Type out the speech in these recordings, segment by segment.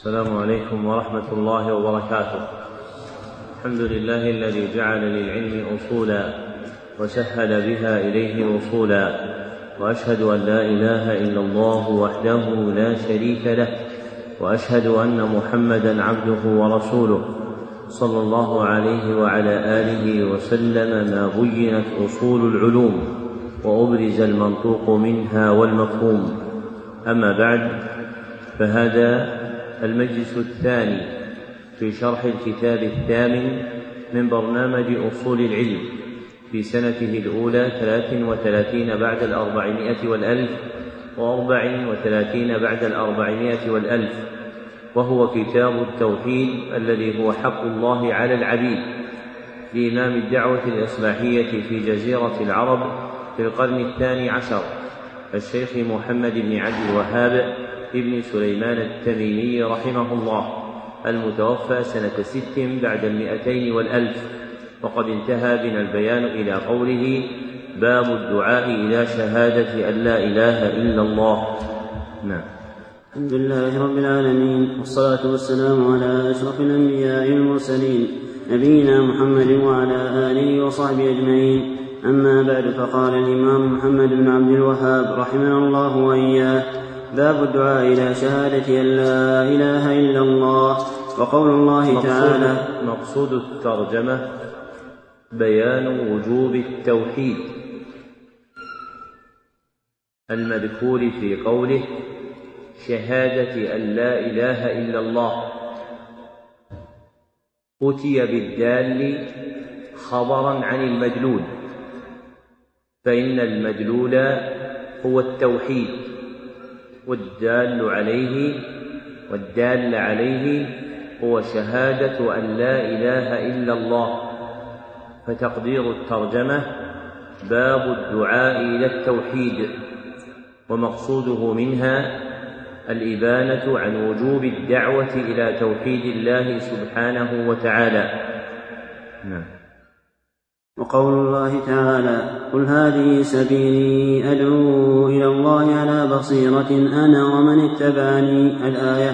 السلام عليكم ورحمة الله وبركاته. الحمد لله الذي جعل للعلم أصولا وسهل بها إليه وصولا وأشهد أن لا إله إلا الله وحده لا شريك له وأشهد أن محمدا عبده ورسوله صلى الله عليه وعلى آله وسلم ما بينت أصول العلوم وأبرز المنطوق منها والمفهوم أما بعد فهذا المجلس الثاني في شرح الكتاب الثامن من برنامج أصول العلم في سنته الأولى ثلاث وثلاثين بعد الأربعمائة والألف وأربع وثلاثين بعد الأربعمائة والألف وهو كتاب التوحيد الذي هو حق الله على العبيد لإمام الدعوة الإصلاحية في جزيرة العرب في القرن الثاني عشر الشيخ محمد بن عبد الوهاب ابن سليمان التميمي رحمه الله المتوفى سنة ست بعد المئتين والألف. وقد انتهى بنا البيان إلى قوله باب الدعاء إلى شهادة أن لا إله إلا الله نعم. الحمد لله رب العالمين والصلاة والسلام على أشرف الأنبياء والمرسلين نبينا محمد وعلى آله وصحبه أجمعين. أما بعد فقال الإمام محمد بن عبد الوهاب رحمنا الله وإياه باب الدعاء إلى شهادة أن لا إله إلا الله. وقول الله مقصود تعالى مقصود الترجمة بيان وجوب التوحيد المذكور في قوله شهادة أن لا إله إلا الله. أتي بالدال خبرا عن المدلول. فإن المدلول هو التوحيد. والدال عليه والدال عليه هو شهادة أن لا إله إلا الله. فتقدير الترجمة باب الدعاء إلى التوحيد ومقصوده منها الإبانة عن وجوب الدعوة إلى توحيد الله سبحانه وتعالى. نعم. وقول الله تعالى قل هذه سبيلي أدعو إلى الله على بصيرة أنا ومن اتبعني. الآية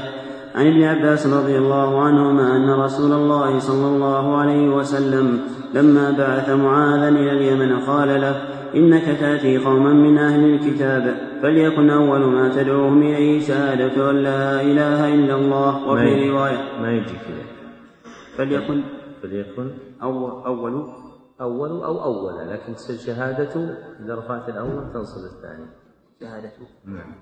عن ابن عباس رضي الله عنهما أن رسول الله صلى الله عليه وسلم لما بعث معاذا إلى اليمن قال له إنك تأتي قوما من أهل الكتاب فليكن أول ما تدعوهم إليه شهادة أن لا إله إلا الله. وفي رواية ما يجي كذا. فليكن فليكن أول, أول أول أو أول لكن الشهادة إذا رفعت الأول تنصب الثاني. شهادة. نعم.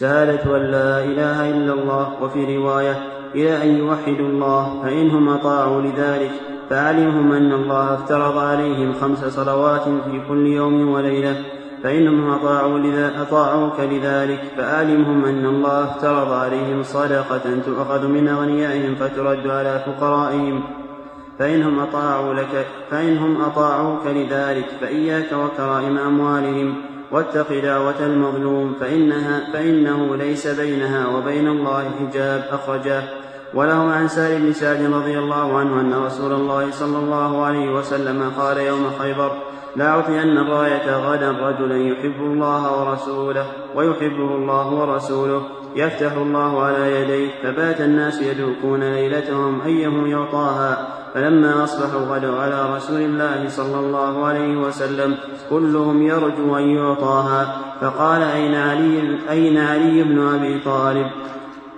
شهادة أن لا إله إلا الله وفي رواية إلى أن يوحدوا الله فإنهم أطاعوا لذلك فأعلمهم أن الله افترض عليهم خمس صلوات في كل يوم وليلة فإنهم أطاعوا, لذا أطاعوك لذلك فأعلمهم أن الله افترض عليهم صدقة تؤخذ من أغنيائهم فترد على فقرائهم. فإنهم أطاعوا لك فإنهم أطاعوك لذلك فإياك وكرائم أموالهم واتق دعوة المظلوم فإنها فإنه ليس بينها وبين الله حجاب أخرجاه وله عن سالم بن سعد رضي الله عنه أن رسول الله صلى الله عليه وسلم قال يوم خيبر لأعطين الراية غدا رجلا يحب الله ورسوله ويحبه الله ورسوله يفتح الله على يديه فبات الناس يدوكون ليلتهم أيهم يعطاها فلما أصبحوا غدوا على رسول الله صلى الله عليه وسلم كلهم يرجو أن يعطاها. فقال أين علي, أين علي بن أبي طالب؟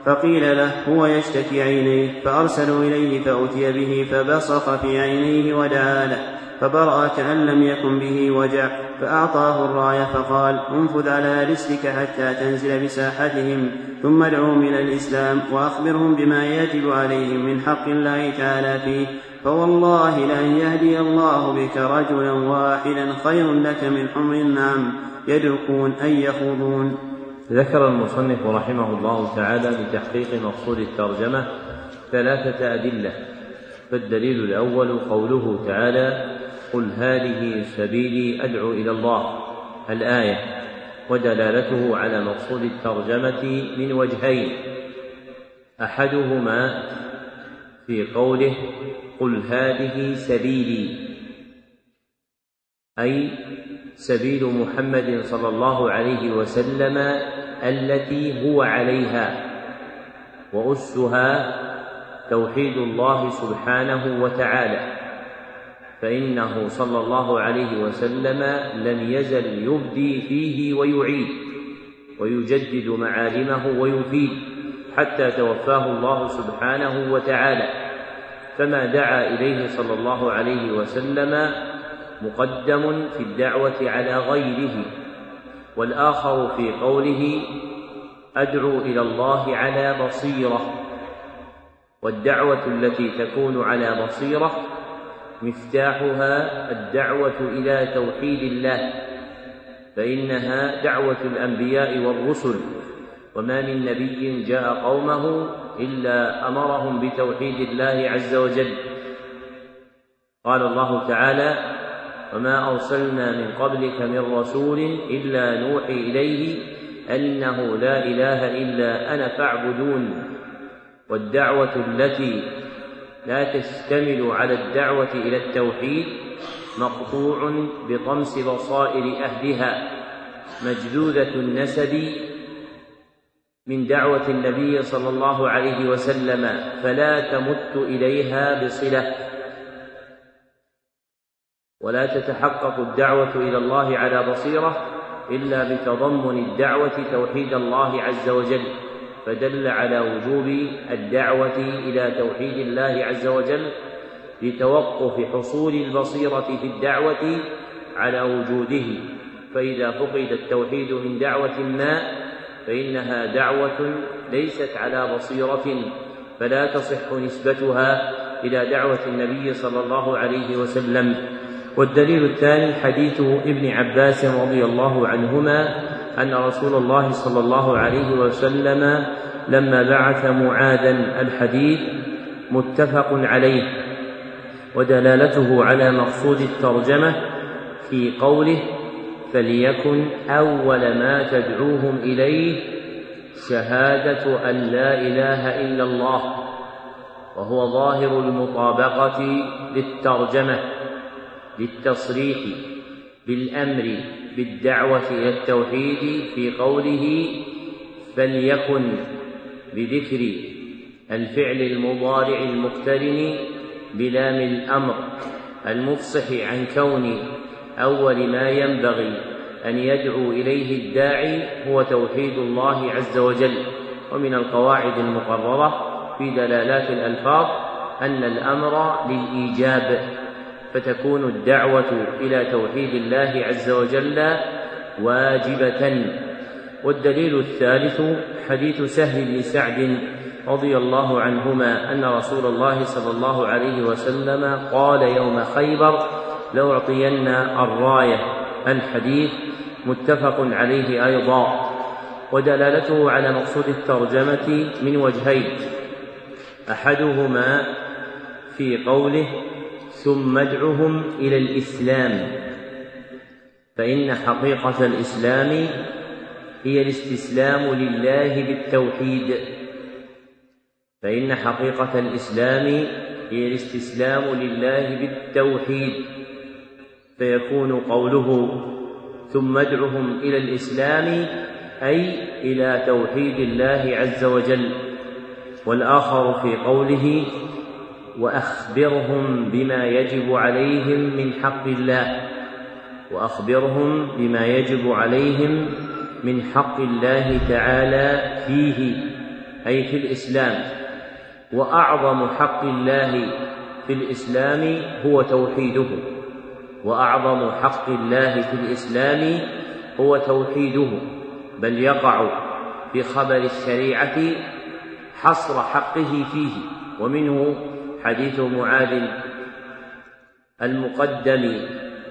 فقيل له هو يشتكي عينيه. فأرسلوا إليه فأتي به فبصق في عينيه ودعا له. فبرأ كأن لم يكن به وجع. فأعطاه الراية فقال انفذ على رسلك حتى تنزل بساحتهم ثم ادعوهم إلى الإسلام وأخبرهم بما يجب عليهم من حق الله تعالى فيه. فوالله لأن يهدي الله بك رجلا واحدا خير لك من حمر النعم يدركون أي يخوضون. ذكر المصنف رحمه الله تعالى لتحقيق مقصود الترجمة ثلاثة أدلة فالدليل الأول قوله تعالى قل هذه سبيلي أدعو إلى الله الآية ودلالته على مقصود الترجمة من وجهين أحدهما في قوله قل هذه سبيلي. أي سبيل محمد صلى الله عليه وسلم التي هو عليها. وأسها توحيد الله سبحانه وتعالى. فإنه صلى الله عليه وسلم لم يزل يبدي فيه ويعيد ويجدد معالمه ويفيد حتى توفاه الله سبحانه وتعالى. فما دعا إليه صلى الله عليه وسلم مقدم في الدعوة على غيره والآخر في قوله أدعو إلى الله على بصيرة. والدعوة التي تكون على بصيرة مفتاحها الدعوة إلى توحيد الله فإنها دعوة الأنبياء والرسل. وما من نبي جاء قومه إلا أمرهم بتوحيد الله عز وجل. قال الله تعالى وما أرسلنا من قبلك من رسول إلا نوحي إليه أنه لا إله إلا أنا فاعبدون. والدعوة التي لا تشتمل على الدعوة إلى التوحيد مقطوع بطمس بصائر أهلها مجذوذة النسب من دعوة النبي صلى الله عليه وسلم فلا تمت إليها بصلة. ولا تتحقق الدعوة إلى الله على بصيرة إلا بتضمن الدعوة توحيد الله عز وجل فدل على وجوب الدعوة إلى توحيد الله عز وجل لتوقف حصول البصيرة في الدعوة على وجوده. فإذا فقد التوحيد من دعوة ما فإنها دعوة ليست على بصيرة فلا تصح نسبتها إلى دعوة النبي صلى الله عليه وسلم. والدليل الثاني حديث ابن عباس رضي الله عنهما أن رسول الله صلى الله عليه وسلم لما بعث معاذا الحديث متفق عليه ودلالته على مقصود الترجمة في قوله فليكن أول ما تدعوهم إليه شهادة أن لا إله إلا الله وهو ظاهر المطابقة للترجمة للتصريح بالأمر بالدعوة إلى التوحيد في قوله فليكن بذكر الفعل المضارع المقترن بلام الأمر المفصح عن كون أول ما ينبغي أن يدعو إليه الداعي هو توحيد الله عز وجل. ومن القواعد المقررة في دلالات الألفاظ أن الأمر للإيجاب فتكون الدعوة إلى توحيد الله عز وجل واجبة. والدليل الثالث حديث سهل بن سعد رضي الله عنهما أن رسول الله صلى الله عليه وسلم قال يوم خيبر لأعطين الراية الحديث متفق عليه أيضا ودلالته على مقصود الترجمة من وجهين أحدهما في قوله ثم ادعهم إلى الإسلام فإن حقيقة الإسلام هي الاستسلام لله بالتوحيد فإن حقيقة الإسلام هي الاستسلام لله بالتوحيد. فيكون قوله ثم ادعهم إلى الإسلام أي إلى توحيد الله عز وجل. والآخر في قوله وأخبرهم بما يجب عليهم من حق الله. وأخبرهم بما يجب عليهم من حق الله تعالى فيه أي في الإسلام. وأعظم حق الله في الإسلام هو توحيده. وأعظم حق الله في الإسلام هو توحيده بل يقع في خبر الشريعة حصر حقه فيه ومنه حديث معاذ المقدم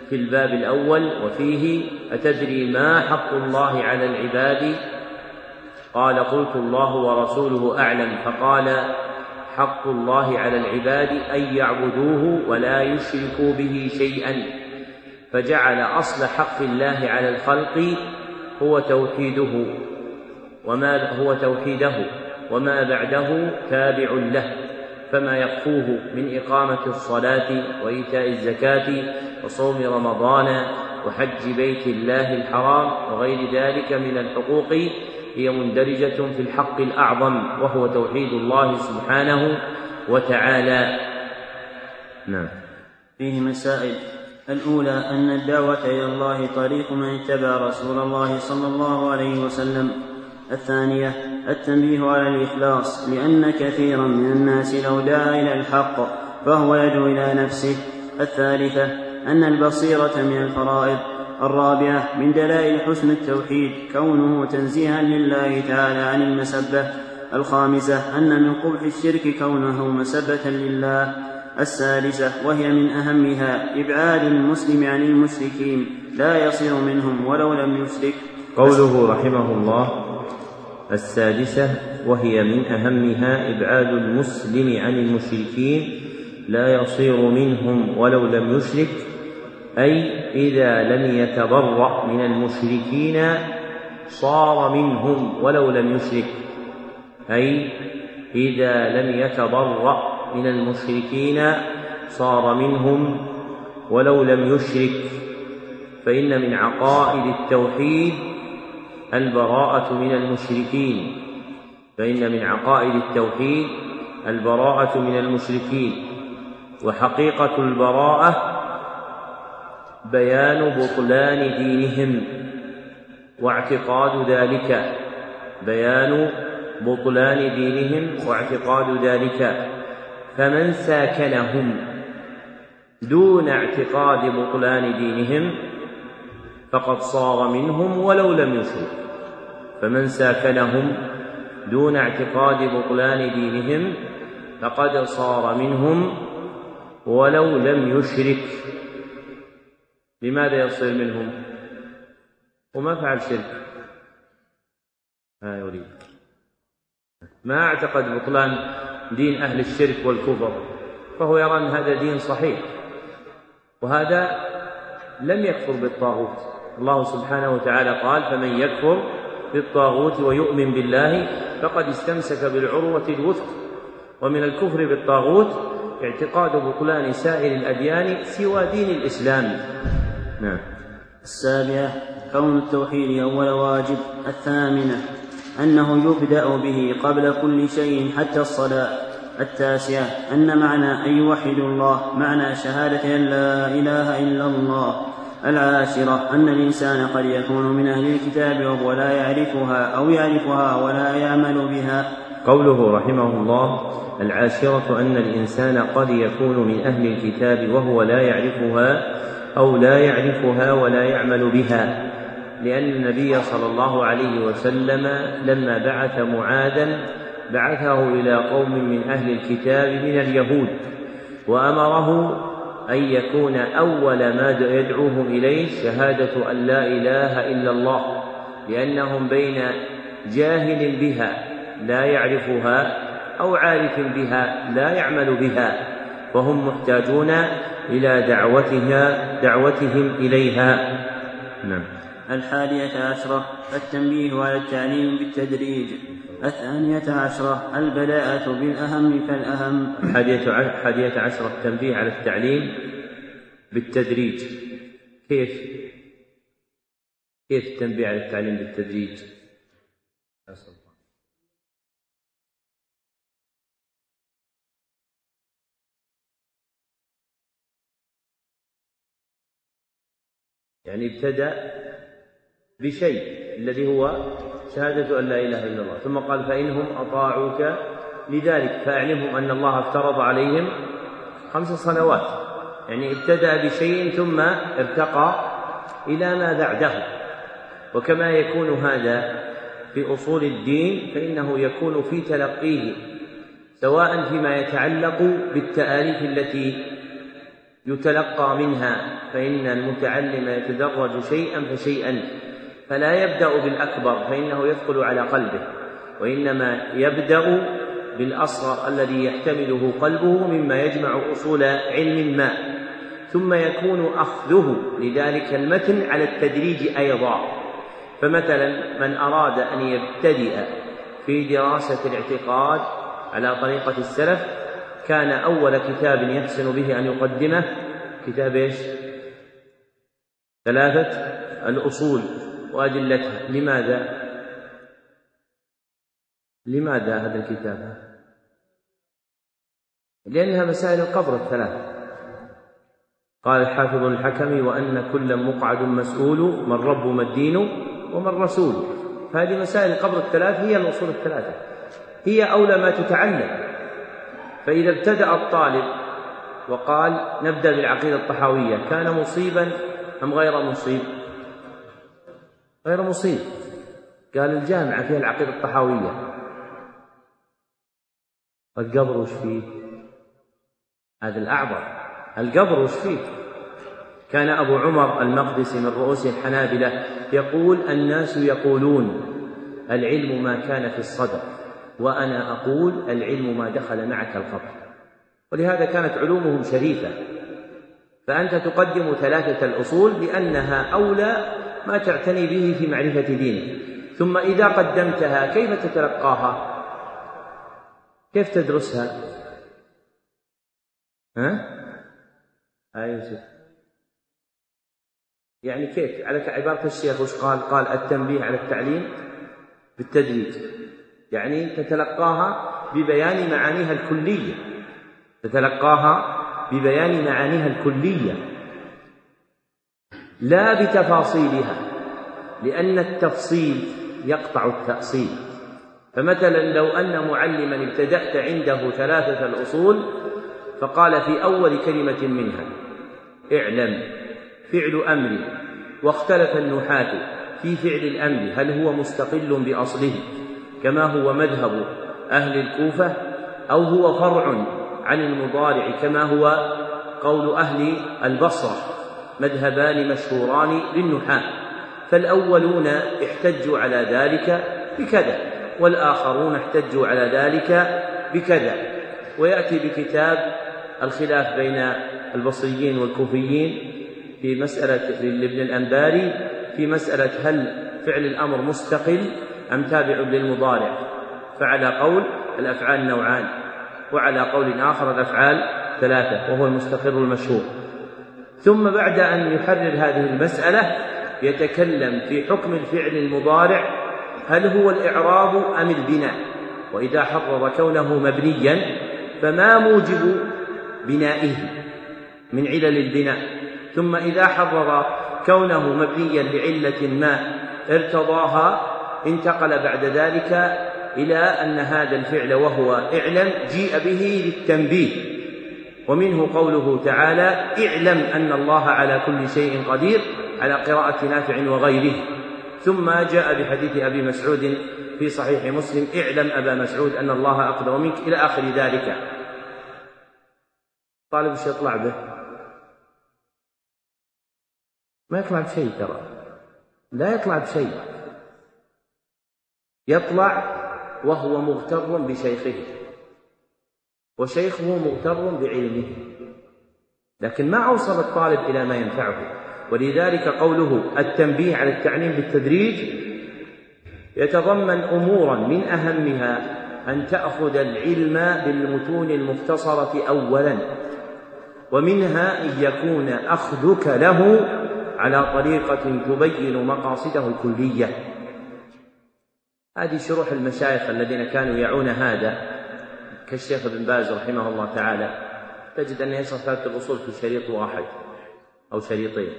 في الباب الأول وفيه أتدري ما حق الله على العباد؟ قال قلت الله ورسوله أعلم فقال حق الله على العباد أن يعبدوه ولا يشركوا به شيئا. فجعل أصل حق الله على الخلق هو توحيده وما هو توحيده وما بعده تابع له فما يقفوه من إقامة الصلاة وإيتاء الزكاة وصوم رمضان وحج بيت الله الحرام وغير ذلك من الحقوق هي مندرجة في الحق الأعظم وهو توحيد الله سبحانه وتعالى. نعم. فيه مسائل. الأولى أن الدعوة إلى الله طريق من اتبع رسول الله صلى الله عليه وسلم. الثانية التنبيه على الإخلاص لأن كثيرا من الناس لو دعا إلى الحق فهو يدعو إلى نفسه. الثالثة أن البصيرة من الفرائض. الرابعة من دلائل حسن التوحيد كونه تنزيها لله تعالى عن المسبة. الخامسة أن من قبح الشرك كونه مسبة لله. السادسة وهي من أهمها إبعاد المسلم عن المشركين لا يصير منهم ولو لم يشرك. قوله رحمه الله السادسة وهي من أهمها إبعاد المسلم عن المشركين لا يصير منهم ولو لم يشرك. أي إذا لم يتبرأ من المشركين صار منهم ولو لم يشرك. أي إذا لم يتبرأ من المشركين صار منهم ولو لم يشرك. فإن من عقائد التوحيد البراءة من المشركين. فإن من عقائد التوحيد البراءة من المشركين. وحقيقة البراءة بيان بطلان دينهم. واعتقاد ذلك. بيان بطلان دينهم واعتقاد ذلك. فمن ساكنهم دون اعتقاد بطلان دينهم فقد صار منهم ولو لم يشرك. فمن ساكنهم دون اعتقاد بطلان دينهم فقد صار منهم ولو لم يشرك. لماذا يصير منهم؟ وما فعل شرك. ها يريد. ما اعتقد بطلان دين أهل الشرك والكفر فهو يرى أن هذا دين صحيح وهذا لم يكفر بالطاغوت. الله سبحانه وتعالى قال فمن يكفر بالطاغوت ويؤمن بالله فقد استمسك بالعروة الوثق ومن الكفر بالطاغوت اعتقاد بطلان سائر الأديان سوى دين الإسلام. نعم. السابعة كون التوحيد أول واجب. الثامنة أنه يبدأ به قبل كل شيء حتى الصلاة. التاسعة أن معنى أن يوحدوا الله معنى شهادة أن لا إله إلا الله. العاشرة أن الإنسان قد يكون من أهل الكتاب وهو لا يعرفها أو يعرفها ولا يعمل بها. قوله رحمه الله العاشرة أن الإنسان قد يكون من أهل الكتاب وهو لا يعرفها أو لا يعرفها ولا يعمل بها لأن النبي صلى الله عليه وسلم لما بعث معاذا بعثه إلى قوم من أهل الكتاب من اليهود وأمره أن يكون أول ما يدعوهم إليه شهادة أن لا إله إلا الله لأنهم بين جاهل بها لا يعرفها أو عارف بها لا يعمل بها وهم محتاجون إلى دعوتها دعوتهم إليها. نعم. الحادية عشرة التنبيه على التعليم بالتدريج. الثانية عشرة البداءة بالأهم فالأهم الحادية عشرة التنبيه على التعليم بالتدريج. كيف؟ كيف التنبيه على التعليم بالتدريج؟ يعني ابتدأ بشيء الذي هو شهادة أن لا إله إلا الله. ثم قال فإنهم أطاعوك لذلك فأعلمهم أن الله افترض عليهم خمس صلوات. يعني ابتدأ بشيء ثم ارتقى إلى ما بعده. وكما يكون هذا في أصول الدين فإنه يكون في تلقيه سواء فيما يتعلق بالتآليف التي يتلقى منها فإن المتعلم يتدرج شيئا فشيئا فلا يبدأ بالأكبر فإنه يثقل على قلبه وإنما يبدأ بالأصغر الذي يحتمله قلبه مما يجمع أصول علم ما ثم يكون أخذه لذلك المتن على التدريج أيضا. فمثلا من أراد أن يبتدئ في دراسة الاعتقاد على طريقة السلف كان أول كتاب يحسن به أن يقدمه كتاب إيش؟ ثلاثة الأصول وأدلتها لماذا؟ لماذا هذا الكتاب؟ لأنها مسائل القبر الثلاث. قال الحافظ الحكمي وأن كل مقعد مسؤول من رب ما الدين وما الرسول. فهذه مسائل القبر الثلاث هي الأصول الثلاثة. هي أولى ما تتعلم. فإذا ابتدأ الطالب وقال نبدأ بالعقيدة الطحاوية كان مصيبا أم غير مصيب؟ غير مصيب. قال الجامعة فيها العقيدة الطحاوية. القبر وش فيه؟ هذا الأعظم القبر وش فيه؟ كان أبو عمر المقدسي من رؤوس الحنابلة يقول الناس يقولون العلم ما كان في الصدر. وأنا أقول العلم ما دخل معك القبر. ولهذا كانت علومهم شريفة. فأنت تقدم ثلاثة الأصول لأنها أولى ما تعتني به في معرفة دينك. ثم إذا قدمتها كيف تتلقاها؟ كيف تدرسها؟ ها؟ آه يوسف يعني كيف؟ على عبارة الشيخ وش قال؟ قال التنبيه على التعليم بالتدريج. يعني تتلقاها ببيان معانيها الكلية. تتلقاها ببيان معانيها الكلية. لا بتفاصيلها لأن التفصيل يقطع التأصيل. فمثلا لو أن معلما ابتدأت عنده ثلاثة الأصول فقال في أول كلمة منها اعلم فعل أمر واختلف النحاة في فعل الأمر هل هو مستقل بأصله؟ كما هو مذهب أهل الكوفة أو هو فرع عن المضارع كما هو قول أهل البصرة مذهبان مشهوران للنحاة فالأولون احتجوا على ذلك بكذا والآخرون احتجوا على ذلك بكذا. ويأتي بكتاب الخلاف بين البصريين والكوفيين في مسألة لابن الأنباري في مسألة هل فعل الأمر مستقل أم تابع للمضارع؟ فعلى قول الأفعال نوعان وعلى قول آخر الأفعال ثلاثة وهو المستقر المشهور. ثم بعد أن يحرر هذه المسألة يتكلم في حكم الفعل المضارع هل هو الإعراب أم البناء؟ وإذا حرر كونه مبنيا فما موجب بنائه؟ من علل البناء. ثم إذا حرر كونه مبنيا لعلة ما ارتضاها انتقل بعد ذلك إلى أن هذا الفعل وهو اعلم جيء به للتنبيه. ومنه قوله تعالى اعلم أن الله على كل شيء قدير على قراءة نافع وغيره. ثم جاء بحديث أبي مسعود في صحيح مسلم اعلم أبا مسعود أن الله أقدر منك إلى آخر ذلك. طالب وش يطلع به؟ ما يطلع بشيء ترى. لا يطلع بشيء. يطلع وهو مغتر بشيخه. وشيخه مغتر بعلمه. لكن ما أوصل الطالب إلى ما ينفعه. ولذلك قوله التنبيه على التعليم بالتدريج يتضمن أمورا من أهمها أن تأخذ العلم بالمتون المختصرة أولا ومنها أن يكون أخذك له على طريقة تبين مقاصده الكلية. هذه شروح المشايخ الذين كانوا يعون هذا كالشيخ ابن باز رحمه الله تعالى. تجد أنه يشرح ثلاثة الأصول في شريط واحد أو شريطين.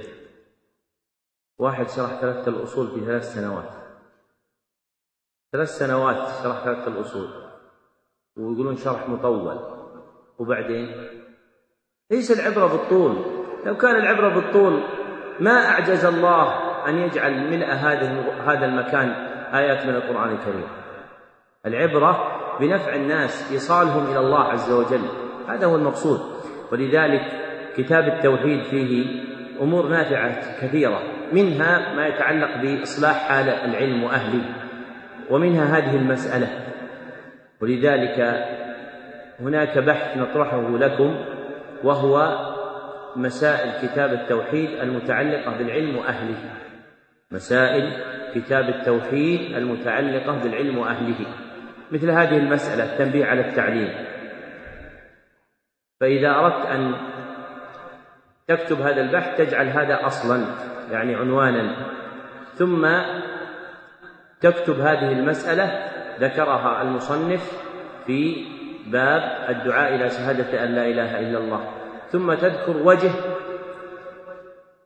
واحد شرح ثلاثة الأصول في ثلاث سنوات. ثلاث سنوات شرح ثلاثة الأصول. ويقولون شرح مطول. وبعدين؟ ليس العبرة بالطول. لو كان العبرة بالطول ما أعجز الله أن يجعل ملء هذا هذا المكان آيات من القرآن الكريم. العبرة بنفع الناس إيصالهم إلى الله عز وجل. هذا هو المقصود. ولذلك كتاب التوحيد فيه أمور نافعة كثيرة. منها ما يتعلق بإصلاح حال العلم وأهله. ومنها هذه المسألة. ولذلك هناك بحث نطرحه لكم وهو مسائل كتاب التوحيد المتعلقة بالعلم وأهله. مسائل كتاب التوحيد المتعلقة بالعلم وأهله مثل هذه المسألة التنبيه على التعليم. فإذا أردت أن تكتب هذا البحث تجعل هذا أصلا يعني عنوانا. ثم تكتب هذه المسألة ذكرها المصنف في باب الدعاء إلى شهادة أن لا إله إلا الله. ثم تذكر وجه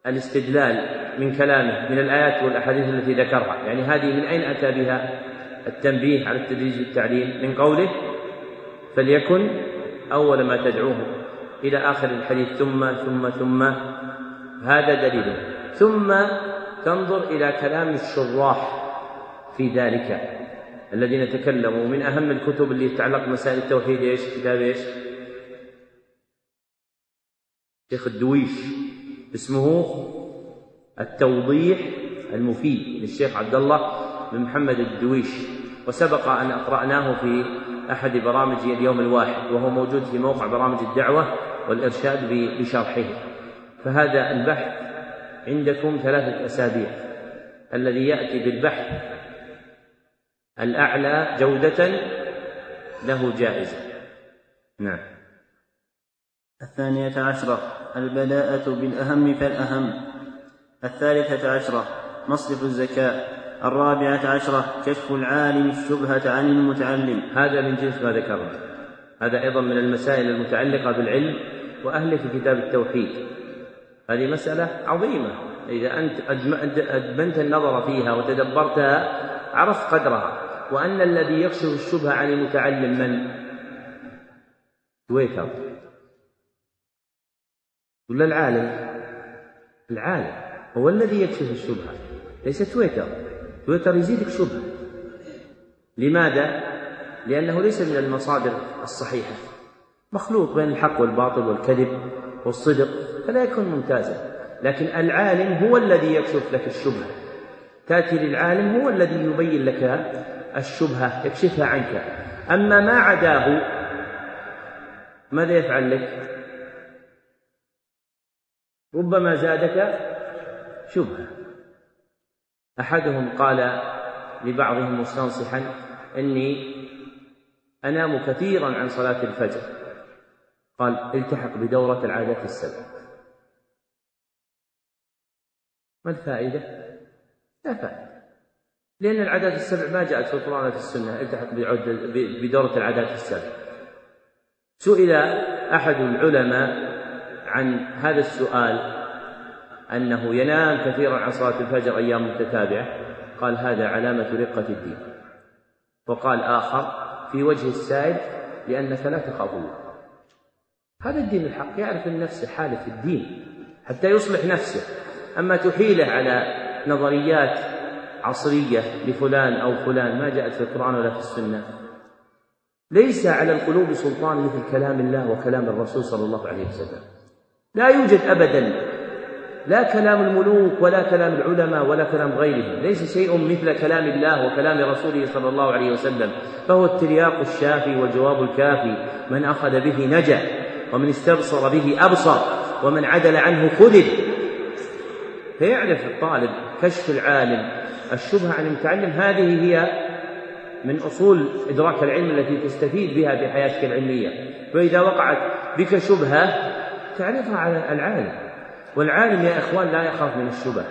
الاستدلال من كلامه من الآيات والأحاديث التي ذكرها. يعني هذه من أين أتى بها التنبيه على التدريج والتعليم من قوله فليكن أول ما تدعوه إلى آخر الحديث ثم ثم ثم. هذا دليل. ثم تنظر إلى كلام الشراح في ذلك الذين تكلموا من أهم الكتب اللي تتعلق بمسائل التوحيد إيش؟ كتاب إيش؟ شيخ الدويش. اسمه التوضيح المفيد للشيخ عبد الله بن محمد الدويش وسبق أن أقرأناه في أحد برامج اليوم الواحد وهو موجود في موقع برامج الدعوة والإرشاد بشرحه. فهذا البحث عندكم ثلاثة أسابيع. الذي يأتي بالبحث الأعلى جودة له جائزة. نعم. الثانية عشرة البداءة بالأهم فالأهم. الثالثة عشرة مصرف الزكاة. الرابعة عشرة كشف العالم الشبهة عن المتعلم. هذا من جنس ما ذكرنا. هذا أيضا من المسائل المتعلقة بالعلم وأهله في كتاب التوحيد. هذه مسألة عظيمة. إذا أنت أدمنت النظر فيها وتدبرتها عرفت قدرها. وأن الذي يكشف الشبهة عن المتعلم من؟ تويتر. ولا العالم؟ العالم هو الذي يكشف الشبهة. ليس تويتر. تويتر يزيدك شبهة. لماذا؟ لأنه ليس من المصادر الصحيحة. مخلوط بين الحق والباطل والكذب والصدق فلا يكون ممتازا. لكن العالم هو الذي يكشف لك الشبهة. تأتي للعالم هو الذي يبين لك الشبهة يكشفها عنك. أما ما عداه ماذا يفعل لك؟ ربما زادك شبهة. أحدهم قال لبعضهم مستنصحا إني أنام كثيرا عن صلاة الفجر. قال التحق بدورة العادات السبع. ما الفائدة؟ لا فائدة. لأن العادات السبع ما جاءت في القرآن في السنة التحق بدورة العادات السبع. سئل أحد العلماء عن هذا السؤال أنه ينام كثيرا عن صلاة الفجر أيام متتابعة قال هذا علامة رقة الدين. وقال آخر في وجه السائل لأنك لا تخاف الله هذا الدين الحق يعرف النفس حالة الدين حتى يصلح نفسه. أما تحيله على نظريات عصرية لفلان أو فلان ما جاءت في القرآن ولا في السنة ليس على القلوب سلطان مثل كلام الله وكلام الرسول صلى الله عليه وسلم. لا يوجد أبدا. لا كلام الملوك ولا كلام العلماء ولا كلام غيرهم. ليس شيء مثل كلام الله وكلام رسوله صلى الله عليه وسلم. فهو الترياق الشافي والجواب الكافي. من أخذ به نجا ومن استبصر به أبصر ومن عدل عنه خذل فيعرف الطالب كشف العالم. الشبهة عن المتعلم هذه هي من أصول إدراك العلم التي تستفيد بها في حياتك العلمية. فإذا وقعت بك شبهة تعرفها على العالم. والعالم يا إخوان لا يخاف من الشبه.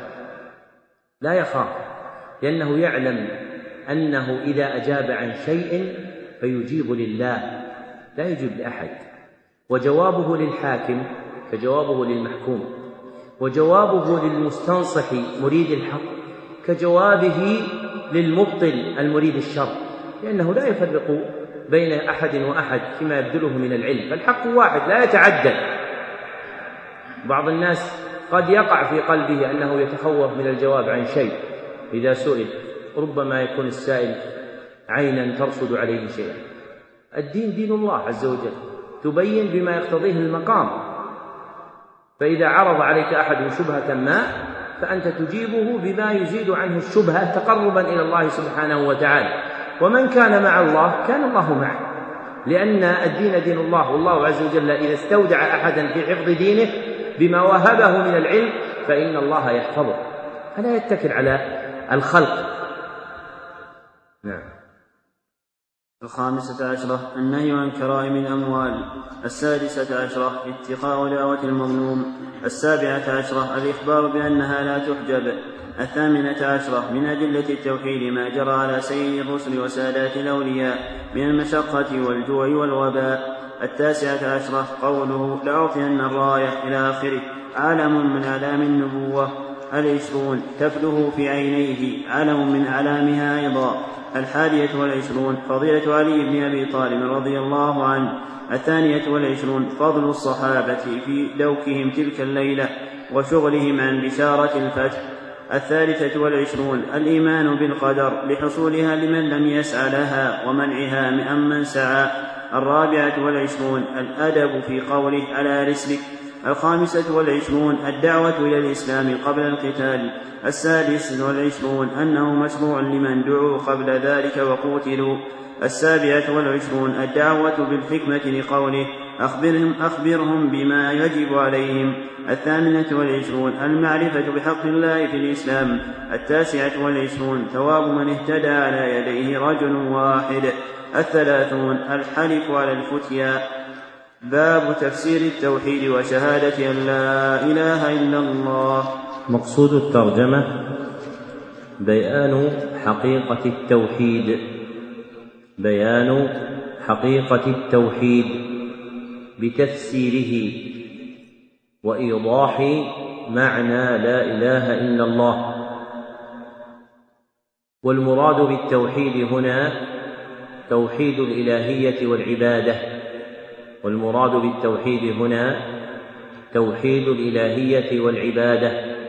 لا يخاف لأنه يعلم أنه إذا أجاب عن شيء فيجيب لله لا يجيب لأحد. وجوابه للحاكم كجوابه للمحكوم. وجوابه للمستنصح مريد الحق كجوابه للمبطل المريد الشر. لأنه لا يفرق بين أحد وأحد فيما يبذله من العلم. فالحق واحد لا يتعدد بعض الناس قد يقع في قلبه أنه يتخوف من الجواب عن شيء إذا سئل ربما يكون السائل عينا ترصد عليه شيئا. الدين دين الله عز وجل تبين بما يقتضيه المقام. فإذا عرض عليك أحد شبهة ما فأنت تجيبه بما يزيد عنه الشبهة تقربا إلى الله سبحانه وتعالى. ومن كان مع الله كان الله معه. لأن الدين دين الله والله عز وجل إذا استودع أحدا في حفظ دينه بما وهبه من العلم فإن الله يحفظه. فلا يتكل على الخلق. نعم. الخامسة عشرة النهي عن كرائم الأموال. السادسة عشرة اتقاء دعوة المظلوم. السابعة عشرة الإخبار بأنها لا تحجب. الثامنة عشرة من أدلة التوحيد ما جرى على سيد الرسل وسادات الأولياء من المشقة والجوع والوباء. التاسعة عشرة قوله لأعطين الراية إلى آخره. علم من أعلام النبوة. العشرون تفله في عينيه. علم من أعلامها أيضا. الحادية والعشرون فضيلة علي بن أبي طالب رضي الله عنه. الثانية والعشرون فضل الصحابة في دوكهم تلك الليلة وشغلهم عن بشارة الفتح. الثالثة والعشرون الإيمان بالقدر لحصولها لمن لم يسعى لها ومنعها من سعى. الرابعة والعشرون الأدب في قوله على رسلك الخامسة والعشرون الدعوة إلى الإسلام قبل القتال السادس والعشرون أنه مشروع لمن دعوا قبل ذلك وقوتلوا السابعة والعشرون الدعوة بالحكمة لقوله أخبرهم, أخبرهم بما يجب عليهم. الثامنة والعشرون المعرفة بحق الله في الإسلام. التاسعة والعشرون ثواب من اهتدى على يديه رجل واحد. الثلاثون الحلف على الفتيا. باب تفسير التوحيد وشهادة أن لا إله إلا الله. مقصود الترجمة بيان حقيقة التوحيد. بيان حقيقة التوحيد. بتفسيره. وإيضاح معنى لا إله إلا الله. والمراد بالتوحيد هنا توحيد الإلهية والعبادة. والمراد بالتوحيد هنا توحيد الإلهية والعبادة.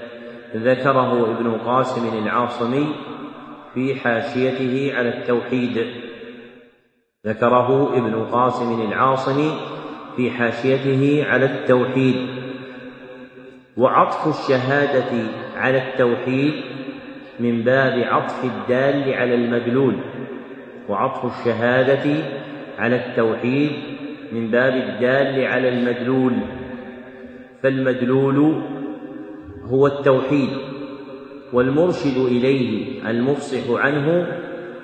ذكره ابن قاسم العاصمي في حاشيته على التوحيد. ذكره ابن قاسم العاصمي في حاشيته على التوحيد وعطف الشهادة على التوحيد من باب عطف الدال على المدلول وعطف الشهادة على التوحيد من باب الدال على المدلول. فالمدلول هو التوحيد والمرشد إليه المفصح عنه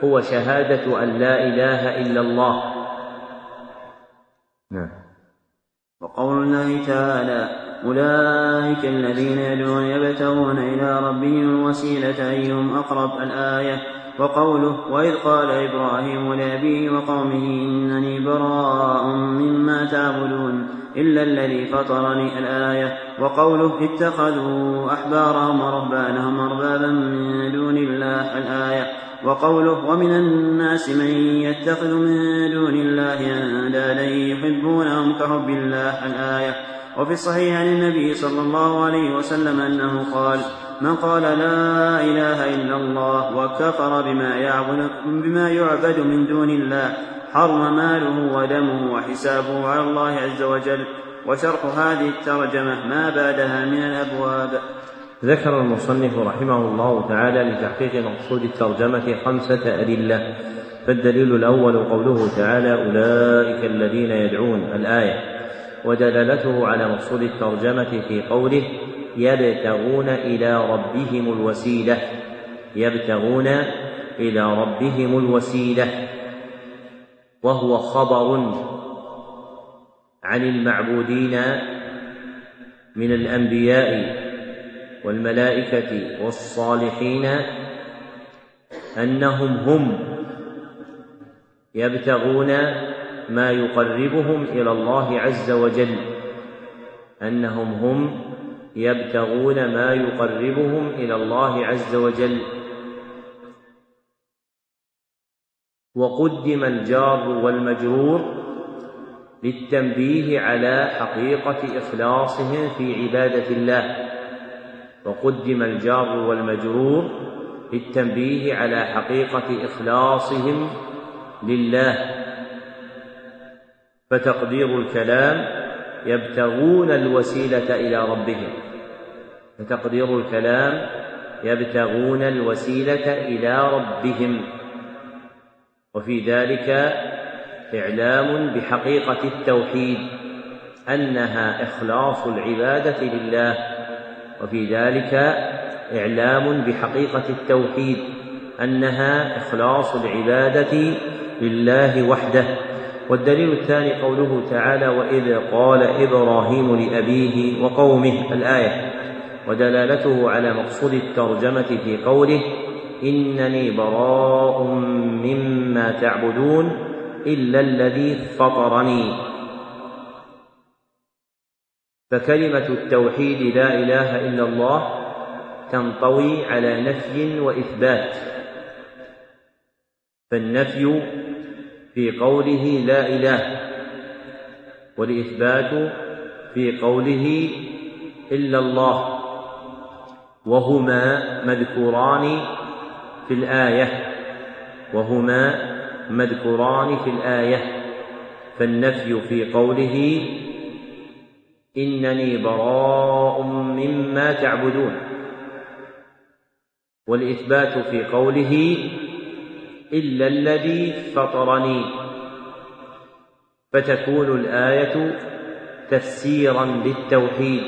هو شهادة أن لا إله إلا الله. نعم. وقول الله تعالى أولئك الذين يدعون يبتغون إلى ربهم الوسيلة أيهم أقرب الآية؟ وقوله وإذ قال إبراهيم لأبيه وقومه إنني براء مما تعبدون إلا الذي فطرني الآية. وقوله اتخذوا أحبارهم ورهبانهم أربابا من دون الله الآية. وقوله ومن الناس من يتخذ من دون الله أندادا يحبونهم كحب الله الآية. وفي الصحيح عن النبي صلى الله عليه وسلم أنه قال من قال لا إله إلا الله وكفر بما يعبد, بما يعبد من دون الله حرم ماله ودمه وحسابه على الله عز وجل. وشرح هذه الترجمة ما بعدها من الأبواب. ذكر المصنف رحمه الله تعالى لتحقيق مقصود الترجمة خمسة أدلة فالدليل الأول قوله تعالى أولئك الذين يدعون الآية ودلالته على مقصود الترجمة في قوله يبتغون إلى ربهم الوسيلة يبتغون إلى ربهم الوسيلة. وهو خبر عن المعبودين من الأنبياء والملائكة والصالحين أنهم هم يبتغون ما يقربهم إلى الله عز وجل أنهم هم يبتغون ما يقربهم إلى الله عز وجل. وقدم الجار والمجرور للتنبيه على حقيقة إخلاصهم في عبادة الله. وقدم الجار والمجرور للتنبيه على حقيقة إخلاصهم لله. فتقدير الكلام يبتغون الوسيلة إلى ربهم. فتقدير الكلام يبتغون الوسيلة إلى ربهم. وفي ذلك إعلام بحقيقة التوحيد أنها إخلاص العبادة لله. وفي ذلك إعلام بحقيقة التوحيد أنها إخلاص العبادة لله وحده. والدليل الثاني قوله تعالى وإذ قال إبراهيم لأبيه وقومه الآية ودلالته على مقصود الترجمة في قوله إنني براء مما تعبدون إلا الذي فطرني. فكلمة التوحيد لا إله إلا الله تنطوي على نفي وإثبات فالنفي في قوله لا إله والإثبات في قوله إلا الله وهما مذكوران في الآية وهما مذكوران في الآية فالنفي في قوله إنني براء مما تعبدون. والإثبات في قوله إلا الذي فطرني. فتكون الآية تفسيرا للتوحيد.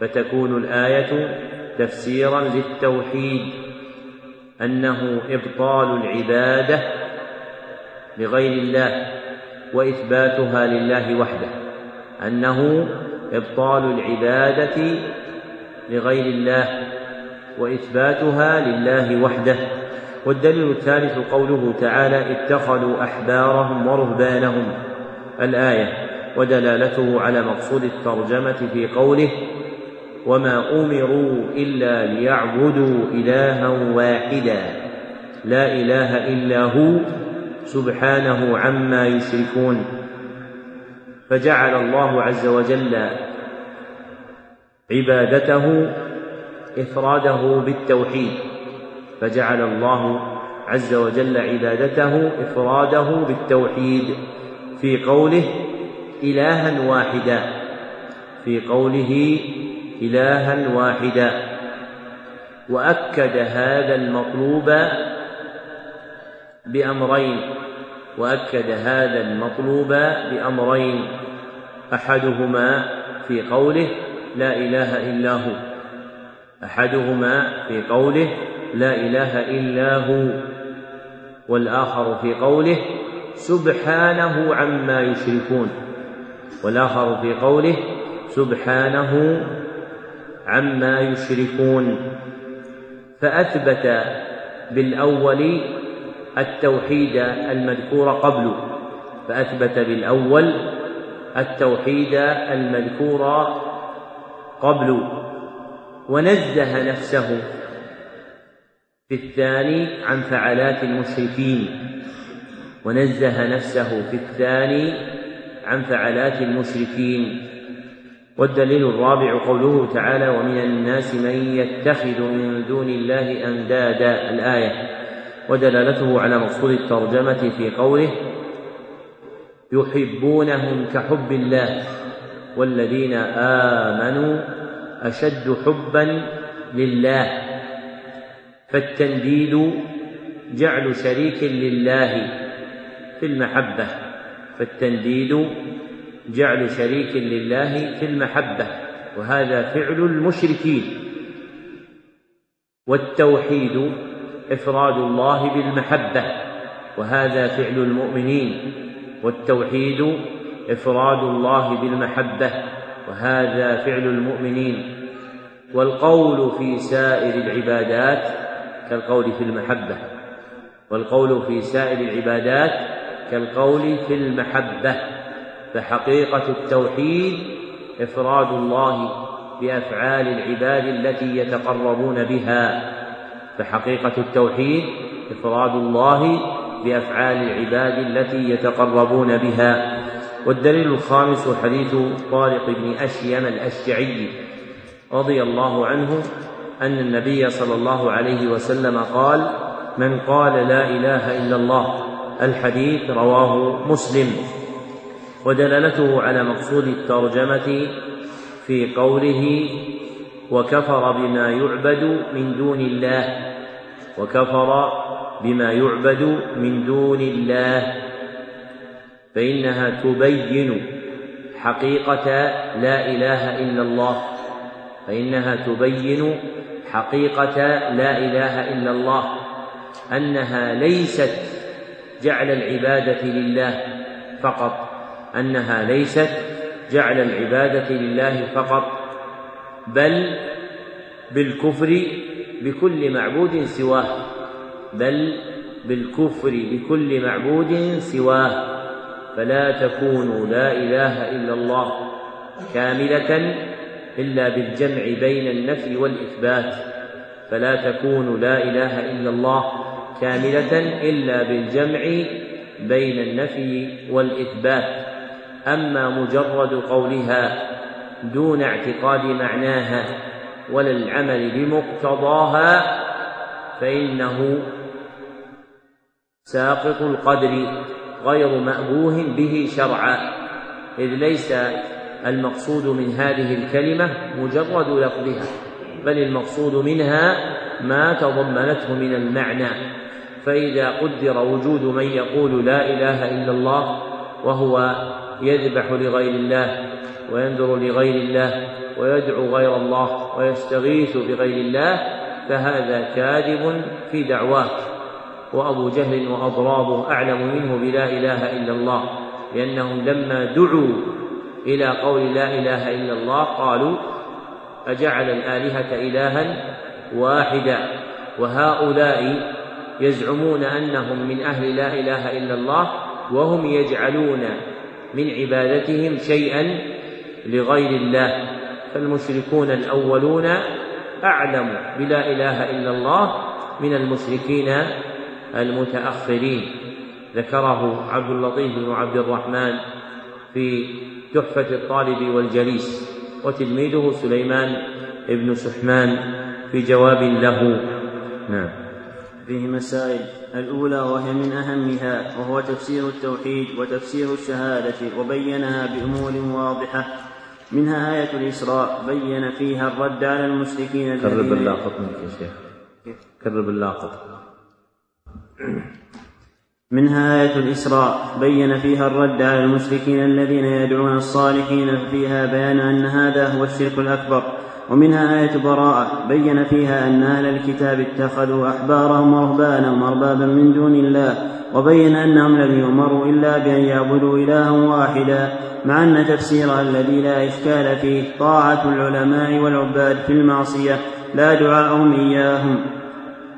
فتكون الآية تفسيرا للتوحيد. أنه إبطال العبادة لغير الله وإثباتها لله وحده. أنه إبطال العبادة لغير الله وإثباتها لله وحده. والدليل الثالث قوله تعالى اتخذوا أحبارهم ورهبانهم. الآية ودلالته على مقصود الترجمة في قوله وما أمروا إلا ليعبدوا إلها واحدا. لا إله إلا هو سبحانه عما يشركون. فجعل الله عز وجل عبادته إفراده بالتوحيد فجعل الله عز وجل عبادته إفراده بالتوحيد في قوله إلها واحدا في قوله إلها واحدا. وأكد هذا المطلوب بأمرين وأكد هذا المطلوب بأمرين. أحدهما في قوله لا إله إلا هو. أحدهما في قوله لا إله إلا هو. والآخر في قوله سبحانه عما يشركون. والآخر في قوله سبحانه عما يشركون. فأثبت بالأول التوحيد المذكور قبل فأثبت بالأول التوحيد المذكور قبل ونزه نفسه في الثاني عن فعلات المشركين ونزه نفسه في الثاني عن فعلات المشركين. والدليل الرابع قوله تعالى ومن الناس من يتخذ من دون الله أندادا الآية ودلالته على مقصود الترجمة في قوله يحبونهم كحب الله والذين آمنوا أشد حبا لله فالتنديد جعل شريك لله في المحبة فالتنديد جعل شريك لله في المحبة وهذا فعل المشركين والتوحيد إفراد الله بالمحبة وهذا فعل المؤمنين والتوحيد إفراد الله بالمحبة وهذا فعل المؤمنين. والقول في سائر العبادات كالقول في المحبة. والقول في سائر العبادات كالقول في المحبة. فحقيقة التوحيد إفراد الله بأفعال العباد التي يتقربون بها. فحقيقة التوحيد إفراد الله بأفعال العباد التي يتقربون بها. والدليل الخامس حديث طارق بن أشيم الأشجعي رضي الله عنه أن النبي صلى الله عليه وسلم قال من قال لا إله إلا الله الحديث رواه مسلم. ودلالته على مقصود الترجمة في قوله وكفر بما يعبد من دون الله وكفر بما يعبد من دون الله فإنها تبين حقيقة لا إله إلا الله فإنها تبين حقيقة لا إله إلا الله أنها ليست جعل العبادة لله فقط أنها ليست جعل العبادة لله فقط بل بالكفر بكل معبود سواه. بل بالكفر بكل معبود سواه فلا تكون لا إله إلا الله كاملة إلا بالجمع بين النفي والإثبات فلا تكون لا إله إلا الله كاملة إلا بالجمع بين النفي والإثبات. أما مجرد قولها دون اعتقاد معناها ولا العمل بمقتضاها فإنه ساقط القدر غير مأبوه به شرعا إذ ليس المقصود من هذه الكلمة مجرد لفظها بل المقصود منها ما تضمنته من المعنى. فإذا قدر وجود من يقول لا إله إلا الله وهو يذبح لغير الله وينذر لغير الله ويدعو غير الله ويستغيث بغير الله فهذا كاذب في دعواه. وأبو جهل وأضرابه أعلم منه بلا إله إلا الله لأنهم لما دعوا إلى قول لا إله إلا الله قالوا أجعل الآلهة إلها واحدا؟ وهؤلاء يزعمون أنهم من أهل لا إله إلا الله وهم يجعلون من عبادتهم شيئا لغير الله فالمشركون الأولون أعلم بلا إله إلا الله من المشركين المتأخرين. ذكره عبد اللطيف بن عبد الرحمن في تحفة الطالب والجليس وتلميذه سليمان بن سحمان في جواب له. نعم. فيه مسائل. الأولى وهي من أهمها وهو تفسير التوحيد وتفسير الشهادة وبينها بأمور واضحة. منها آية الإسراء بين فيها الرد على المشركين كرب اللاقط يا شيخ. كرب اللاقط منها آية الإسراء بين فيها الرد على المشركين الذين يدعون الصالحين فيها بيان أن هذا هو الشرك الأكبر. ومنها آية براءة بين فيها أن أهل الكتاب اتخذوا أحبارهم ورهبانهم أربابا من دون الله وبين أنهم لم يؤمروا إلا بأن يعبدوا إلها واحدا مع أن تفسيرها الذي لا إشكال فيه طاعة العلماء والعباد في المعصية لا دعاءهم إياهم.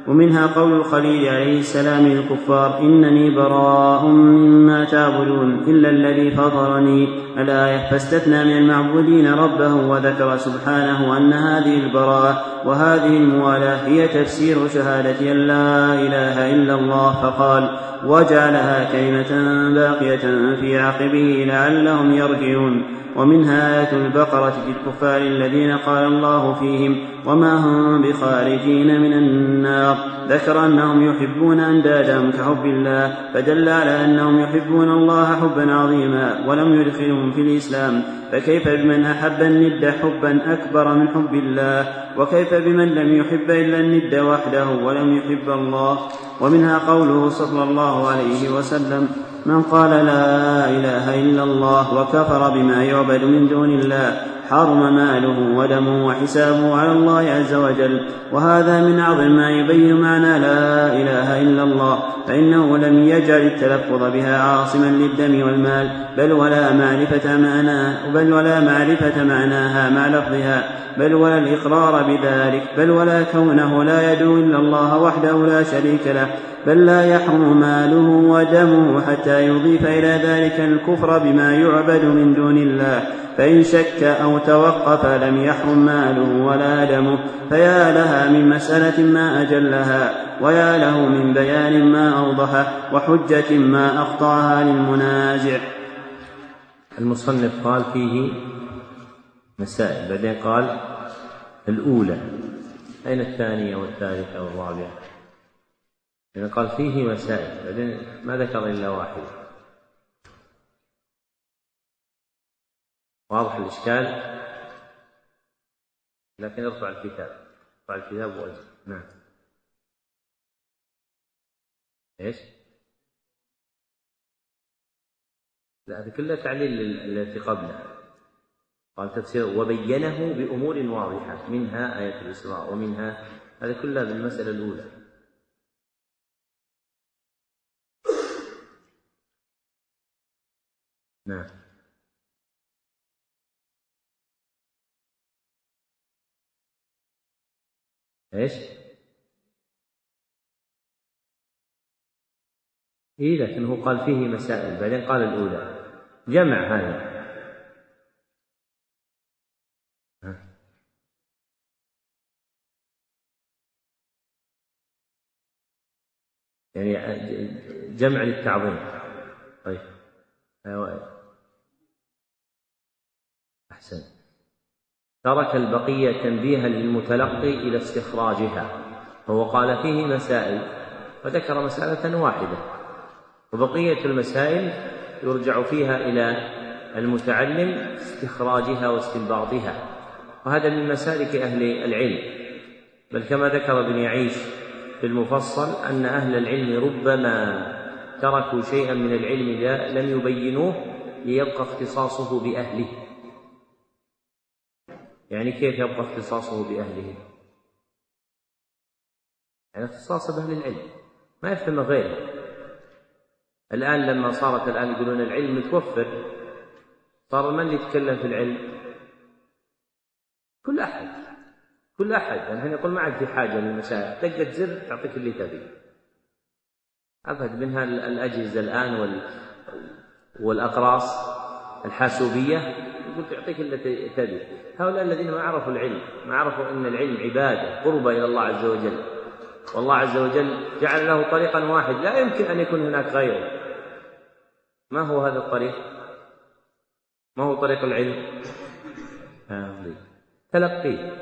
ومنها قول الخليل عليه السلام للكفار إنني براء مما تعبدون إلا الذي فطرني. الآية فاستثنى من المعبودين ربه وذكر سبحانه أن هذه البراءة وهذه الموالاة هي تفسير شهادة أن لا إله إلا الله. فقال وجعلها كلمة باقية في عقبه لعلهم يرجعون. ومنها آية البقرة في الكفار الذين قال الله فيهم وما هم بخارجين من النار. ذكر أنهم يحبون أندادهم كحب الله فدل على أنهم يحبون الله حبا عظيما ولم يدخلهم في الإسلام. فكيف بمن أحب الند حبا أكبر من حب الله؟ وكيف بمن لم يحب إلا الند وحده ولم يحب الله؟ ومنها قوله صلى الله عليه وسلم من قال لا إله إلا الله وكفر بما يعبد من دون الله حرم ماله ودمه وحسابه على الله عز وجل. وهذا من أعظم ما يبين معنى لا إله إلا الله فإنه لم يجعل التلفظ بها عاصما للدم والمال بل ولا معرفة معناه بل ولا معرفة معناها مع لفظها بل ولا الإقرار بذلك بل ولا كونه لا يدعو إلا الله وحده لا شريك له بل لا يحرم ماله ودمه حتى يضيف إلى ذلك الكفر بما يعبد من دون الله. فإن شك أو توقف لم يحرم ماله ولا دمه فيا لها من مسألة ما أجلها ويا له من بيان ما أوضحه وحجة ما أخطأها للمنازع. المصنف قال فيه مسائل بعدين قال الأولى أين الثانية والثالثة والرابعة؟ يعني قال فيه مسائل بعدين ما ذكر إلا واحدة. واضح الإشكال؟ لكن ارفع الكتاب. ارفع الكتاب وأجل. نعم. إيش؟ لا هذه كلها تعليل التي قبلها قال تفسير وبينه بأمور واضحة. منها آية الإسراء ومنها هذه كلها بالمسألة الأولى. نعم. إيش؟ إيه لكن هو قال فيه مسائل بعدين قال الأولى. جمع هذا يعني جمع للتعظيم. طيب. أيوة. أحسن. ترك البقية تنبيها للمتلقي إلى استخراجها. فهو قال فيه مسائل وذكر مسألة واحدة. وبقية المسائل يرجع فيها إلى المتعلم استخراجها واستنباطها. وهذا من مسالك أهل العلم. بل كما ذكر ابن يعيش في المفصل أن أهل العلم ربما تركوا شيئا من العلم لم يبينوه ليبقى اختصاصه بأهله. يعني كيف يبقى اختصاصه بأهله؟ يعني اختصاصه بأهل العلم ما يفهم غيره. الآن لما صارت الآن يقولون العلم متوفر صار من يتكلم في العلم؟ كل أحد كل أحد. الحين يعني يقول ما عاد في حاجة للمشايخ دقة زر تعطيك اللي تبي. أبد من الأجهزة الآن وال والأقراص الحاسوبية. يقول يعطيك اللي تبي هؤلاء الذين ما عرفوا العلم ما عرفوا أن العلم عبادة قربة إلى الله عز وجل. والله عز وجل جعل له طريقا واحد لا يمكن أن يكون هناك غيره. ما هو هذا الطريق؟ ما هو طريق العلم؟ تلقي.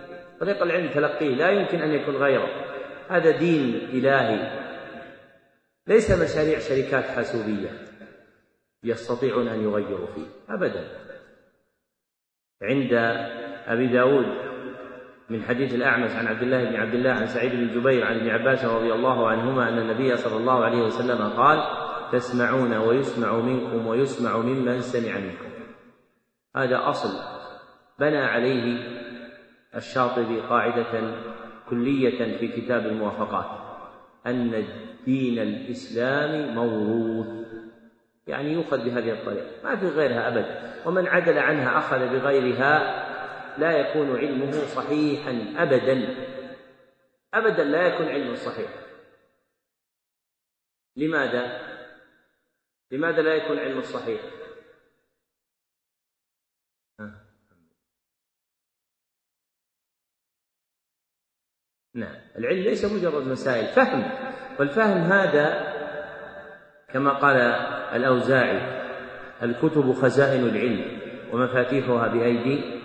طريق العلم تلقيه لا يمكن أن يكون غيره. هذا دين إلهي. ليس مشاريع شركات حاسوبية يستطيعون أن يغيروا فيه أبدا. عند أبي داود من حديث الأعمش عن عبد الله بن عبد الله عن سعيد بن جبير عن ابن عباس رضي الله عنهما أن النبي صلى الله عليه وسلم قال تسمعون ويسمع منكم ويسمع ممن سمع منكم. هذا أصل بنى عليه الشاطبي قاعدة كلية في كتاب الموافقات أن دين الإسلام موروث. يعني يؤخذ بهذه الطريقة. ما في غيرها أبدا ومن عدل عنها أخذ بغيرها لا يكون علمه صحيحا أبدا. أبدا لا يكون علمه صحيح. لماذا؟ لماذا لا يكون علمه صحيح؟ نعم. العلم ليس مجرد مسائل. فهم. والفهم هذا كما قال الأوزاعي الكتب خزائن العلم ومفاتيحها بأيدي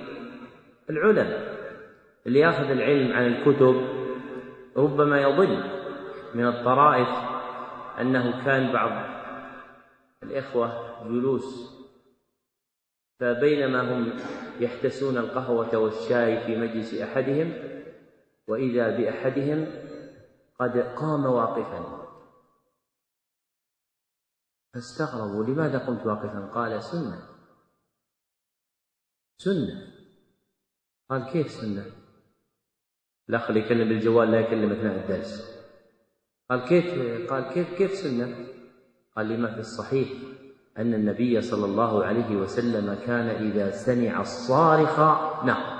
العلماء اللي ياخذ العلم عن الكتب ربما يضل من الطرائف أنه كان بعض الإخوة جلوس فبينما هم يحتسون القهوة والشاي في مجلس أحدهم وإذا بأحدهم قد قام واقفا. فاستغربوا لماذا قمت واقفا؟ قال سنة. سنة؟ قال كيف سنة؟ الأخ اللي يكلم بالجوال لا يكلم أثناء الدرس. قال كيف قال كيف كيف سنة؟ قال لما في الصحيح أن النبي صلى الله عليه وسلم كان إذا سمع الصارخ نعم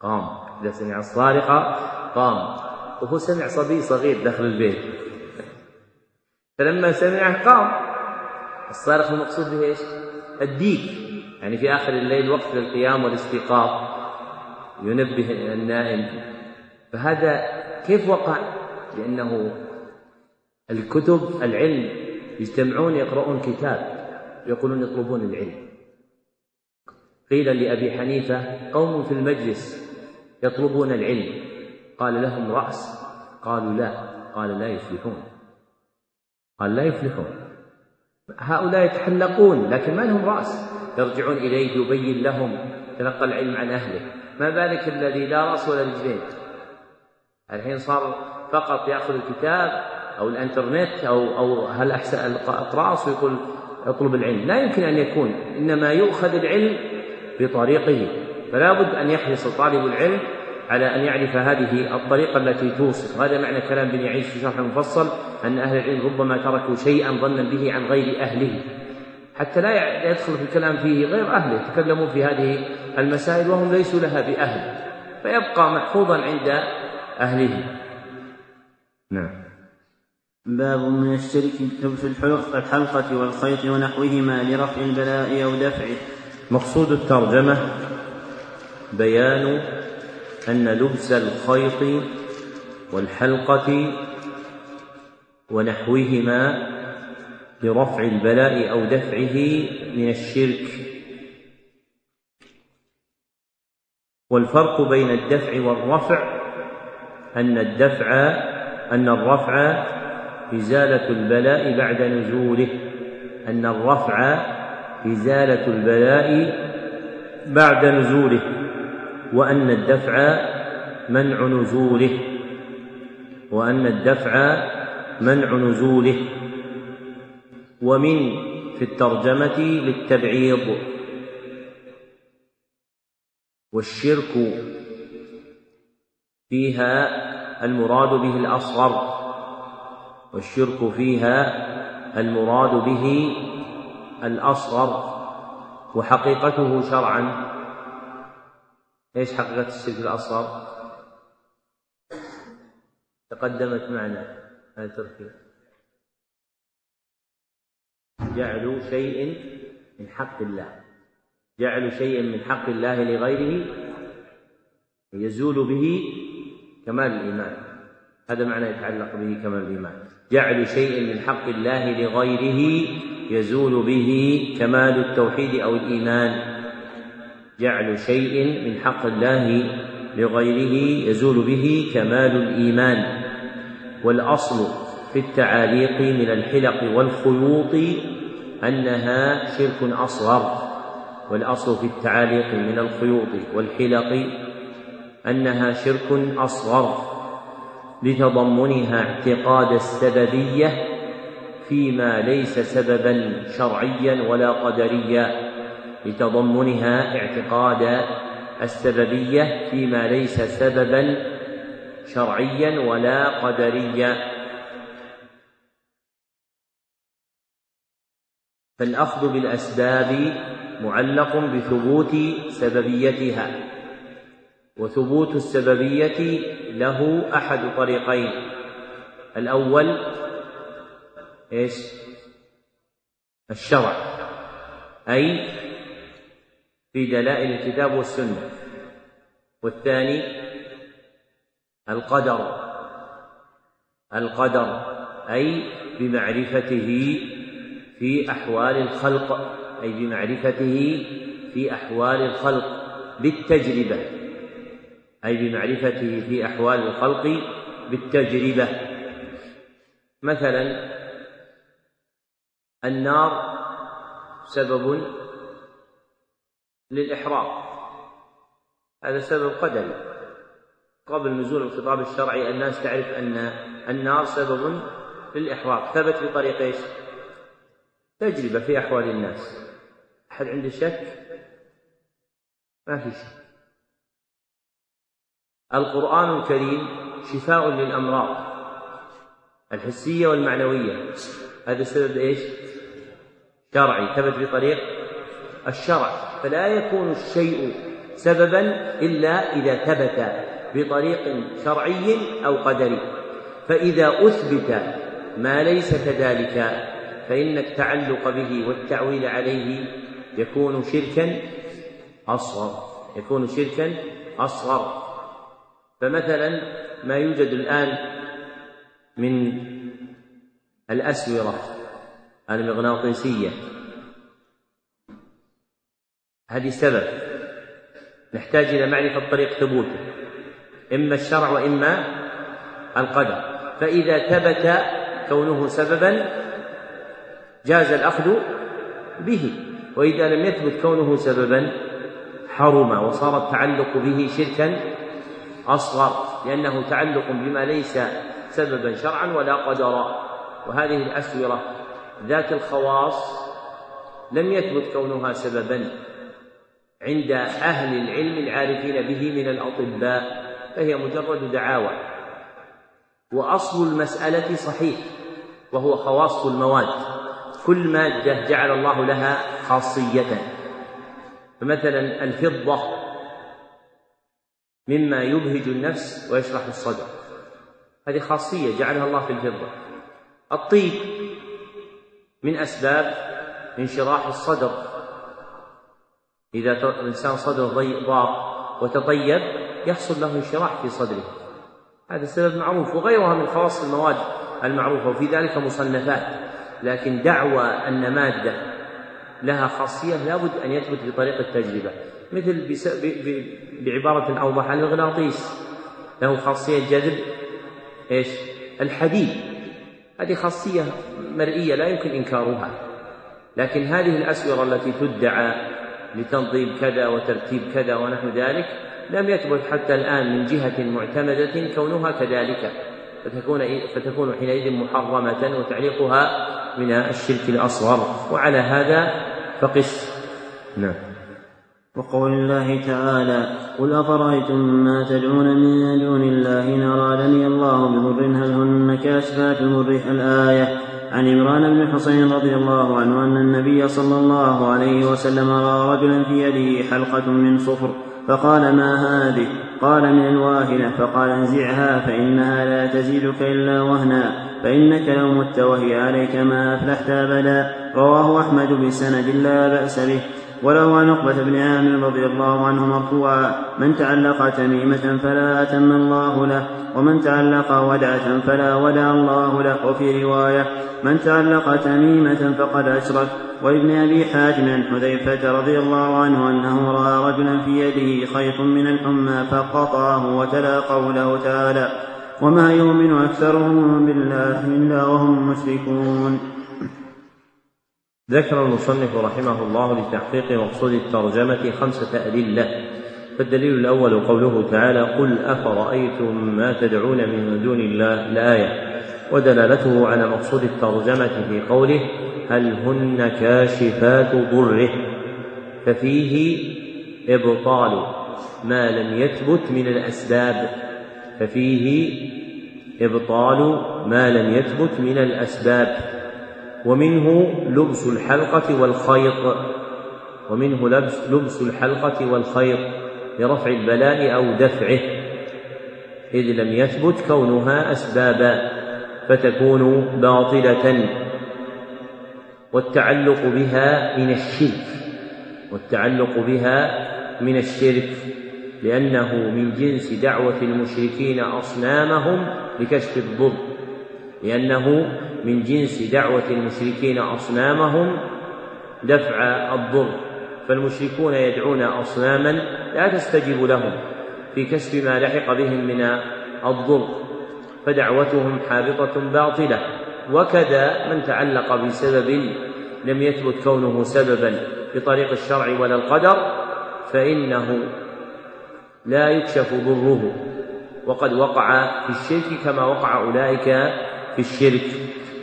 قام إذا سمع الصارخ قام. وهو سمع صبي صغير داخل البيت. فلما سمعه قام. الصارخ المقصود به إيش؟ الديك. يعني في آخر الليل وقت للقيام والاستيقاظ ينبه النائم. فهذا كيف وقع؟ لأنه الكتب العلم يجتمعون يقرؤون كتاب يقولون يطلبون العلم. قيل لأبي حنيفة قوم في المجلس يطلبون العلم. قال لهم رأس. قالوا لا. قال لا يفلحون. قال لا يفلحون. هؤلاء يتحلقون لكن ما لهم رأس؟ يرجعون إليه يبين لهم تلقى العلم عن أهله. ما بالك الذي لا رأس ولا رجلين؟ الحين صار فقط يأخذ الكتاب أو الإنترنت أو أو هل أحسن الأقراص ويقول اطلب العلم. لا يمكن أن يكون إنما يؤخذ العلم بطريقه. فلا بد أن يحرص طالب العلم على أن يعرف هذه الطريقة التي توصف. هذا معنى كلام بن يعيش في شرح المفصل أن أهل العلم ربما تركوا شيئا ظنا به عن غير أهله. حتى لا يدخل في الكلام فيه غير أهله يتكلمون في هذه المسائل وهم ليسوا لها بأهل فيبقى محفوظا عند أهله. نعم. باب من الشرك لبس الحلقة والخيط ونحوهما لرفع البلاء أو دفعه. مقصود الترجمة بيان أن لبس الخيط والحلقة ونحوهما لرفع البلاء أو دفعه من الشرك. والفرق بين الدفع والرفع أن الدفع أن الرفع إزالة البلاء بعد نزوله أن الرفع إزالة البلاء بعد نزوله. وأن الدفع منع نزوله. وأن الدفع منع نزوله. ومن في الترجمة للتبعيض. والشرك فيها المراد به الأصغر. والشرك فيها المراد به الأصغر. وحقيقته شرعا. إيش حقيقة الشرك الأصغر؟ تقدمت معنا هذه تركي جعل شيء من حق الله. جعل شيء من حق الله لغيره يزول به كمال الإيمان. هذا معنى يتعلق به كمال الإيمان. جعل شيء من حق الله لغيره يزول به كمال التوحيد أو الإيمان. جعل شيء من حق الله لغيره يزول به كمال الإيمان. والأصل في التعاليق من الحلق والخيوط أنها شرك أصغر. والأصل في التعاليق من الخيوط والحلق أنها شرك أصغر. لتضمنها اعتقاد السببية فيما ليس سببا شرعيا ولا قدريا. لتضمنها اعتقاد السببية فيما ليس سببا شرعيا ولا قدريا فالأخذ بالأسباب معلق بثبوت سببيتها وثبوت السببية له أحد طريقين الأول إيش؟ الشرع أي في دلائل الكتاب والسنة. والثاني القدر. القدر أي بمعرفته في أحوال الخلق. أي بمعرفته في أحوال الخلق. بالتجربة. أي بمعرفته في أحوال الخلق بالتجربة. مثلا النار سبب للإحراق هذا سبب قدري قبل نزول الخطاب الشرعي الناس تعرف أن النار سبب للإحراق ثبت بطريق إيش؟ تجربة في أحوال الناس أحد عنده شك؟ ما في شك القرآن الكريم شفاء للأمراض الحسية والمعنوية هذا سبب إيش؟ شرعي ثبت بطريق الشرع فلا يكون الشيء سببا إلا إذا ثبت بطريق شرعي أو قدري. فإذا أثبت ما ليس كذلك فإن التعلق به والتعويل عليه يكون شركا أصغر يكون شركا أصغر. فمثلا ما يوجد الآن من الأسورة المغناطيسية هذه سبب. نحتاج إلى معرفة طريق ثبوته. إما الشرع وإما القدر. فإذا ثبت كونه سببا جاز الأخذ به. وإذا لم يثبت كونه سببا حرم وصار التعلق به شركا أصغر. لأنه تعلق بما ليس سببا شرعا ولا قدرا. وهذه الأسورة ذات الخواص لم يثبت كونها سببا. عند أهل العلم العارفين به من الأطباء فهي مجرد دعاوى. وأصل المسألة صحيح وهو خواص المواد. كل مادة جعل الله لها خاصية. فمثلا الفضة مما يبهج النفس ويشرح الصدر. هذه خاصية جعلها الله في الفضة. الطيب من أسباب انشراح الصدر. إذا الإنسان صدره ضاق وتطيب يحصل له انشراح في صدره. هذا سبب معروف وغيرها من خواص المواد المعروفة وفي ذلك مصنفات. لكن دعوى أن مادة لها خاصية لابد أن يثبت بطريق التجربة. مثل بعبارة أوضح المغناطيس له خاصية جذب إيش؟ الحديد. هذه خاصية مرئية لا يمكن إنكارها. لكن هذه الأسورة التي تدعى لتنظيم كذا وترتيب كذا ونحو ذلك لم يثبت حتى الآن من جهة معتمدة كونها كذلك فتكون فتكون حينئذ محرمة وتعليقها من الشرك الأصغر. وعلى هذا فقس. نعم. وقول الله تعالى قل أفرأيتم ما تدعون من دون الله إن أرادني الله بضر هل هن كاشفات ضره الآية؟ عن عمران بن حسين رضي الله عنه أن النبي صلى الله عليه وسلم رأى رجلا في يده حلقة من صفر فقال ما هذه؟ قال من الواهنة. فقال انزعها فإنها لا تزيدك إلا وهنا فإنك لو مت وهي عليك ما أفلحت أبدا. رواه أحمد بسند لا بأس به. وله عن عقبة بن عامر رضي الله عنه مرفوعا من تعلق تميمة فلا أتم الله له ومن تعلق ودعة فلا ودع الله له. وفي رواية من تعلق تميمة فقد أشرك. وابن أبي حاتم عن حذيفة رضي الله عنه أنه رأى رجلا في يده خيط من الحمى فقطعه وتلا قوله تعالى وما يؤمن أكثرهم بالله إلا وهم مشركون. ذكر المصنف رحمه الله لتحقيق مقصود الترجمة خمسة أدلة فالدليل الأول قوله تعالى قل أفرأيتم ما تدعون من دون الله الآية ودلالته على مقصود الترجمة في قوله هل هن كاشفات ضره ففيه إبطال ما لم يثبت من الأسباب. ففيه إبطال ما لم يثبت من الأسباب. ومنه لبس الحلقة والخيط. ومنه لبس, لبس الحلقة والخيط لرفع البلاء أو دفعه. إذ لم يثبت كونها أسبابا فتكون باطلة. والتعلق بها من الشرك. والتعلق بها من الشرك. لأنه من جنس دعوة المشركين أصنامهم لكشف الضر. لأنه من جنس دعوة المشركين أصنامهم دفع الضر. فالمشركون يدعون أصناما لا تستجب لهم في كشف ما لحق بهم من الضر. فدعوتهم حابطة باطلة. وكذا من تعلق بسبب لم يثبت كونه سببا بطريق الشرع ولا القدر فإنه لا يكشف ضره. وقد وقع في الشرك كما وقع أولئك في الشرك.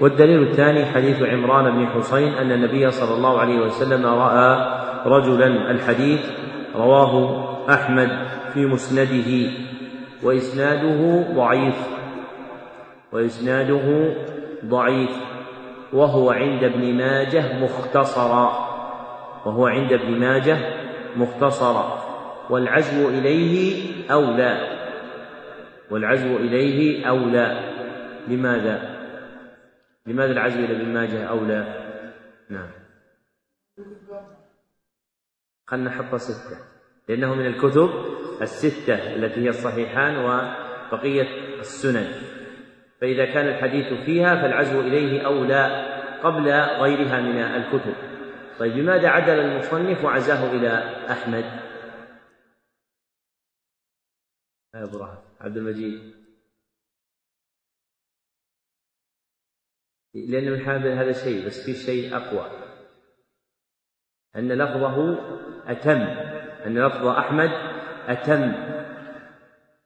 والدليل الثاني حديث عمران بن حسين أن النبي صلى الله عليه وسلم رأى رجلا الحديث رواه أحمد في مسنده وإسناده ضعيف وإسناده ضعيف وهو عند ابن ماجه مختصرا وهو عند ابن ماجه مختصرا والعزو إليه أولى والعزو إليه أولى لماذا؟ لماذا العزو إلى ابن ماجه أولى؟ نعم. خلنا نحط ستة لأنه من الكتب الستة التي هي الصحيحان وبقية السنن. فإذا كان الحديث فيها فالعزو إليه أولى قبل غيرها من الكتب. طيب لماذا عدل المصنف وعزاه إلى أحمد؟ يا أبو عبد المجيد. لأن من حال هذا شيء بس في شيء أقوى. أن لفظه أتم أن لفظ أحمد أتم.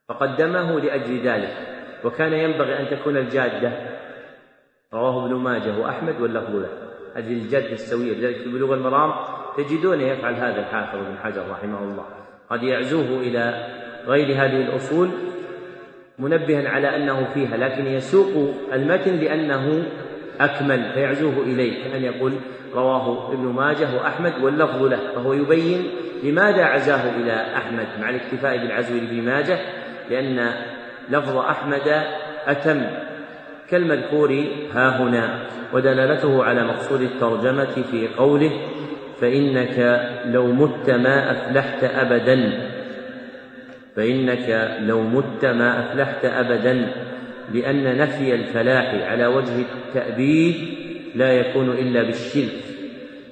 فقدمه لأجل ذلك. وكان ينبغي أن تكون الجادة. رواه ابن ماجه وأحمد واللفظ له. هذه الجادة السوية لذلك في بلوغ المرام تجدون يفعل هذا الحافظ بن حجر رحمه الله. قد يعزوه إلى غير هذه الأصول منبها على أنه فيها لكن يسوق المتن لأنه أكمل فيعزوه إليه كأن يقول رواه ابن ماجه وأحمد واللفظ له فهو يبين لماذا عزاه إلى أحمد مع الاكتفاء بالعزو لابن ماجه لأن لفظ أحمد أتم. كالمذكور ها هنا ودلالته على مقصود الترجمة في قوله فإنك لو مت ما أفلحت أبدا فإنك لو مت ما أفلحت أبدا. لأن نفي الفلاح على وجه التأبيد لا يكون إلا بالشرك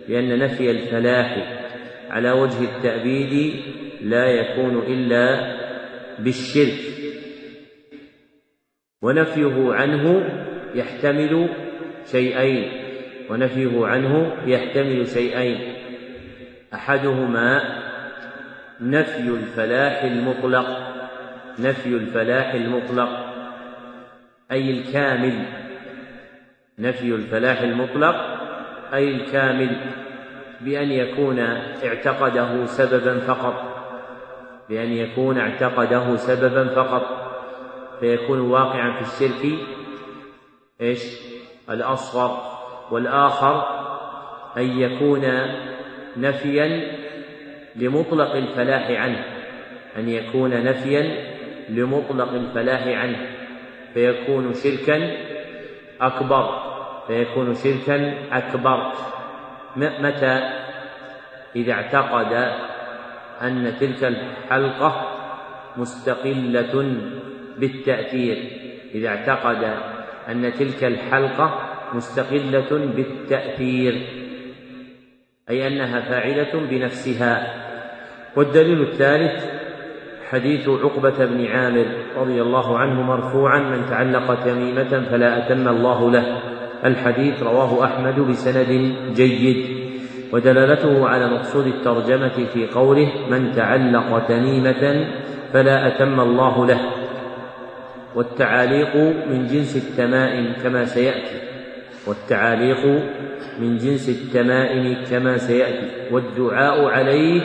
لأن نفي الفلاح على وجه التأبيد لا يكون إلا بالشرك. ونفيه عنه يحتمل شيئين ونفيه عنه يحتمل شيئين. أحدهما نفي الفلاح المطلق نفي الفلاح المطلق. أي الكامل. نفي الفلاح المطلق أي الكامل. بأن يكون اعتقده سببا فقط. بأن يكون اعتقده سببا فقط. فيكون واقعا في الشرك. إيش؟ الأصغر والآخر. أن يكون نفيا لمطلق الفلاح عنه. أن يكون نفيا لمطلق الفلاح عنه. فيكون شركا أكبر. فيكون شركا أكبر. متى؟ إذا اعتقد أن تلك الحلقة مستقلة بالتأثير. إذا اعتقد أن تلك الحلقة مستقلة بالتأثير. أي أنها فاعلة بنفسها. والدليل الثالث حديث عقبة بن عامر رضي الله عنه مرفوعا من تعلق تميمة فلا أتم الله له. الحديث رواه أحمد بسند جيد. ودلالته على مقصود الترجمة في قوله من تعلق تميمة فلا أتم الله له. والتعاليق من جنس التمائم كما سيأتي. والتعاليق من جنس التمائم كما سيأتي. والدعاء عليه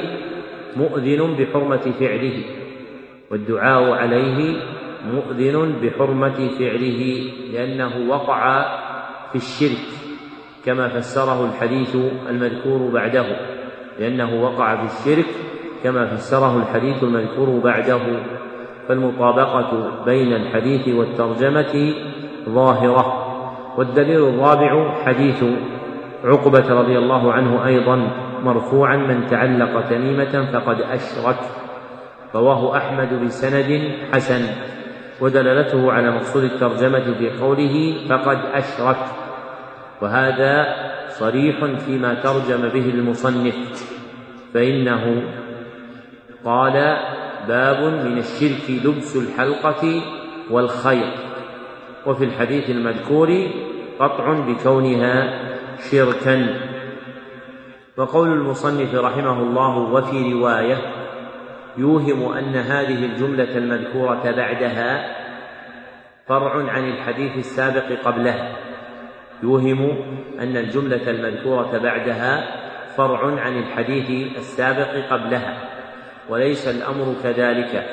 مؤذن بحرمة فعله. والدعاء عليه مؤذن بحرمة فعله لأنه وقع في الشرك كما فسره الحديث المذكور بعده. لأنه وقع في الشرك كما فسره الحديث المذكور بعده. فالمطابقة بين الحديث والترجمة ظاهرة. والدليل الرابع حديث عقبة رضي الله عنه أيضا مرفوعا من تعلق تميمة فقد أشرك رواه أحمد بسند حسن ودلالته على مقصود الترجمة في قوله فقد أشرك وهذا صريح فيما ترجم به المصنف فإنه قال باب من الشرك لبس الحلقة والخيط وفي الحديث المذكور قطع بكونها شركا وقول المصنف رحمه الله وفي رواية يوهم أن هذه الجملة المذكورة بعدها فرع عن الحديث السابق قبلها يوهم أن الجملة المذكورة بعدها فرع عن الحديث السابق قبلها وليس الأمر كذلك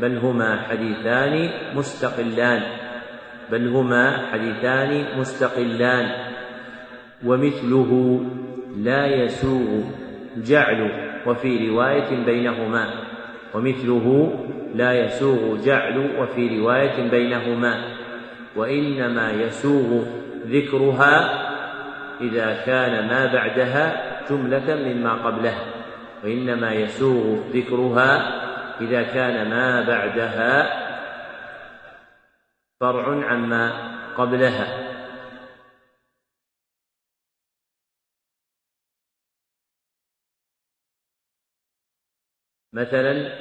بل هما حديثان مستقلان بل هما حديثان مستقلان ومثله لا يسوغ جعل وفي رواية بينهما. ومثله لا يسوغ جعل وفي رواية بينهما وإنما يسوغ ذكرها إذا كان ما بعدها جملة مما قبلها وإنما يسوغ ذكرها إذا كان ما بعدها فرع عما قبلها. مثلا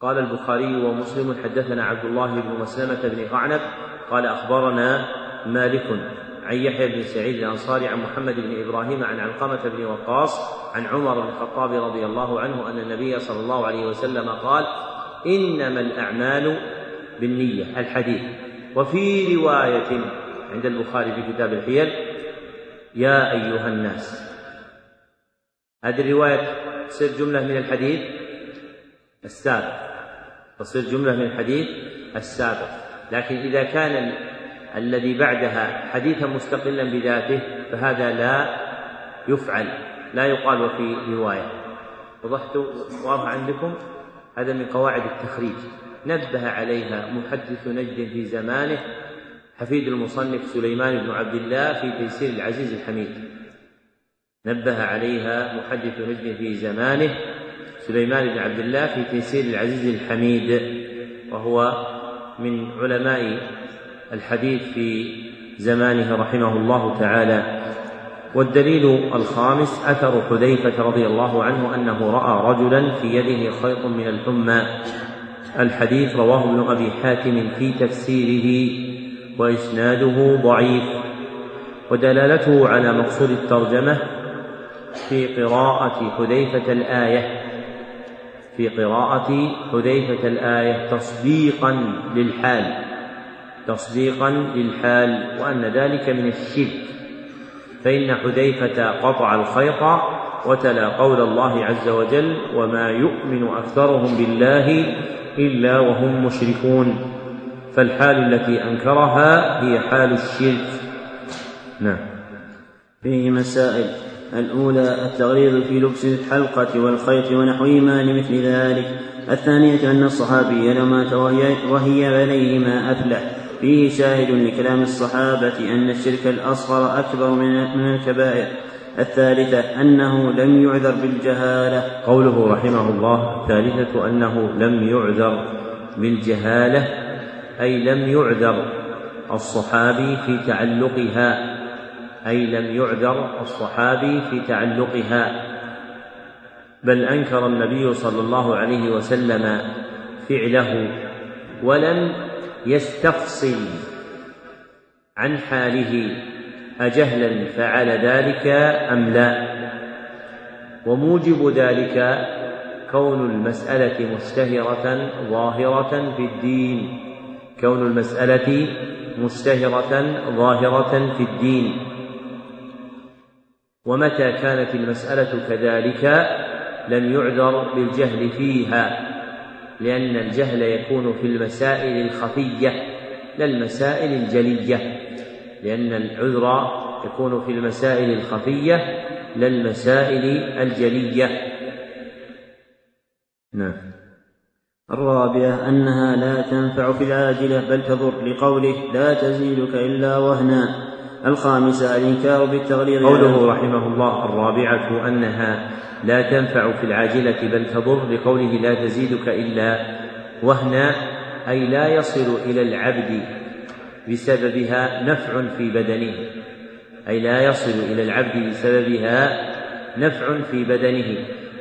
قال البخاري ومسلم حدثنا عبد الله بن مسلمة بن قعنب قال أخبرنا مالك عن يحيى بن سعيد الأنصاري عن محمد بن إبراهيم عن علقمة بن وقاص عن عمر بن الخطاب رضي الله عنه أن النبي صلى الله عليه وسلم قال إنما الأعمال بالنية الحديث. وفي رواية عند البخاري في كتاب الحيل يا أيها الناس. هذه الرواية تصير جملة من الحديث السابق. تصير جملة من الحديث السابق. لكن إذا كان الذي بعدها حديثا مستقلا بذاته فهذا لا يفعل لا يقال وفي رواية. وضحت واضح عندكم؟ هذا من قواعد التخريج. نبه عليها محدث نجد في زمانه حفيد المصنف سليمان بن عبد الله في تيسير العزيز الحميد. نبه عليها محدث نجد في زمانه سليمان بن عبد الله في تيسير العزيز الحميد وهو من علماء الحديث في زمانه رحمه الله تعالى. والدليل الخامس أثر حذيفة رضي الله عنه أنه رأى رجلا في يده خيط من الحمى. الحديث رواه ابن أبي حاتم في تفسيره وإسناده ضعيف ودلالته على مقصود الترجمة في قراءة حذيفة الآية في قراءة حذيفة الآية تصديقا للحال تصديقا للحال وأن ذلك من الشرك فإن حذيفة قطع الخيط وتلا قول الله عز وجل وما يؤمن أكثرهم بالله إلا وهم مشركون فالحال التي أنكرها هي حال الشرك. نعم. فيه مسائل. الأولى التغليظ في لبس الحلقة والخيط ونحوهما لمثل ذلك. الثانية أن الصحابي وهي, وهي عليهما أفلح. فيه شاهد لكلام الصحابة أن الشرك الأصغر أكبر من الكبائر. الثالثة أنه لم يعذر بالجهالة. قوله رحمه الله الثالثة أنه لم يعذر بالجهالة. أي لم يعذر الصحابي في تعلقها أي لم يعذر الصحابي في تعلقها. بل أنكر النبي صلى الله عليه وسلم فعله ولم يستفصل عن حاله أجهلا فعل ذلك أم لا؟ وموجب ذلك كون المسألة مشتهرة ظاهرة في الدين. كون المسألة مشتهرة ظاهرة في الدين. ومتى كانت المسألة كذلك؟ لم يعذر بالجهل فيها لأن الجهل يكون في المسائل الخفية لا المسائل الجلية. لأن العذر يكون في المسائل الخفية لا المسائل الجلية. نعم. الرابعة أنها لا تنفع في العاجلة بل تضر لقوله لا تزيدك إلا وهنا. الخامسة الإنكار بالتغليظ قوله رحمه الله الرابعة أنها لا تنفع في العاجلة بل تضر لقوله لا تزيدك إلا وهنا أي لا يصل إلى العبد بسببها نفع في بدنه. أي لا يصل إلى العبد بسببها نفع في بدنه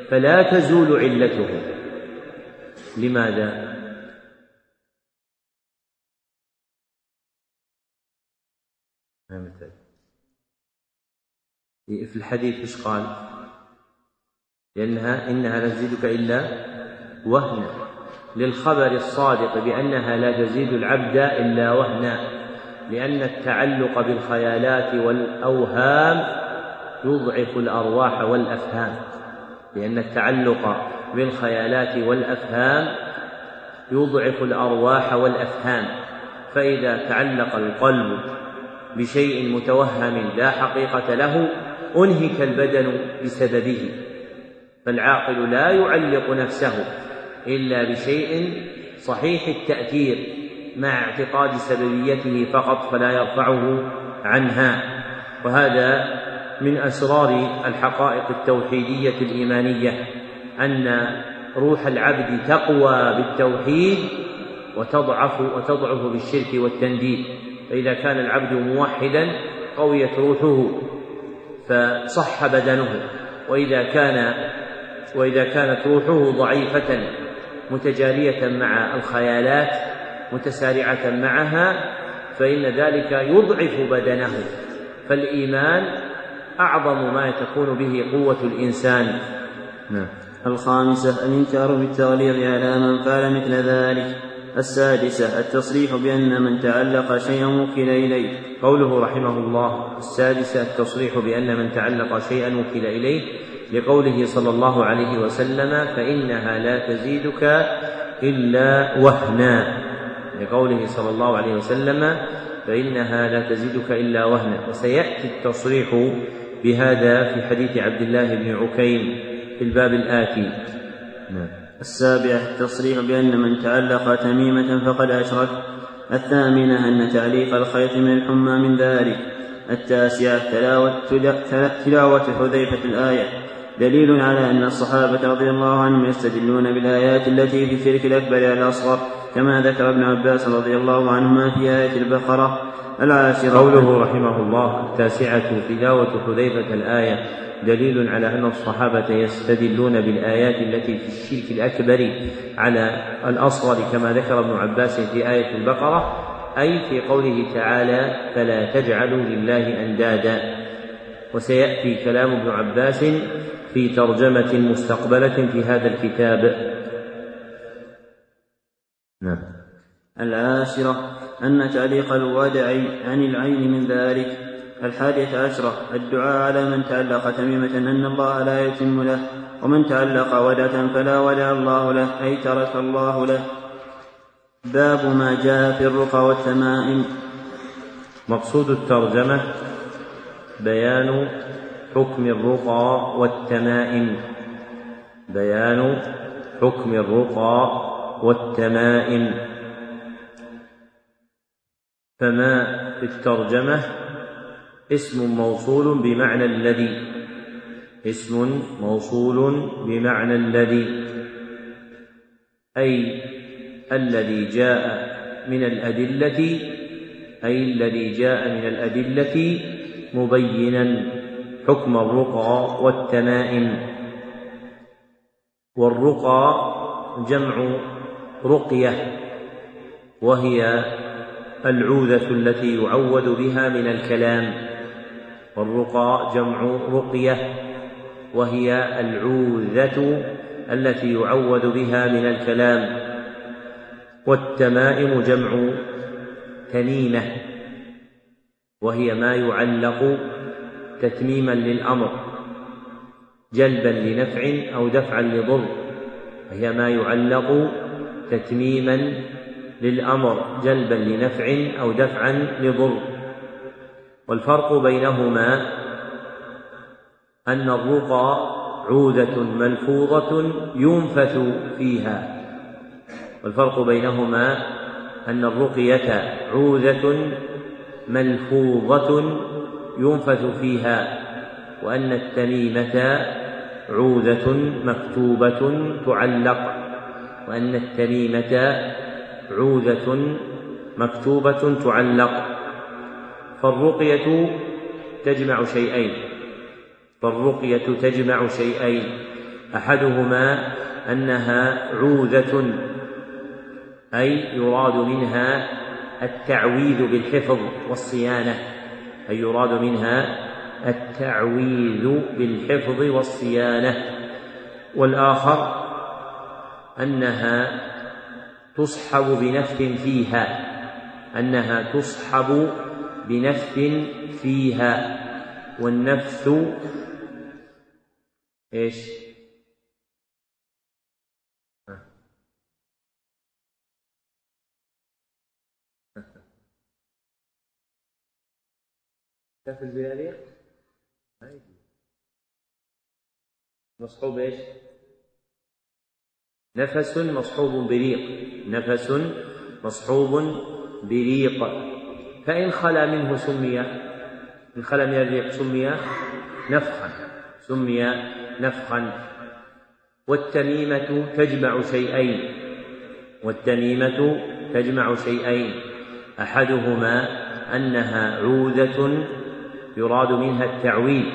فلا تزول علته. لماذا؟ في الحديث إيش قال؟ لأنها إنها لا تزيدك إلا وهنا للخبر الصادق بأنها لا تزيد العبد إلا وهنا لأن التعلق بالخيالات والأوهام يضعف الأرواح والأفهام لأن التعلق بالخيالات والأفهام يضعف الأرواح والأفهام. فإذا تعلق القلب بشيء متوهم لا حقيقة له أنهك البدن بسببه. فالعاقل لا يعلق نفسه إلا بشيء صحيح التأثير مع اعتقاد سببيته فقط فلا يرفعه عنها. وهذا من أسرار الحقائق التوحيدية الإيمانية. أن روح العبد تقوى بالتوحيد وتضعف وتضعف بالشرك والتنديد. فإذا كان العبد موحدا قويت روحه فصح بدنه. وإذا كان وإذا كانت روحه ضعيفة متجارية مع الخيالات متسارعة معها فإن ذلك يضعف بدنه. فالإيمان أعظم ما تكون به قوة الإنسان. نعم. الخامسة الإنكار بالتغليظ على من فعل مثل ذلك. السادسة التصريح بأن من تعلق شيئا وكل إليه. قوله رحمه الله السادسة التصريح بأن من تعلق شيئا وكل إليه. لقوله صلى الله عليه وسلم فإنها لا تزيدك إلا وهنا. لقوله صلى الله عليه وسلم فإنها لا تزيدك إلا وهنا. وسيأتي التصريح بهذا في حديث عبد الله بن عكيم. في الباب الآتي. نعم. السابع التصريح بأن من تعلق تميمة فقد أشرك. الثامنة أن تعليق الخيط من الحمى من ذلك. التاسعة تلاوة, تلاوة حذيفة الآية. دليل على أن الصحابة رضي الله عنهم يستدلون بالآيات التي في الشرك الأكبر على الأصغر كما ذكر ابن عباس رضي الله عنهما في آية البقرة العاشرة. قوله رحمه الله التاسعة تلاوة حذيفة الآية. دليل على أن الصحابة يستدلون بالآيات التي في الشرك الأكبر على الأصغر كما ذكر ابن عباس في آية البقرة أي في قوله تعالى فلا تجعلوا لله أندادا وسيأتي كلام ابن عباس في ترجمة مستقبلة في هذا الكتاب. نعم. العاشرة أن تعليق الوادع عن العين من ذلك. الحادية عشرة الدعاء على من تعلق تميمة أن الله لا يتم له ومن تعلق ودعة فلا ودع الله له أي ترك الله له. باب ما جاء في الرقى والتمائم. مقصود الترجمة بيان حكم الرقى والتمائم. بيان حكم الرقى والتمائم. فما في الترجمة اسم موصول بمعنى الذي. اسم موصول بمعنى الذي. أي الذي جاء من الأدلة أي الذي جاء من الأدلة مبينا. حكم الرقى والتمائم. والرقى جمع رقية وهي العوذة التي يعوذ بها من الكلام. والرقى جمع رقية وهي العوذة التي يعوذ بها من الكلام. والتمائم جمع تميمة وهي ما يعلق تتميما للأمر جلبا لنفع أو دفعا لضر وهي ما يعلق تتميما للأمر جلبا لنفع أو دفعا لضر. والفرق بينهما أن الرقى عودة ملفوظة ينفث فيها والفرق بينهما أن الرقية عوذة ملفوظة ينفث فيها وأن التميمة عوذة مكتوبة تعلق وأن التميمة عوذة مكتوبة تعلق. فالرقية تجمع شيئين. فالرقية تجمع شيئين. أحدهما أنها عوذة أي يراد منها التعويذ بالحفظ والصيانة أي يراد منها التعويذ بالحفظ والصيانة. والآخر أنها تصحب بنفث فيها أنها تصحب بنفث فيها والنفث إيش؟ كيف البلالية؟ مصحوب إيش؟ نفس مصحوب بريق نفس مصحوب بريق فإن خلا منه سمي إن خلا من الريق سمي نفخا سمي نفخا. والتميمة تجمع شيئين والتميمة تجمع شيئين. أحدهما أنها عوذة يراد منها التعويل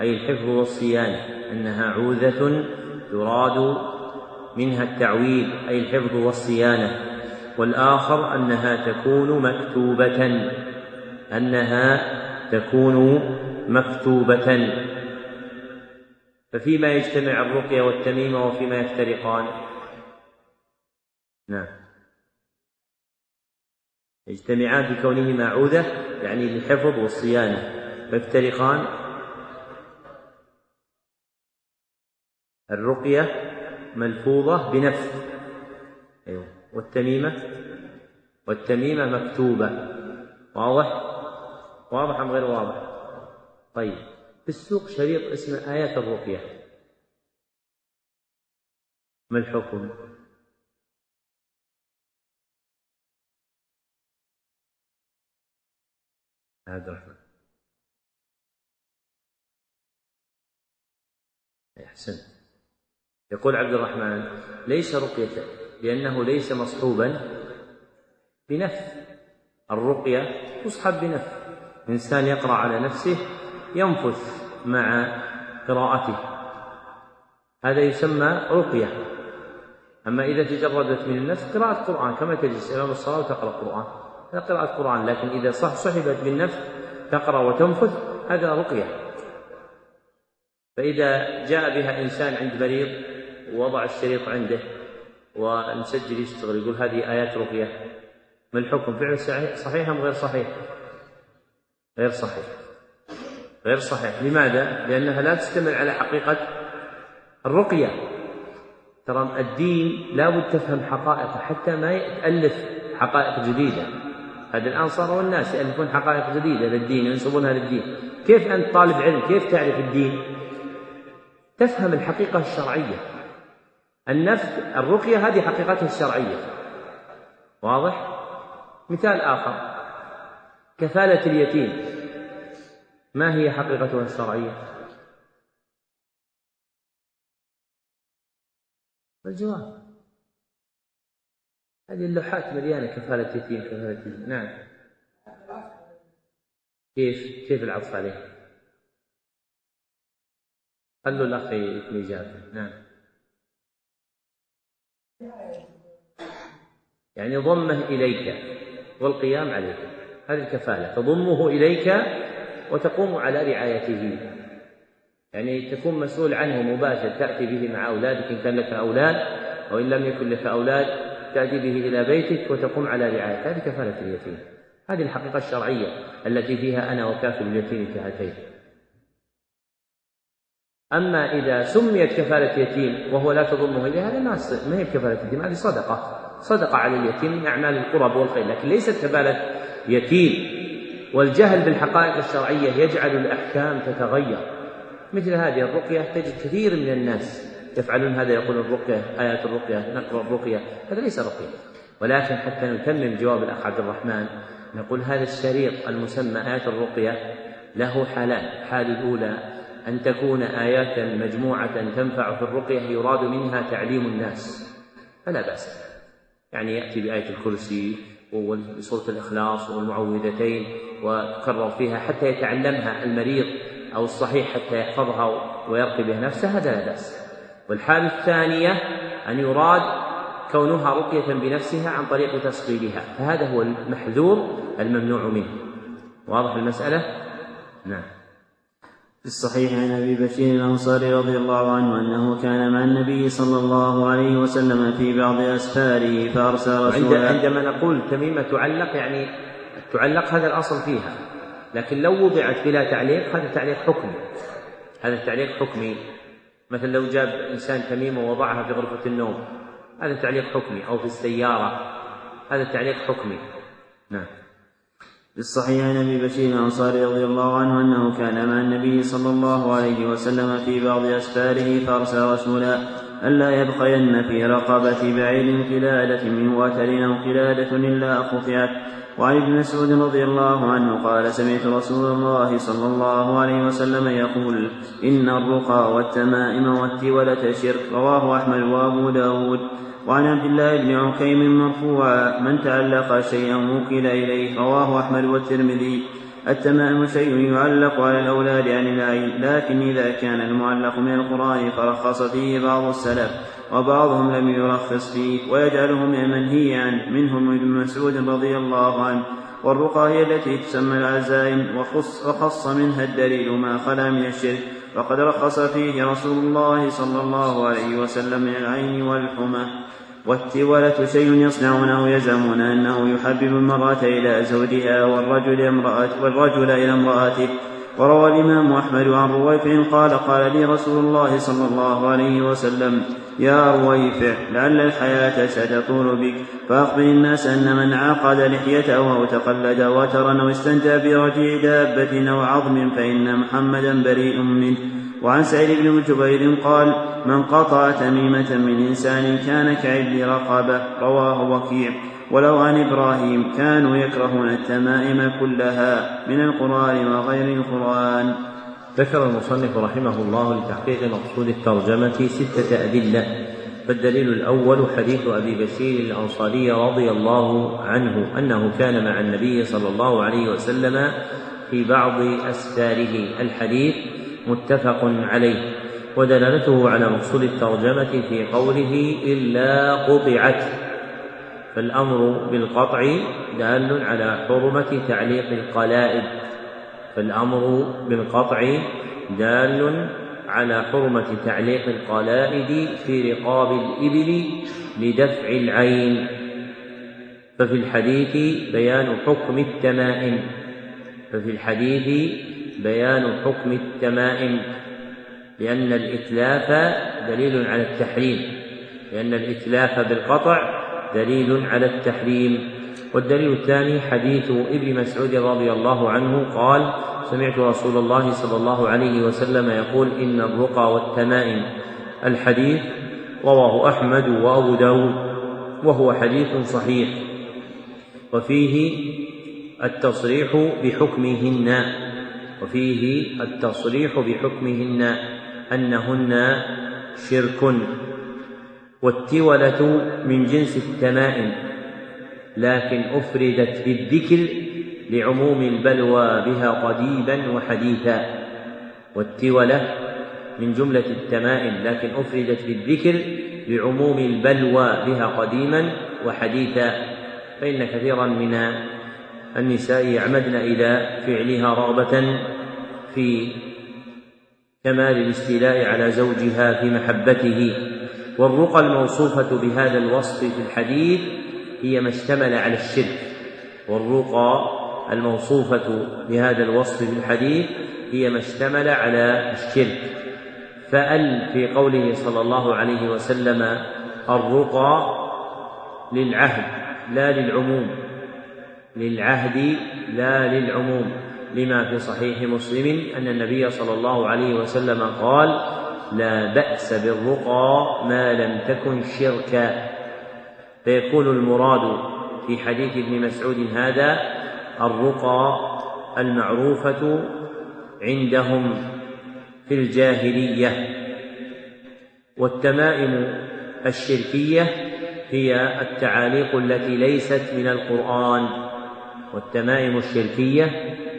أي الحفظ والصيانة أنها عوذة يراد منها التعويل أي الحفظ والصيانة. والآخر أنها تكون مكتوبة. أنها تكون مكتوبة. ففيما يجتمع الرقية والتميمة وفيما يفترقان. نعم. يجتمعان في كونهما عودة يعني للحفظ والصيانة. ويفترقان الرقية ملفوظة بنفس. أيوة. والتميمة والتميمة مكتوبة. واضح؟ واضح أم غير واضح؟ طيب. في السوق شريط اسمه آيات الرقية. ما الحكم؟ عبد الرحمن أحسنت يقول عبد الرحمن ليس رقية. لأنه ليس مصحوبا بنفس الرقية تصحب بنفس. إنسان يقرأ على نفسه ينفث مع قراءته. هذا يسمى رقية. أما إذا تجردت من النفس قراءة قرآن. كما تجلس أمام الصلاة وتقرأ قرآن. هذا قراءة قرآن لكن إذا صح صحبت بالنفس تقرأ وتنفث هذا رقية. فإذا جاء بها إنسان عند مريض ووضع الشريط عنده ومسجل يشتغل يقول هذه آيات رقية. ما الحكم؟ فعل صحيح أم غير صحيح؟ غير صحيح. غير صحيح. لماذا؟ لأنها لا تشتمل على حقيقة الرقية. ترى الدين لا بد تفهم حقائقه حتى ما تألف حقائق جديدة. هذا الآن صاروا الناس يألفون حقائق جديدة للدين ينسبونها للدين. كيف أنت طالب علم؟ كيف تعرف الدين؟ تفهم الحقيقة الشرعية. النفس الرقية هذه حقيقتها الشرعية. واضح؟ مثال آخر. كفالة اليتيم. ما هي حقيقتها الشرعية؟ الجواب. هذه اللوحات مليانة كفالة يتيم كفالة يتيم نعم. كيف؟ كيف العطف عليه؟ خلوا الأخ إجابته نعم. يعني ضمه إليك والقيام عليه هذه الكفالة تضمه إليك وتقوم على رعايته. يعني تكون مسؤول عنه مباشر تأتي به مع أولادك إن كان لك أولاد وإن لم يكن لك أولاد تأتي به إلى بيتك وتقوم على رعايته. هذه كفالة اليتيم. هذه الحقيقة الشرعية التي فيها أنا وكافل اليتيم كهاتين أما إذا سميت كفالة يتيم وهو لا تضمه إليه هذا ما هي كفالة يتيم هذه صدقة. صدقة على اليتيم من أعمال القرب والخير لكن ليست كفالة يتيم والجهل بالحقائق الشرعية يجعل الأحكام تتغير. مثل هذه الرقية تجد كثير من الناس يفعلون هذا يقول الرقية آيات الرقية نقرأ الرقية. هذا ليس رقية. ولكن حتى نتمم جواب الأخ عبد الرحمن نقول هذا الشريط المسمى آيات الرقية له حالان الحالة الأولى أن تكون آيات مجموعة تنفع في الرقية يراد منها تعليم الناس. فلا بأس. يعني يأتي بآية الكرسي وسورة الإخلاص والمعوذتين وتكرر فيها حتى يتعلمها المريض أو الصحيح حتى يحفظها ويرقي بها نفسه هذا لا بأس. والحالة الثانية أن يراد كونها رقية بنفسها عن طريق تصقيلها فهذا هو المحذور الممنوع منه. واضح المسألة؟ نعم. في الصحيح عن أبي بشير الأنصاري رضي الله عنه أنه كان مع النبي صلى الله عليه وسلم في بعض أسفاره فأرسل رسولا عندما نقول تميمة تعلق يعني تعلق هذا الأصل فيها لكن لو وضعت بلا تعليق هذا تعليق حكمي. هذا تعليق حكمي. مثلا لو جاب إنسان تميمة ووضعها في غرفة النوم هذا تعليق حكمي أو في السيارة هذا تعليق حكمي. نعم. في الصحيح عن أبي بشير الأنصاري رضي الله عنه أنه كان مع النبي صلى الله عليه وسلم في بعض أسفاره فأرسل رسولا ألا يبقين في رقبة بعير قلادة من وتر أو قلادة إلا خفعت وعن ابن مسعود رضي الله عنه قال سمعت رسول الله صلى الله عليه وسلم يقول إن الرقى والتمائم والتولة شرك. رواه أحمد وأبو داود. وعن عبد الله بن عكيم مرفوعا من تعلق شيئا وكل إليه. رواه أحمد والترمذي. التمام شيء يعلق على الأولاد عن العين لكن إذا كان المعلق من القرآن فرخص فيه بعض السلف وبعضهم لم يرخص فيه ويجعله من المنهي عنه منهم ابن مسعود رضي الله عنه والرقى هي التي تسمى العزائم وخص, وخص منها الدليل ما خلا من الشرك. وقد رخص فيه رسول الله صلى الله عليه وسلم من العين والحمى والتولة شيء يصنعونه يزعمون أنه يحبب المرأة إلى زوجها والرجل, امرأة والرجل إلى امرأته. وروى الإمام أحمد عن رويفع قال قال لي رسول الله صلى الله عليه وسلم يا رويفع لعل الحياة ستطول بك فأخبر الناس أن من عقد لحيته أو تقلد وترا أو استنجى برجيع دابة أو عظم فإن محمدا بريء منه. وعن سعيد بن جبير قال من قطع تميمة من إنسان كان كعبد رقبة رواه وكيع. ولو عن إبراهيم كانوا يكرهون التمائم كلها من القرآن وغير القرآن. ذكر المصنف رحمه الله لتحقيق مقصود الترجمة ستة أدلة فالدليل الأول حديث أبي بشير الأنصاري رضي الله عنه أنه كان مع النبي صلى الله عليه وسلم في بعض أسفاره. الحديث متفق عليه ودلالته على مقصود الترجمة في قوله إلا قطعت فالأمر بالقطع دال على حرمة تعليق القلائد. فالأمر بالقطع دال على حرمة تعليق القلائد في رقاب الإبل لدفع العين. ففي الحديث بيان حكم التمائم. ففي الحديث بيان حكم التمائم. لأن الإتلاف دليل على التحريم. لأن الإتلاف بالقطع دليل على التحريم. والدليل الثاني حديث ابن مسعود رضي الله عنه قال سمعت رسول الله صلى الله عليه وسلم يقول إن الرقى والتمائم. الحديث رواه أحمد وأبو داود وهو حديث صحيح وفيه التصريح بحكمهن وفيه التصريح بحكمهن أنهن شرك والتولة من جنس التمائم. لكن أفردت بالذكر لعموم البلوى بها قديما وحديثا والتولة من جملة التمائم لكن أفردت بالذكر لعموم البلوى بها قديما وحديثا فإن كثيرا من النساء يعمدن إلى فعلها رغبة في كمال الاستيلاء على زوجها في محبته والرقى الموصوفة بهذا الوصف في الحديث هي ما اشتمل على الشرك والرقى الموصوفة بهذا الوصف في الحديث هي ما اشتمل على الشرك. فأل في قوله صلى الله عليه وسلم الرقى للعهد لا للعموم. للعهد لا للعموم. لما في صحيح مسلم أن النبي صلى الله عليه وسلم قال لا بأس بالرقى ما لم تكن شركا. فيكون المراد في حديث ابن مسعود هذا الرقى المعروفة عندهم في الجاهلية. والتمائم الشركية هي التعاليق التي ليست من القرآن. والتمائم الشركية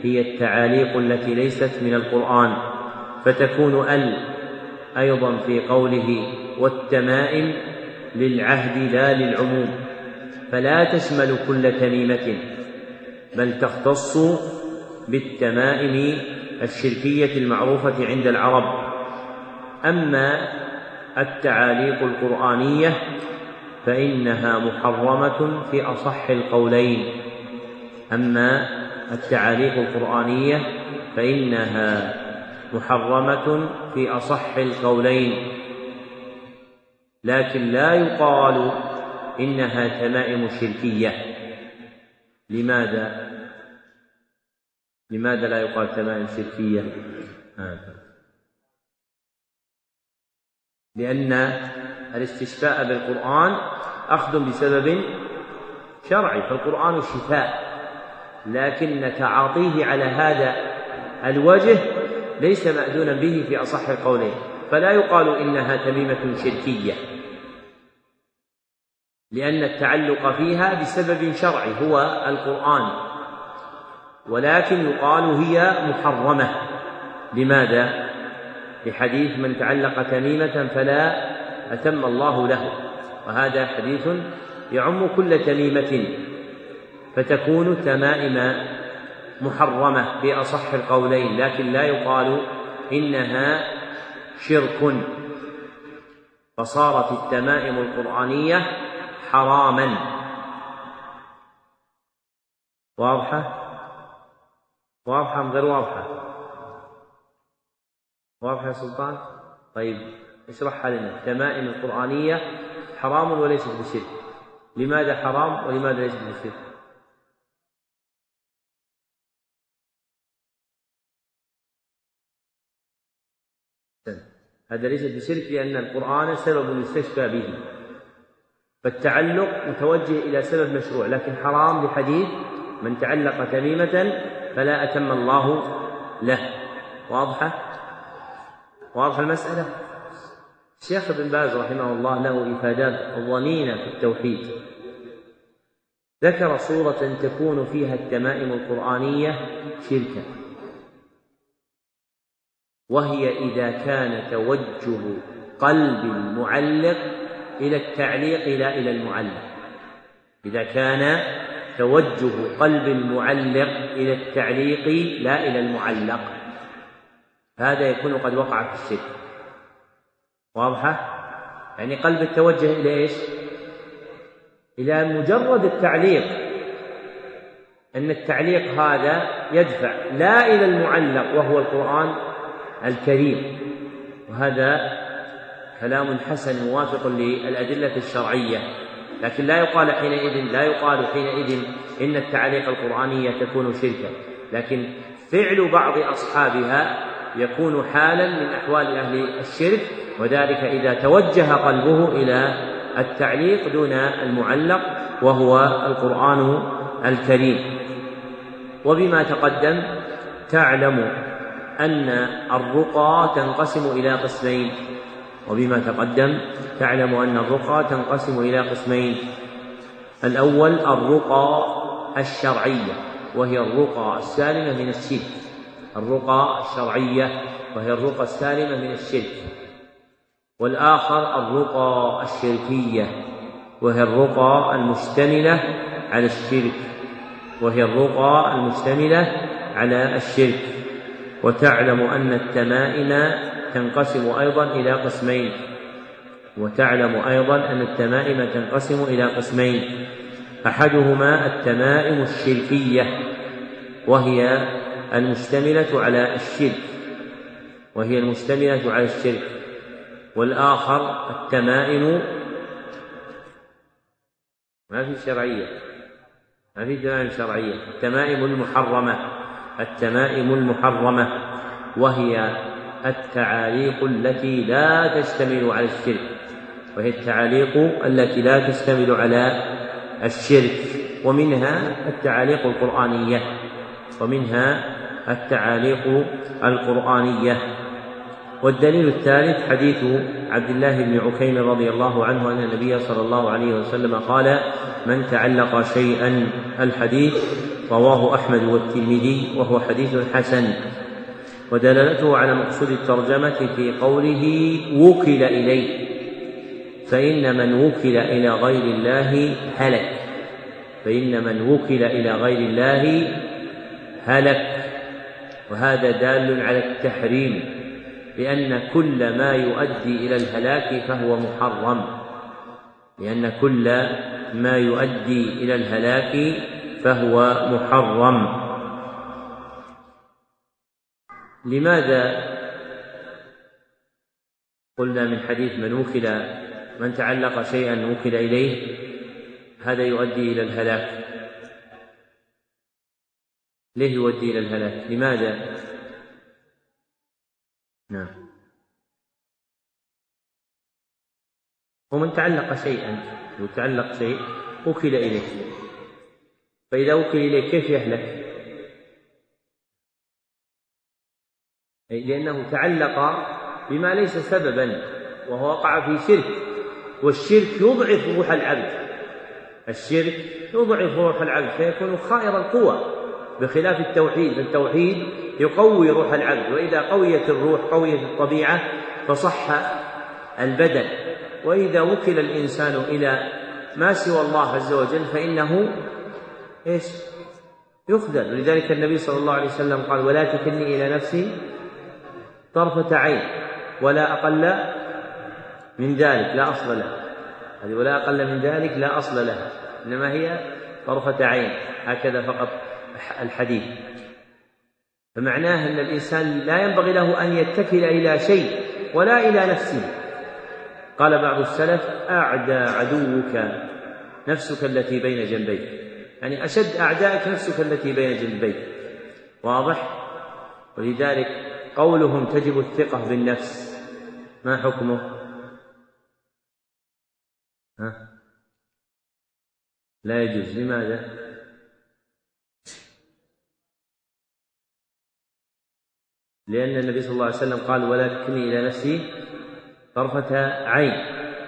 هي التعاليق التي ليست من القرآن. فتكون ال أيضا في قوله والتمائم للعهد لا للعموم فلا تشمل كل تميمة بل تختص بالتمائم الشركية المعروفة عند العرب. أما التعاليق القرآنية فإنها محرمة في أصح القولين. أما التعاليق القرآنية فإنها محرمة في أصح القولين. لكن لا يقال إنها تمائم شركية. لماذا؟ لماذا لا يقال تمائم شركية؟ لأن الاستشفاء بالقرآن أخذ بسبب شرعي فالقرآن شفاء. لكن تعاطيه على هذا الوجه ليس مأذونا به في أصح القولين. فلا يقال إنها تميمة شركية. لأن التعلق فيها بسبب شرعي هو القرآن. ولكن يقال هي محرمة. لماذا؟ لحديث من تعلق تميمة فلا أتم الله له. وهذا حديث يعم كل تميمة. فتكون تمائم محرمة في أصح القولين لكن لا يقال إنها شرك. فصارت التمائم القرآنية حراما. واضحة؟ واضحة غير واضحة؟ واضح يا سلطان؟ طيب اشرحها لنا التمائم القرآنية حرام وليست بشرك. لماذا حرام ولماذا ليست بشرك؟ هذا ليس بشرك لأن القرآن سبب يستشفى به. فالتعلق متوجه إلى سبب مشروع لكن حرام لحديث من تعلق تميمة فلا أتم الله له. واضحة؟ واضحة المسألة؟ الشيخ ابن باز رحمه الله له إفادات ظنينة في التوحيد. ذكر صورة تكون فيها التمائم القرآنية شركا وهي إذا كان توجه قلب المعلق إلى التعليق لا إلى المعلق. إذا كان توجه قلب المعلق إلى التعليق لا إلى المعلق. هذا يكون قد وقع في الشرك واضحة؟ يعني قلب التوجه إلى إيش؟ إلى مجرد التعليق. أن التعليق هذا يدفع لا إلى المعلق وهو القرآن الكريم. وهذا كلام حسن موافق للأدلة الشرعية لكن لا يقال حينئذ لا يقال حينئذ إن التعليق القرآنية تكون شركا. لكن فعل بعض أصحابها يكون حالا من أحوال أهل الشرك وذلك إذا توجه قلبه إلى التعليق دون المعلق وهو القرآن الكريم. وبما تقدم تعلم أن الرقى تنقسم إلى قسمين. وبما تقدم تعلم أن الرقى تنقسم إلى قسمين. الأول الرقى الشرعية وهي الرقى السالمة من الشرك. الرقى الشرعية وهي الرقى السالمة من الشرك. والآخر الرقى الشركية وهي الرقى المشتملة على الشرك. وهي الرقى المشتملة على الشرك. وتعلم أن التمائم تنقسم أيضا إلى قسمين وتعلم أيضا أن التمائم تنقسم إلى قسمين. أحدهما التمائم الشركية وهي المشتملة على الشرك وهي المشتملة على الشرك. والآخر التمائم ما في شرعية ما في تمائم شرعية. التمائم المحرمة التمائم المحرمة وهي التعاليق التي لا تشتمل على الشرك وهي التعاليق التي لا تشتمل على الشرك ومنها التعاليق القرآنية ومنها التعاليق القرآنية. والدليل الثالث حديث عبد الله بن عكيم رضي الله عنه أن النبي صلى الله عليه وسلم قال من تعلق شيئا الحديث رواه أحمد والترمذي وهو حديث حسن. ودلالته على مقصود الترجمة في قوله وكل إليه فإن من وكل إلى غير الله هلك فإن من وكل إلى غير الله هلك وهذا دال على التحريم لأن كل ما يؤدي إلى الهلاك فهو محرم لأن كل ما يؤدي إلى الهلاك فهو محرم. لماذا قلنا من حديث من وكل من تعلق شيئا وكل إليه هذا يؤدي إلى الهلاك. ليه يؤدي إلى الهلاك؟ لماذا؟ نعم. ومن تعلق شيئا يتعلق شيء وكل إليه. فإذا وكل إليه كيف يهلك؟ لأنه تعلق بما ليس سببا وهو وقع في شرك والشرك يضعف روح العبد. الشرك يضعف روح العبد فيكون خائر القوى. بخلاف التوحيد التوحيد يقوي روح العبد وإذا قويت الروح قويت الطبيعة فصح البدن. وإذا وكل الإنسان إلى ما سوى الله عز وجل فإنه إيش؟ يخذل ولذلك النبي صلى الله عليه وسلم قال ولا تكلني إلى نفسي طرفة عين ولا أقل من ذلك لا أصل له. هذه ولا أقل من ذلك لا أصل لها إنما هي طرفة عين هكذا فقط الحديث. فمعناه أن الإنسان لا ينبغي له أن يتكل إلى شيء ولا إلى نفسه. قال بعض السلف أعدى عدوك نفسك التي بين جنبيك. يعني أشد أعدائك نفسك التي بين جنبيك. واضح؟ ولذلك قولهم تجب الثقة بالنفس. ما حكمه؟ ها؟ لا يجوز. لماذا؟ لأن النبي صلى الله عليه وسلم قال ولا تكلني إلى نفسي طرفة عين.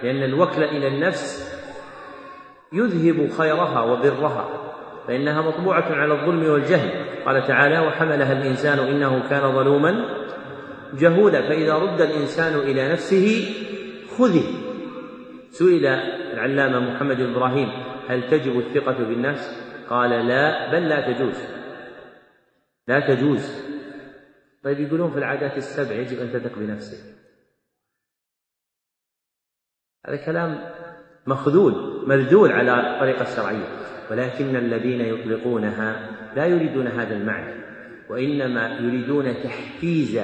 لأن الوكل إلى النفس يذهب خيرها وبرها فإنها مطبوعة على الظلم والجهل. قال تعالى وحملها الإنسان إنه كان ظلوما جهولا فإذا رد الإنسان إلى نفسه خذي سئل العلامة محمد بن إبراهيم هل تجب الثقة بالنفس؟ قال لا بل لا تجوز. لا تجوز. طيب يقولون في العادات السبع يجب أن تثق بنفسك. هذا كلام مخذول مردود على الطريقة الشرعية. ولكن الذين يطلقونها لا يريدون هذا المعنى وإنما يريدون تحفيز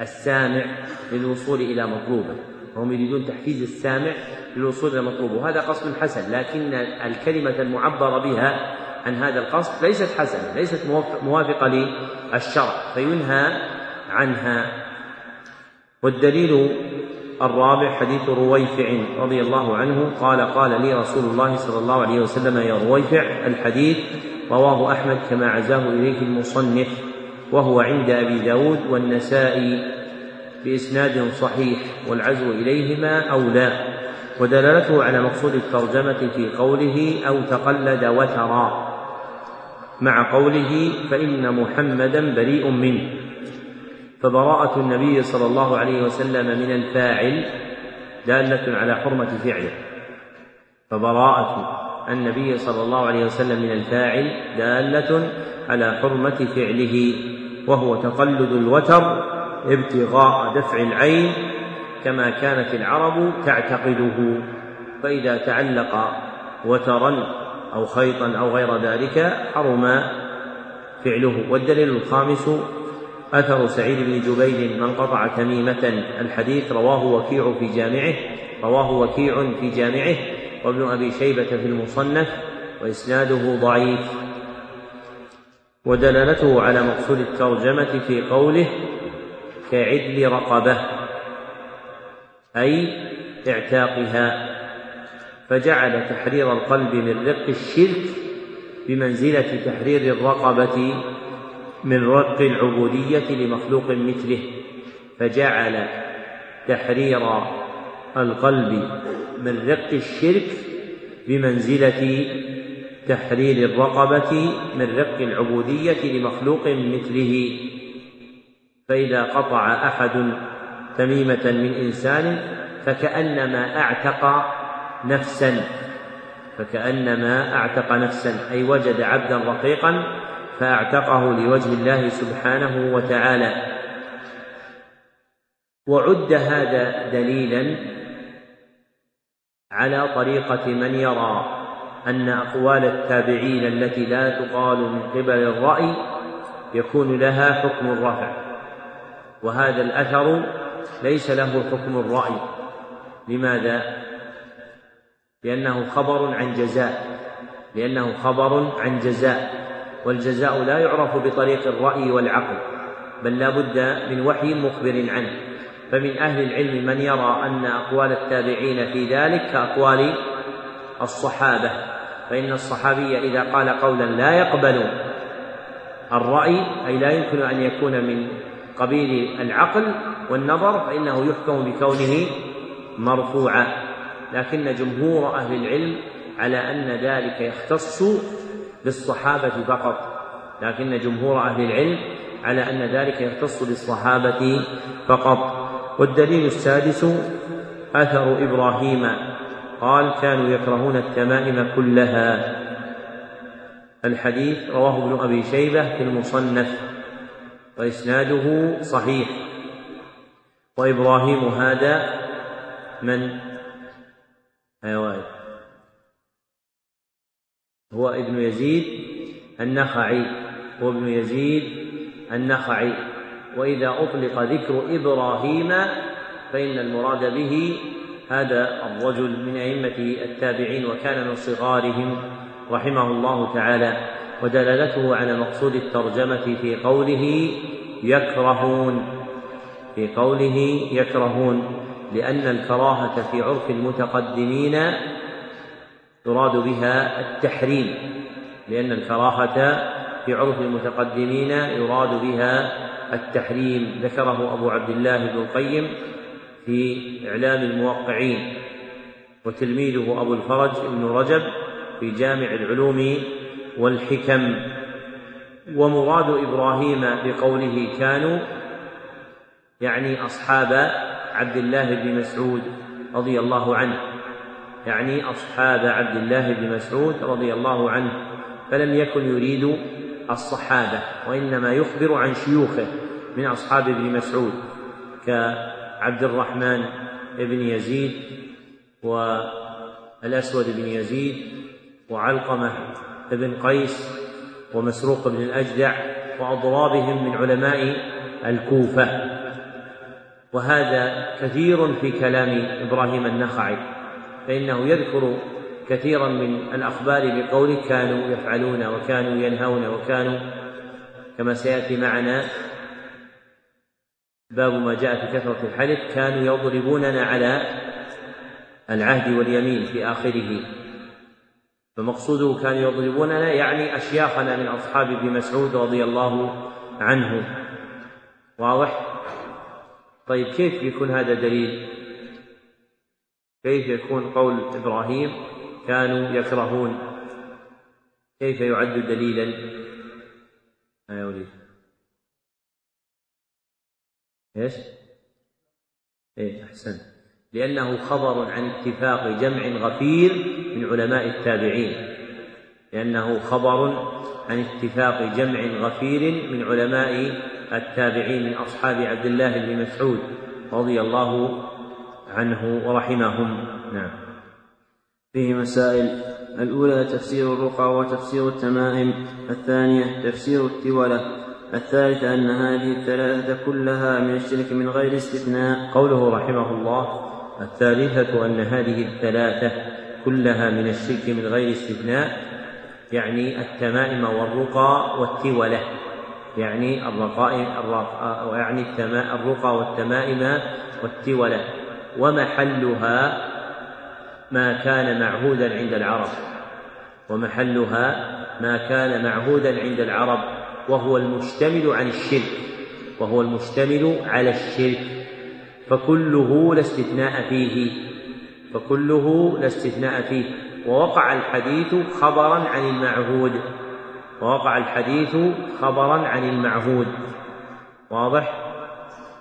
السامع للوصول إلى مطلوبه. هم يريدون تحفيز السامع للوصول إلى مطلوبه. وهذا قصد حسن لكن الكلمة المعبر بها عن هذا القصد ليست حسنة ليست موافقة للشرع فينهى عنها. والدليل الرابع حديث رويفع رضي الله عنه قال قال لي رسول الله صلى الله عليه وسلم يا رويفع الحديث رواه أحمد كما عزاه إليه المصنف وهو عند أبي داود والنسائي بإسناد صحيح والعزو إليهما أولى ودلالته على مقصود الترجمة في قوله أو تقلد وترى مع قوله فإن محمدا بريء منه فبراءة النبي صلى الله عليه وسلم من الفاعل دالة على حرمة فعله. فبراءة النبي صلى الله عليه وسلم من الفاعل دالة على حرمة فعله وهو تقلد الوتر ابتغاء دفع العين كما كانت العرب تعتقده. فإذا تعلق وترا أو خيطا أو غير ذلك حرم فعله. والدليل الخامس أثر سعيد بن جبير من قطع تميمة الحديث رواه وكيع في جامعه رواه وكيع في جامعه وابن أبي شيبة في المصنف وإسناده ضعيف. ودلالته على مقصود الترجمة في قوله كعدل رقبة أي اعتاقها. فجعل تحرير القلب من رق الشرك بمنزلة تحرير الرقبة من رق العبودية لمخلوق مثله فجعل تحرير القلب من رق الشرك بمنزلة تحرير الرقبة من رق العبودية لمخلوق مثله. فإذا قطع أحد تميمة من إنسان فكأنما أعتق نفسا فكأنما أعتق نفسا أي وجد عبدا رقيقا فأعتقه لوجه الله سبحانه وتعالى. وعد هذا دليلا على طريقة من يرى أن أقوال التابعين التي لا تقال من قبل الرأي يكون لها حكم الرفع وهذا الأثر ليس له حكم الرأي. لماذا؟ لأنه خبر عن جزاء. لأنه خبر عن جزاء. والجزاء لا يعرف بطريق الرأي والعقل بل لا بد من وحي مخبر عنه. فمن أهل العلم من يرى أن أقوال التابعين في ذلك كأقوال الصحابة. فإن الصحابي إذا قال قولا لا يقبل الرأي أي لا يمكن أن يكون من قبيل العقل والنظر فإنه يحكم بكونه مرفوعا. لكن جمهور أهل العلم على أن ذلك يختص بالصحابة فقط لكن جمهور أهل العلم على أن ذلك يختص بالصحابة فقط. والدليل السادس أثر إبراهيم. قال كانوا يكرهون التمائم كلها. الحديث رواه ابن أبي شيبة في المصنف وإسناده صحيح. وإبراهيم هذا من؟ أيوة. هو ابن يزيد النخعي هو ابن يزيد النخعي. وإذا أطلق ذكر إبراهيم فإن المراد به هذا الرجل من أئمة التابعين وكان من صغارهم رحمه الله تعالى. ودلالته على مقصود الترجمة في قوله يكرهون في قوله يكرهون لأن الكراهة في عرف المتقدمين يراد بها التحريم لأن الكراهة في عرف المتقدمين يراد بها التحريم. ذكره أبو عبد الله بن القيم في إعلام الموقعين وتلميذه أبو الفرج بن رجب في جامع العلوم والحكم. ومراد إبراهيم بقوله كانوا يعني أصحاب عبد الله بن مسعود رضي الله عنه. يعني أصحاب عبد الله بن مسعود رضي الله عنه فلم يكن يريد الصحابة وإنما يخبر عن شيوخه من أصحاب ابن مسعود كعبد الرحمن بن يزيد والأسود بن يزيد وعلقمة بن قيس ومسروق بن الأجدع وأضرابهم من علماء الكوفة. وهذا كثير في كلام إبراهيم النخعي. فإنه يذكر كثيرا من الأخبار بقوله كانوا يفعلون وكانوا ينهون وكانوا كما سيأتي معنا. باب ما جاء في كثرة الحلف. كانوا يضربوننا على العهد واليمين في آخره. فمقصوده كانوا يضربوننا يعني أشياخنا من أصحاب ابن مسعود رضي الله عنه. واضح؟ طيب كيف يكون هذا دليل؟ كيف يكون قول إبراهيم كانوا يكرهون؟ كيف يعد دليلا؟ يا وليد. إيش؟ إيه أحسن. لأنه خبر عن اتفاق جمع غفير من علماء التابعين. لأنه خبر عن اتفاق جمع غفير من علماء التابعين من أصحاب عبد الله بن مسعود رضي الله عنه ورحمهم. نعم. فيه مسائل. الأولى تفسير الرقى وتفسير التمائم. الثانية تفسير التولة. الثالثة أن هذه الثلاثة كلها من الشرك من غير استثناء. قوله رحمه الله. الثالثة أن هذه الثلاثة كلها من الشرك من غير استثناء يعني التمائم والرقى والتولة. يعني الرقائم يعني الرقى والتمائم والتولة. ومحلها ما كان معهودا عند العرب ومحلها ما كان معهودا عند العرب وهو المشتمل عن الشرك وهو المشتمل على الشرك فكله لا استثناء فيه فكله لا استثناء فيه ووقع الحديث خبرا عن المعهود ووقع الحديث خبرا عن المعهود واضح؟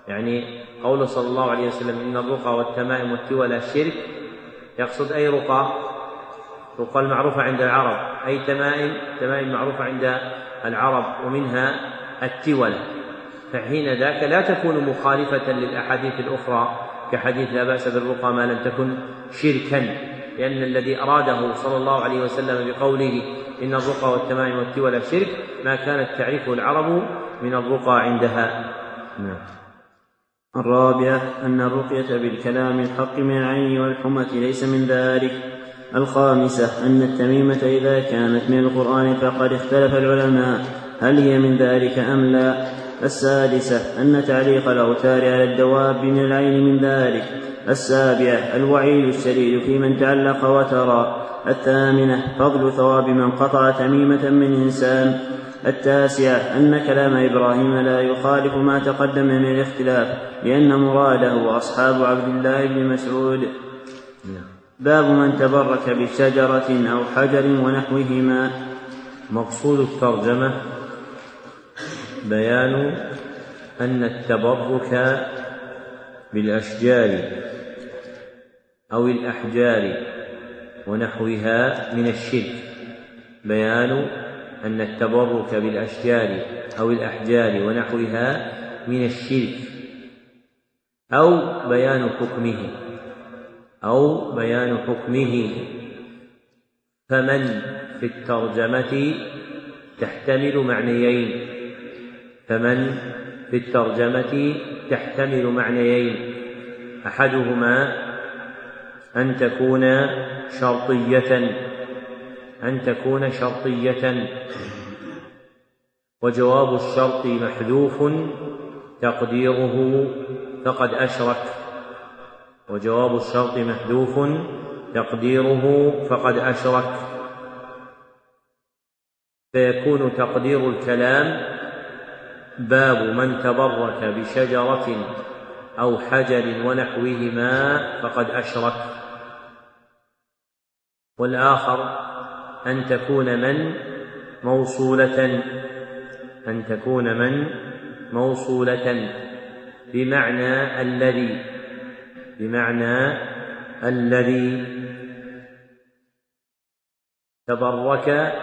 يعني قوله صلى الله عليه وسلم إن الرقى والتمائم والتولى شرك. يقصد أي رقى؟ رقى المعروفة عند العرب. أي تمائم؟ تمائم معروفة عند العرب ومنها التولة فحين ذاك لا تكون مخالفة للأحاديث الأخرى كحديث لا بأس بالرقى ما لم تكن شركا. لأن الذي أراده صلى الله عليه وسلم بقوله إن الرقى والتمائم والتولى شرك ما كانت تعرفه العرب من الرقى عندها. نعم. الرابعة أن الرقية بالكلام الحق من العين والحمة ليس من ذلك. الخامسة أن التميمة إذا كانت من القرآن فقد اختلف العلماء. هل هي من ذلك أم لا؟ السادسة أن تعليق الأوتار على الدواب من العين من ذلك. السابعة الوعيد الشديد في من تعلق وترى. الثامنة فضل ثواب من قطع تميمة من إنسان. التاسعة أن كلام إبراهيم لا يخالف ما تقدم من الاختلاف لأن مراده أصحاب عبد الله بن مسعود. باب من تبرك بشجرة أو حجر ونحوهما. مقصود الترجمة بيان أن التبرك بالأشجار أو الأحجار ونحوها من الشرك. بيان أن التبرك بالأشجار أو الأحجار ونحوها من الشرك أو بيان حكمه أو بيان حكمه. فمن في الترجمة تحتمل معنيين فمن في الترجمة تحتمل معنيين. أحدهما أن تكون شرطية. أن تكون شرطية. وجواب الشرط محذوف تقديره فقد أشرك. وجواب الشرط محذوف تقديره فقد أشرك. فيكون تقدير الكلام باب من تبرك بشجرة أو حجر ونحوهما فقد أشرك. والآخر أن تكون من؟ موصولة. أن تكون من؟ موصولة. بمعنى الذي. بمعنى الذي. تبرك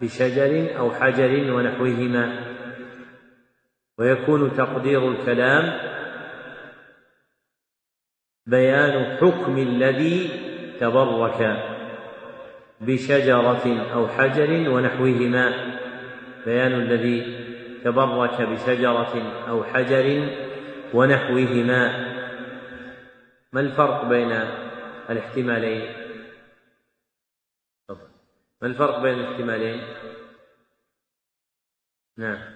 بشجر أو حجر ونحوهما. ويكون تقدير الكلام بيان حكم الذي تبرك. بشجرة أو حجر ونحوهما. بيان الذي تبرك بشجرة أو حجر ونحوهما. ما الفرق بين الاحتمالين؟ ما الفرق بين الاحتمالين؟ نعم.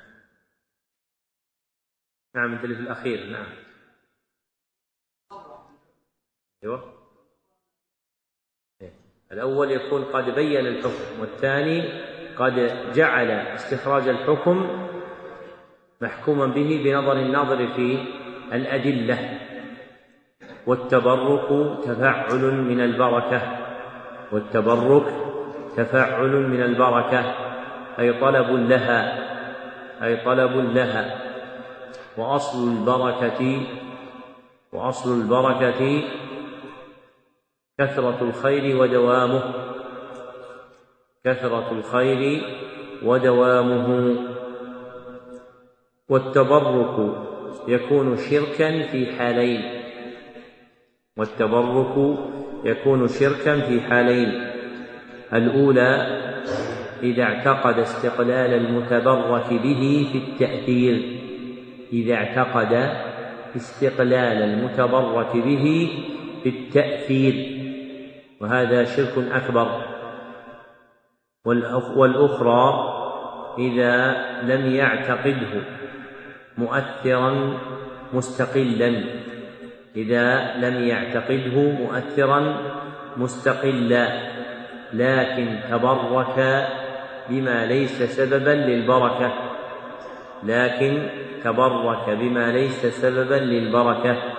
نعم اللي في الأخير. نعم. أيوه. الأول يكون قد بين الحكم والثاني قد جعل استخراج الحكم محكوما به بنظر الناظر في الأدلة والتبرك تفعل من البركة والتبرك تفعل من البركة أي طلب لها أي طلب لها. وأصل البركة وأصل البركة كثرة الخير ودوامه. كثرة الخير ودوامه. والتبرك يكون شركا في حالين. والتبرك يكون شركا في حالين. الأولى إذا اعتقد استقلال المتبرك به في التأثير. إذا اعتقد استقلال المتبرك به بالتأثير وهذا شرك أكبر. والأخرى إذا لم يعتقده مؤثرا مستقلا. إذا لم يعتقده مؤثرا مستقلا. لكن تبرك بما ليس سببا للبركة. لكن تبرك بما ليس سببا للبركة.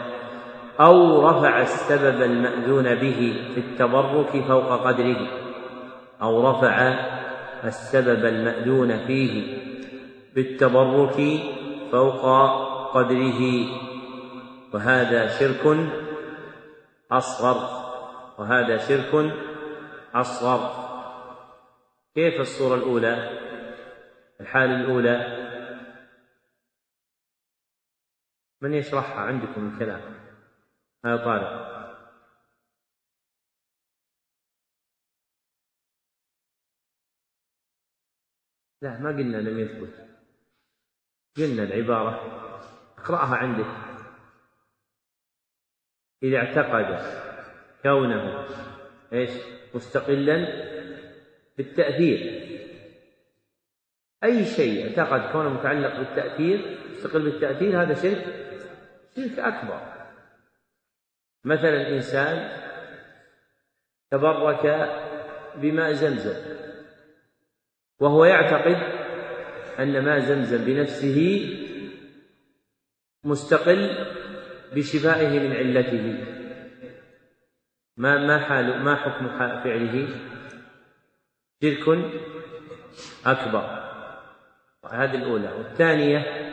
أو رفع السبب المأذون به في التبرك فوق قدره أو رفع السبب المأذون فيه بالتبرك فوق قدره. وهذا شرك أصغر وهذا شرك أصغر. كيف الصورة الأولى؟ الحال الأولى. من يشرحها عندكم الكلام؟ هذا طارق. لا ما قلنا لم يثبت. قلنا العبارة اقرأها عندك. إذا اعتقد كونه إيش؟ مستقلا بالتأثير. أي شيء اعتقد كونه متعلق بالتأثير مستقل بالتأثير هذا شرك. شرك أكبر. مثلا إنسان تبرك بماء زمزم وهو يعتقد أن ماء زمزم بنفسه مستقل بشفائه من علته. ما ما حال ما حكم فعله؟ شرك أكبر. هذه الأولى. والثانية؟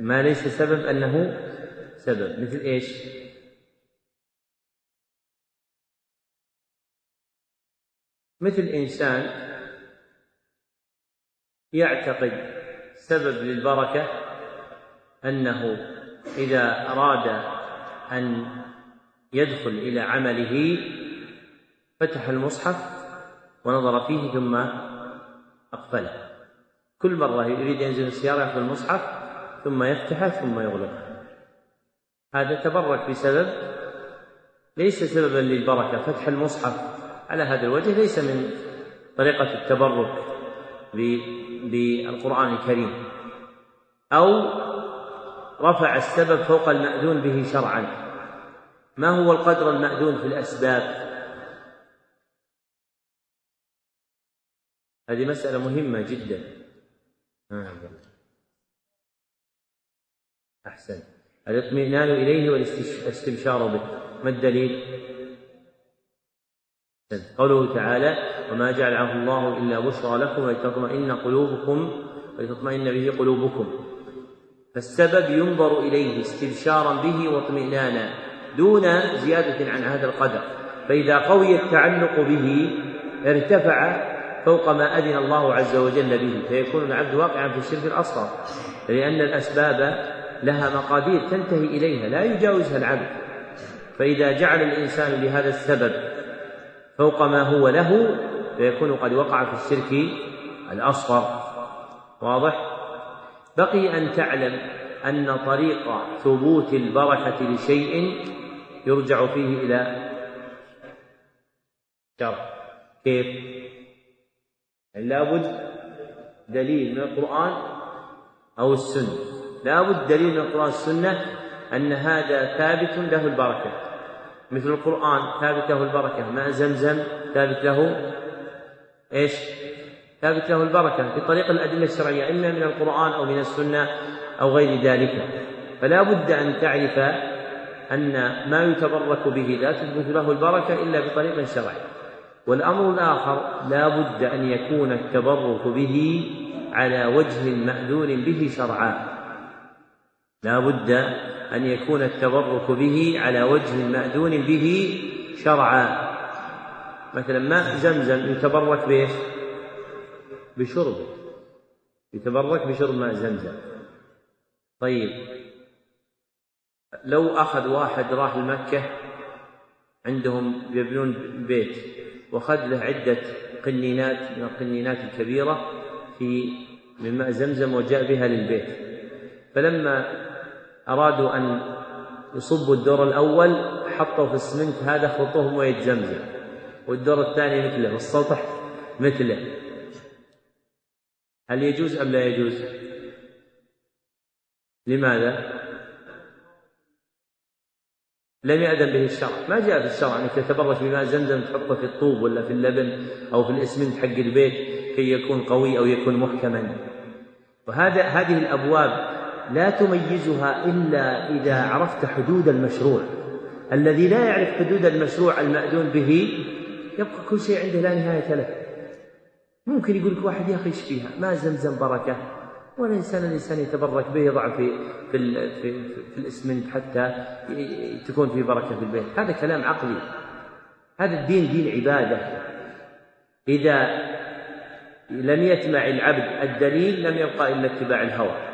ما ليس سبب أنه سبب. مثل إيش؟ مثل إنسان يعتقد سبب للبركة أنه إذا أراد أن يدخل إلى عمله فتح المصحف ونظر فيه ثم أقفله. كل مرة يريد ينزل السيارة يأخذ المصحف ثم يفتحه ثم يغلقه هذا تبرك بسبب ليس سببا للبركة. فتح المصحف على هذا الوجه ليس من طريقة التبرك بالقرآن الكريم. أو رفع السبب فوق المأذون به شرعا. ما هو القدر المأذون في الأسباب؟ هذه مسألة مهمة جدا. أحسن. الاطمئنان إليه والاستبشار به. ما الدليل؟ قوله تعالى وما جعله الله إلا بشرى لكم ولتطمئن قلوبكم ولتطمئن به قلوبكم. فالسبب ينظر إليه استبشارا به واطمئنانا دون زيادة عن هذا القدر. فإذا قوي التعلق به ارتفع فوق ما أذن الله عز وجل به فيكون العبد واقعا في الشرك الأصغر. لأن الأسباب لها مقادير تنتهي إليها لا يجاوزها العبد فإذا جعل الإنسان بهذا السبب فوق ما هو له فيكون قد وقع في الشرك الأصغر واضح؟ بقي أن تعلم أن طريق ثبوت البركة لشيء يرجع فيه إلى شرع كيف؟ لابد دليل من القرآن أو السنة لابد دليل من القرآن والسنة أن هذا ثابت له البركة. مثل القرآن ثابت له البركة ماء زمزم ثابت له إيش؟ ثابت له البركة بطريق الأدلة الشرعية إما من القرآن أو من السنة أو غير ذلك. فلا بد أن تعرف أن ما يتبرك به لا تثبت له البركة إلا بطريق شرعي. والأمر الآخر لا بد أن يكون التبرك به على وجه مأذون به شرعا. لا بد أن يكون التبرك به على وجه مأذون به شرعا. مثلا ماء زمزم يتبرك بإيش؟ بشربه يتبرك بشرب ماء زمزم. طيب لو أخذ واحد راح لمكة عندهم يبنون بيت وأخذ له عدة قنينات من القنينات الكبيرة في من ماء زمزم وجاء بها للبيت. فلما أرادوا أن يصبوا الدور الأول حطوا في السمنت هذا خلطوه موية زمزم والدور الثاني مثله والسطح مثله. هل يجوز أم لا يجوز؟ لماذا؟ لم يأذن به الشرع. ما جاء في الشرع أنك تتبرك بماء زمزم تحطه في الطوب ولا في اللبن أو في الإسمنت حق البيت كي يكون قوي أو يكون محكما. وهذا هذه الأبواب لا تميزها إلا إذا عرفت حدود المشروع الذي لا يعرف حدود المشروع المأذون به يبقى كل شيء عنده لا نهاية له ممكن يقول لك واحد يا أخي إيش فيها؟ ما زمزم بركة والانسان الإنسان يتبرك به يضع في في في, في الإسمنت حتى تكون في بركة في البيت، هذا كلام عقلي. هذا الدين دين عبادة. إذا لم يتبع العبد الدليل لم يبقى إلا اتباع الهوى.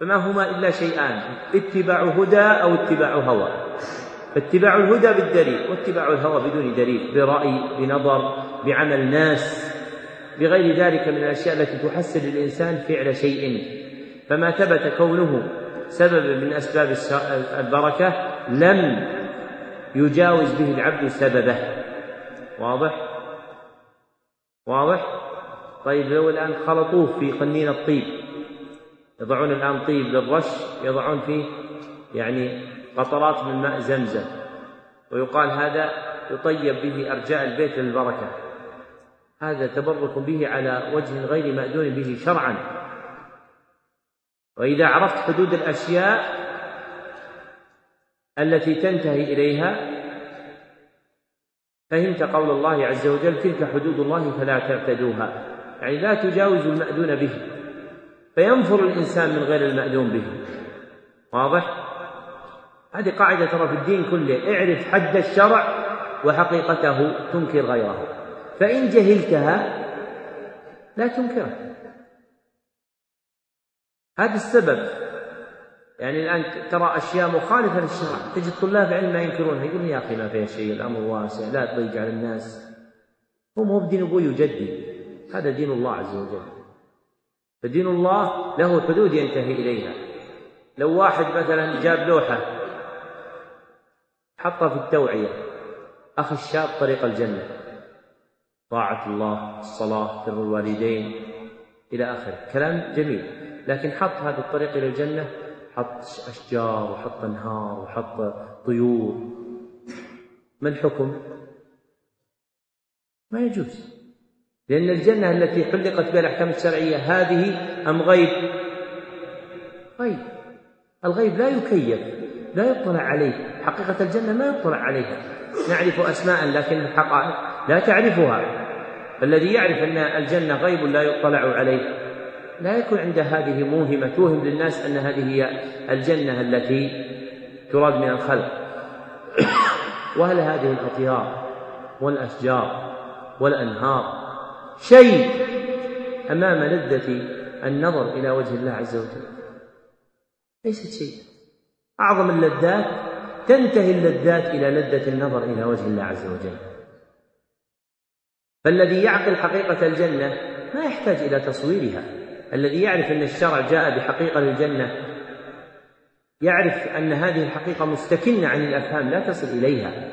فما هما إلا شيئان اتباع هدى أو اتباع هوى. فاتباع الهدى بالدليل واتباع الهوى بدون دليل برأي بنظر بعمل ناس. بغير ذلك من الأشياء التي تحسن للإنسان فعل شيء. فما ثبت كونه سببا من أسباب البركة لم يجاوز به العبد سببه. واضح؟ واضح؟ طيب لو الآن خلطوه في قنين الطيب. يضعون الآن طيب للرش يضعون فيه يعني قطرات من ماء زمزم. ويقال هذا يطيب به أرجاء البيت للبركة هذا تبرك به على وجه غير مأذون به شرعا. وإذا عرفت حدود الأشياء التي تنتهي إليها فهمت قول الله عز وجل تلك حدود الله فلا تعتدوها يعني لا تجاوز المأذون به. فينفر الإنسان من غير المأذون به. واضح؟ هذه قاعدة ترى في الدين كله. اعرف حد الشرع وحقيقته تنكر غيره. فإن جهلتها لا تنكرها هذا السبب. يعني الآن ترى أشياء مخالفة للشرع. تجد طلاب علم ما ينكرونها يقول يا أخي ما فيها شيء الأمر واسع لا تضيق على الناس. هو مو بدين أبوي وجدي هذا دين الله عز وجل. فدين الله له حدود ينتهي إليها. لو واحد مثلا جاب لوحة حطها في التوعية أخي الشاب طريق الجنة. طاعة الله الصلاة بر الوالدين إلى آخره. كلام جميل. لكن حط هذا الطريق إلى الجنة حط أشجار وحط أنهار وحط طيور. ما الحكم؟ ما يجوز. لأن الجنة التي حلقت بها الأحكام الشرعية هذه أم غيب؟ غيب. الغيب لا يكيف لا يطلع عليه. حقيقة الجنة ما يطلع عليها. نعرف أسماء لكن الحقائق لا تعرفها. فالذي يعرف أن الجنة غيب لا يطلع عليه. لا يكون عند هذه موهمة توهم للناس أن هذه هي الجنة التي تراد من الخلق. وهل هذه الأطيار والأشجار والأنهار شيء أمام لذة النظر إلى وجه الله عز وجل. ليست شيء. أعظم اللذات تنتهي اللذات إلى لذة النظر إلى وجه الله عز وجل. فالذي يعقل حقيقة الجنة ما يحتاج إلى تصويرها. الذي يعرف أن الشرع جاء بحقيقة للجنة يعرف أن هذه الحقيقة مستكنة عن الأفهام لا تصل إليها.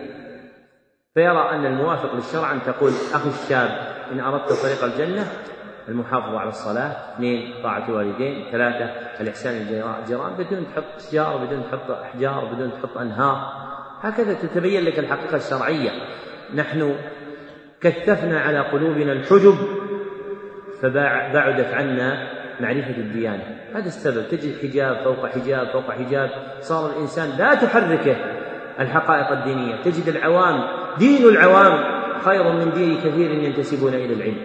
فيرى أن الموافق للشرع أن تقول أخي الشاب إن أردت طريق الجنة المحافظة على الصلاة اثنين طاعة الوالدين ثلاثة الإحسان الجيران بدون تحط أشجار بدون تحط أحجار بدون تحط أنهار. هكذا تتبين لك الحقيقة الشرعية. نحن كثفنا على قلوبنا الحجب فبعدت عنا معرفة الديانة. هذا السبب. تجد حجاب فوق حجاب فوق حجاب. صار الإنسان لا تحركه الحقائق الدينية. تجد العوام دين العوام خير من دين كثير ينتسبون إلى العلم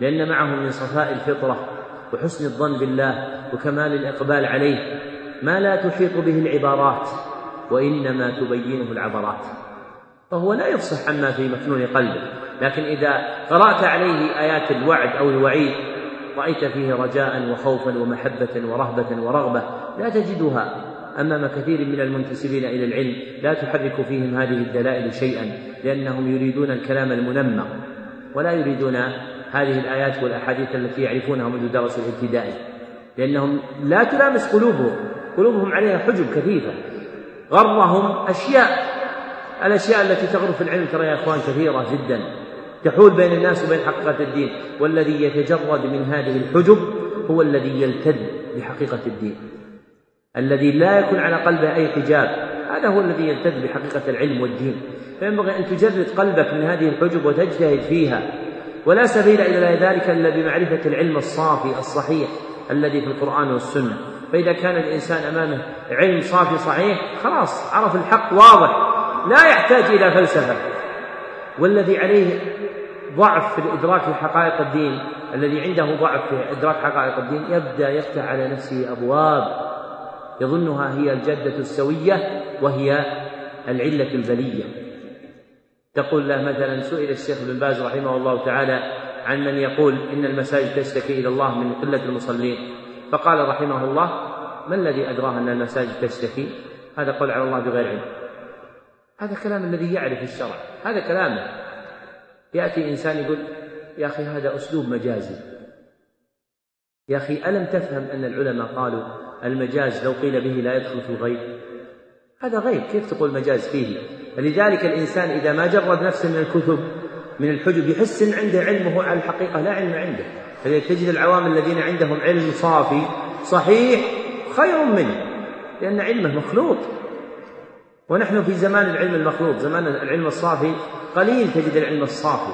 لأن معهم من صفاء الفطرة وحسن الظن بالله وكمال الإقبال عليه ما لا تحيط به العبارات وإنما تبينه العبرات. فهو لا يفصح عما في مكنون قلبه لكن إذا قرأت عليه آيات الوعد أو الوعيد رأيت فيه رجاء وخوفا ومحبة ورهبة ورغبة لا تجدها. أمام كثير من المنتسبين إلى العلم لا تحرك فيهم هذه الدلائل شيئا لأنهم يريدون الكلام المنمق ولا يريدون هذه الآيات والأحاديث التي يعرفونها منذ درس الابتدائي لأنهم لا تلامس قلوبهم قلوبهم عليها حجب كثيفة. غرهم أشياء الأشياء التي تغر في العلم ترى يا إخوان كثيرة جدا تحول بين الناس وبين حقيقة الدين والذي يتجرد من هذه الحجب هو الذي يلتذ بحقيقة الدين. الذي لا يكون على قلبه أي حجاب. هذا هو الذي يلتذ بحقيقة العلم والدين. فينبغي أن تجرد قلبك من هذه الحجب وتجتهد فيها. ولا سبيل إلى ذلك إلا بمعرفة العلم الصافي الصحيح الذي في القرآن والسنة. فإذا كان الإنسان أمامه علم صافي صحيح خلاص عرف الحق واضح. لا يحتاج إلى فلسفة. والذي عليه ضعف في الإدراك لحقائق الدين الذي عنده ضعف في إدراك حقائق الدين يبدأ يفتح على نفسه أبواب يظنها هي الجدة السوية وهي العلة البلية. تقول له مثلا سئل الشيخ ابن باز رحمه الله تعالى عن من يقول إن المساجد تشتكي إلى الله من قلة المصلين. فقال رحمه الله ما الذي أدراه أن المساجد تشتكي؟ هذا قول على الله بغير علم. هذا كلام الذي يعرف الشرع هذا كلامه. يأتي إنسان يقول يا أخي هذا أسلوب مجازي. يا أخي ألم تفهم أن العلماء قالوا المجاز لو قيل به لا يدخل في الغيب؟ هذا غيب كيف تقول مجاز فيه؟ فلذلك الإنسان إذا ما جرد نفسه من الكتب من الحجب يحس أن عنده علمه على الحقيقة لا علم عنده. فلذلك تجد العوام الذين عندهم علم صافي صحيح خير منه لأن علمه مخلوط ونحن في زمان العلم المخلوط زمان العلم الصافي قليل تجد العلم الصافي.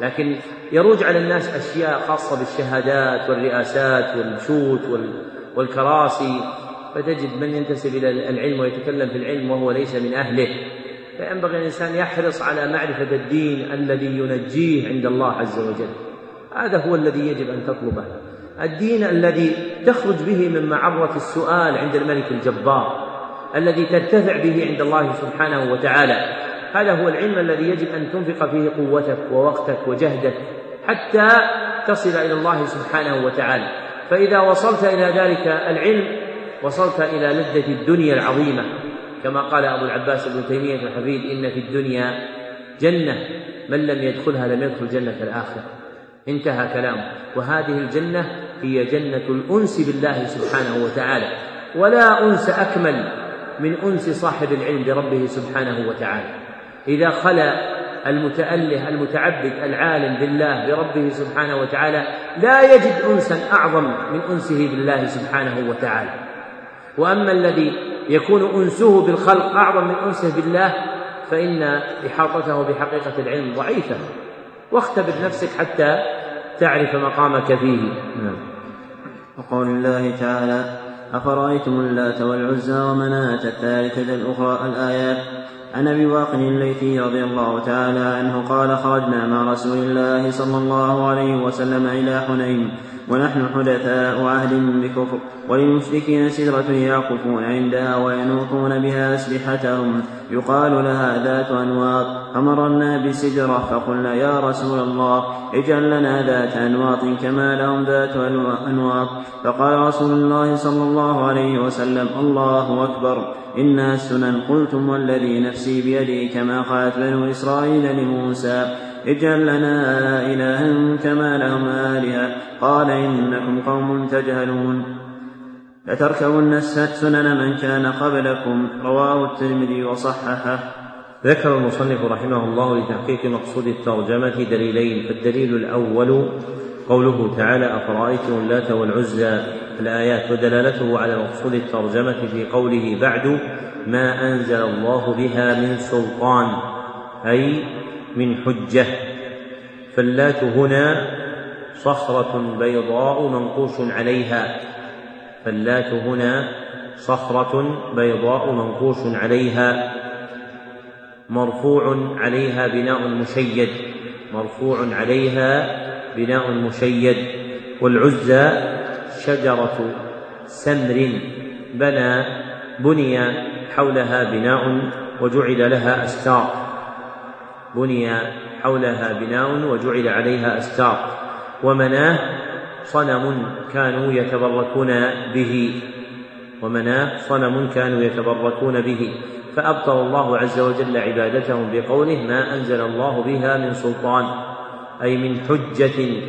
لكن يروج على الناس أشياء خاصة بالشهادات والرئاسات والشوت والكراسي فتجد من ينتسب إلى العلم ويتكلم في العلم وهو ليس من أهله. فينبغي الإنسان يحرص على معرفة الدين الذي ينجيه عند الله عز وجل. هذا هو الذي يجب أن تطلبه. الدين الذي تخرج به من معرة السؤال عند الملك الجبار الذي ترتفع به عند الله سبحانه وتعالى. هذا هو العلم الذي يجب أن تنفق فيه قوتك ووقتك وجهدك حتى تصل إلى الله سبحانه وتعالى. فإذا وصلت إلى ذلك العلم وصلت إلى لذة الدنيا العظيمة. كما قال أبو العباس ابن تيمية الحفيد إن في الدنيا جنة من لم يدخلها لم يدخل جنة الآخرة. انتهى كلامه. وهذه الجنة هي جنة الأنس بالله سبحانه وتعالى. ولا أنس أكمل من أنس صاحب العلم بربه سبحانه وتعالى. إذا خلا المتأله المتعبد العالم بالله بربه سبحانه وتعالى لا يجد أنسا أعظم من أنسه بالله سبحانه وتعالى. وأما الذي يكون أنسه بالخلق أعظم من أنسه بالله فإن إحاطته بحقيقة العلم ضعيفة. واختبر نفسك حتى تعرف مقامك فيه. نعم. وقول الله تعالى أفرأيتم اللات والعزى ومناة الثالثة الأخرى الآيات؟ عن أبي واقد الليثي رضي الله تعالى عنه قال خرجنا مع رسول الله صلى الله عليه وسلم إلى حنين ونحن حدثاء عهد بكفر وللمشركين سدرة يعقفون عندها وينوطون بها أسلحتهم. يقال لها ذات أنواط. فمررنا بسدرة فقلنا يا رسول الله اجعل لنا ذات أنواط كما لهم ذات أنواط. فقال رسول الله صلى الله عليه وسلم الله أكبر. إنا السنن قلتم والذي نفسي بيده كما قالت بنو إسرائيل لموسى. اجعل لنا إلها كما لهم آلهة. قال إنكم قوم تجهلون. لتركبن سنن من كان قبلكم. رواه الترمذي وصححه. ذكر المصنف رحمه الله لتحقيق مقصود الترجمة دليلين. فالدليل الأول قوله تعالى أفرأيتم اللات والعزى؟ الآيات ودلالته على مقصود الترجمة في قوله بعد ما أنزل الله بها من سلطان. أي من حجة. فاللات هنا صخرة بيضاء منقوش عليها. فاللات هنا صخرة بيضاء منقوش عليها. مرفوع عليها بناء مشيد. مرفوع عليها بناء مشيد. والعزى شجرة سمر. بنى بني حولها بناء وجعل لها أستار. بني حولها بناء وجعل عليها أستار. ومناه صنم كانوا يتبركون به. ومناه صنم كانوا يتبركون به. فأبطل الله عز وجل عبادتهم بقوله ما أنزل الله بها من سلطان أي من حجة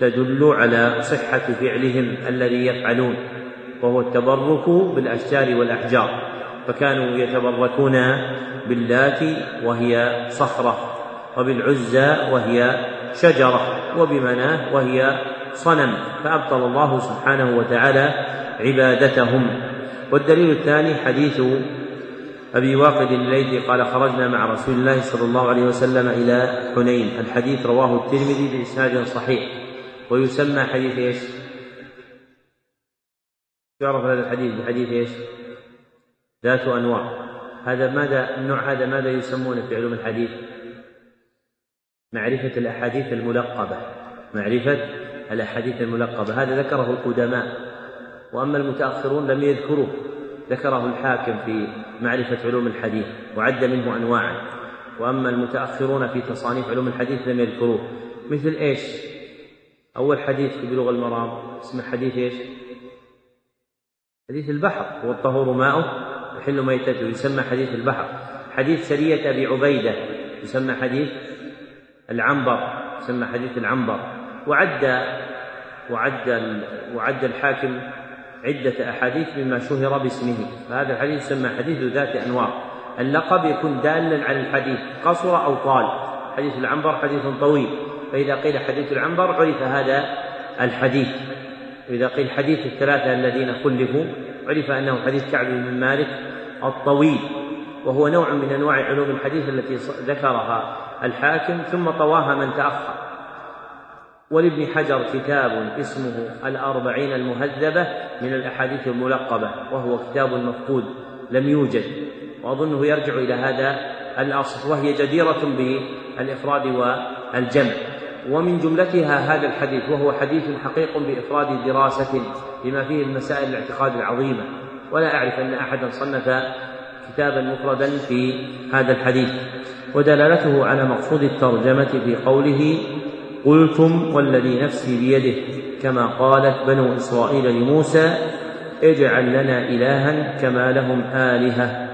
تدل على صحة فعلهم الذي يفعلون. وهو التبرك بالأشجار والأحجار. فكانوا يتبركون باللات وهي صخرة وبالعزى وهي شجرة وبمناه وهي صنم فأبطل الله سبحانه وتعالى عبادتهم والدليل الثاني حديث أبي واقد الليثي قال خرجنا مع رسول الله صلى الله عليه وسلم إلى حنين الحديث رواه الترمذي بإسناد صحيح ويسمى حديث إيش؟ يعرف هذا الحديث بحديث إيش؟ ذات أنواع. هذا ماذا النوع هذا ماذا يسمونه في علوم الحديث؟ معرفة الأحاديث الملقبة. معرفة الأحاديث الملقبة. هذا ذكره القدماء. وأما المتأخرون لم يذكروه. ذكره الحاكم في معرفة علوم الحديث. وعد منه أنواعا. وأما المتأخرون في تصانيف علوم الحديث لم يذكروه. مثل إيش؟ أول حديث في بلوغ المرام. اسمه حديث إيش؟ حديث البحر. هو الطهور ماؤه. يحل ميتته يسمى حديث البحر. حديث سرية أبي عبيدة يسمى حديث العنبر يسمى حديث العنبر. وعد وعد وعد الحاكم عدة أحاديث مما شهر باسمه. فهذا الحديث يسمى حديث ذات أنوار. اللقب يكون دالا على الحديث قصر أو طال. حديث العنبر حديث طويل. فإذا قيل حديث العنبر عرف هذا الحديث. وإذا قيل حديث الثلاثة الذين خلفوا عرف أنه حديث كعب بن مالك الطويل وهو نوع من أنواع علوم الحديث التي ذكرها الحاكم ثم طواها من تأخر. ولابن حجر كتاب اسمه الأربعين المهذبة من الأحاديث الملقبة وهو كتاب مفقود لم يوجد وأظنه يرجع إلى هذا الأصل وهي جديرة بالإفراد والجمع. ومن جملتها هذا الحديث وهو حديث حقيق بإفراد دراسة بما فيه المسائل الاعتقاد العظيمة. ولا أعرف أن أحدا صنف كتابا مفردا في هذا الحديث. ودلالته على مقصود الترجمة في قوله قلتم والذي نفسي بيده كما قالت بنو إسرائيل لموسى اجعل لنا إلها كما لهم آلهة.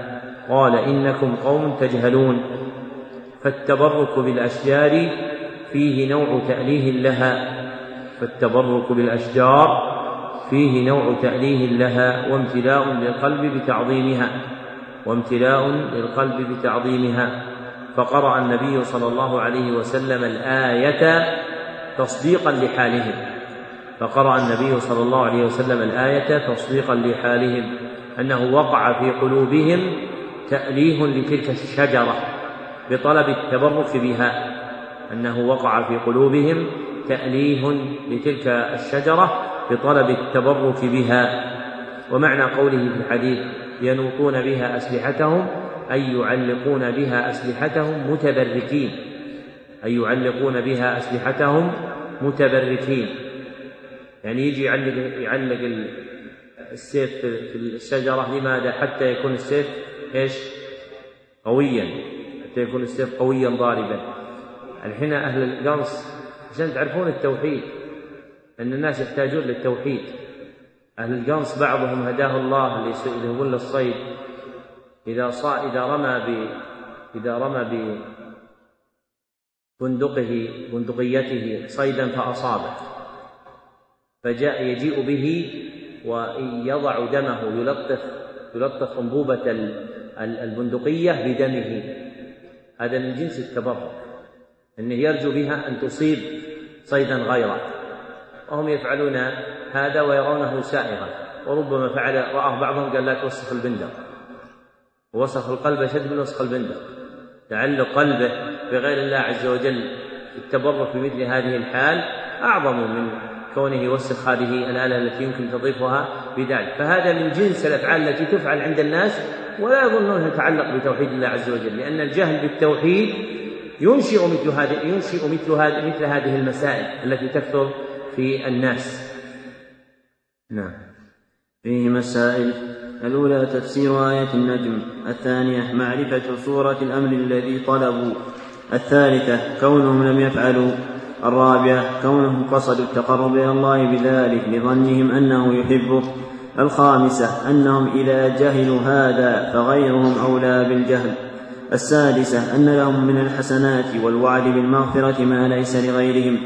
قال إنكم قوم تجهلون. فالتبرك بالأشجار فيه نوع تأليه لها. فالتبرك بالأشجار فيه نوع تأليه لها وامتلاء للقلب بتعظيمها وامتلاء للقلب بتعظيمها. فقرأ النبي صلى الله عليه وسلم الآية تصديقا لحالهم فقرأ النبي صلى الله عليه وسلم الآية تصديقا لحالهم. أنه وقع في قلوبهم تأليه لتلك الشجرة بطلب التبرك بها. أنه وقع في قلوبهم تأليه لتلك الشجرة بطلب التبرك بها ومعنى قوله في الحديث ينوطون بها أسلحتهم أي يعلقون بها أسلحتهم متبركين أي يعلقون بها أسلحتهم متبركين يعني يجي يعلق يعلق السيف في الشجرة لماذا؟ حتى يكون السيف إيش؟ قويا حتى يكون السيف قويا ضاربا الحين أهل القرص عشان تعرفون التوحيد أن الناس يحتاجون للتوحيد. أهل القنص بعضهم هداه الله اللي للصيد إذا صا إذا رمى ب إذا رمى بندقه بندقيته صيدا فأصابه. فجاء يجيء به ويضع دمه يلطف يلطف أنبوبة البندقية بدمه. هذا من جنس التبرك. أنه يرجو بها أن تصيب صيدا غيره. وهم يفعلون هذا ويرونه سائغا. وربما فعل رآه بعضهم قال لا توسخ البندق. ووسخ القلب أشد من وسخ البندق. تعلق قلبه بغير الله عز وجل التبرك بمثل هذه الحال أعظم من كونه يوسخ هذه الآلة التي يمكن تضيفها بذلك. فهذا من جنس الأفعال التي تفعل عند الناس ولا يظنون تتعلق بتوحيد الله عز وجل لأن الجهل بالتوحيد ينشئ مثل هذه ينشئ مثل هذه مثل هذه المسائل التي تكثر في الناس. نعم. فيه مسائل. الأولى تفسير آية النجم. الثانية معرفة صورة الأمر الذي طلبوا. الثالثة كونهم لم يفعلوا. الرابعة كونهم قصدوا التقرب إلى الله بذلك لظنهم أنه يحبه. الخامسة أنهم إذا جهلوا هذا فغيرهم أولى بالجهل. السادسة أن لهم من الحسنات والوعد بالمغفرة ما ليس لغيرهم.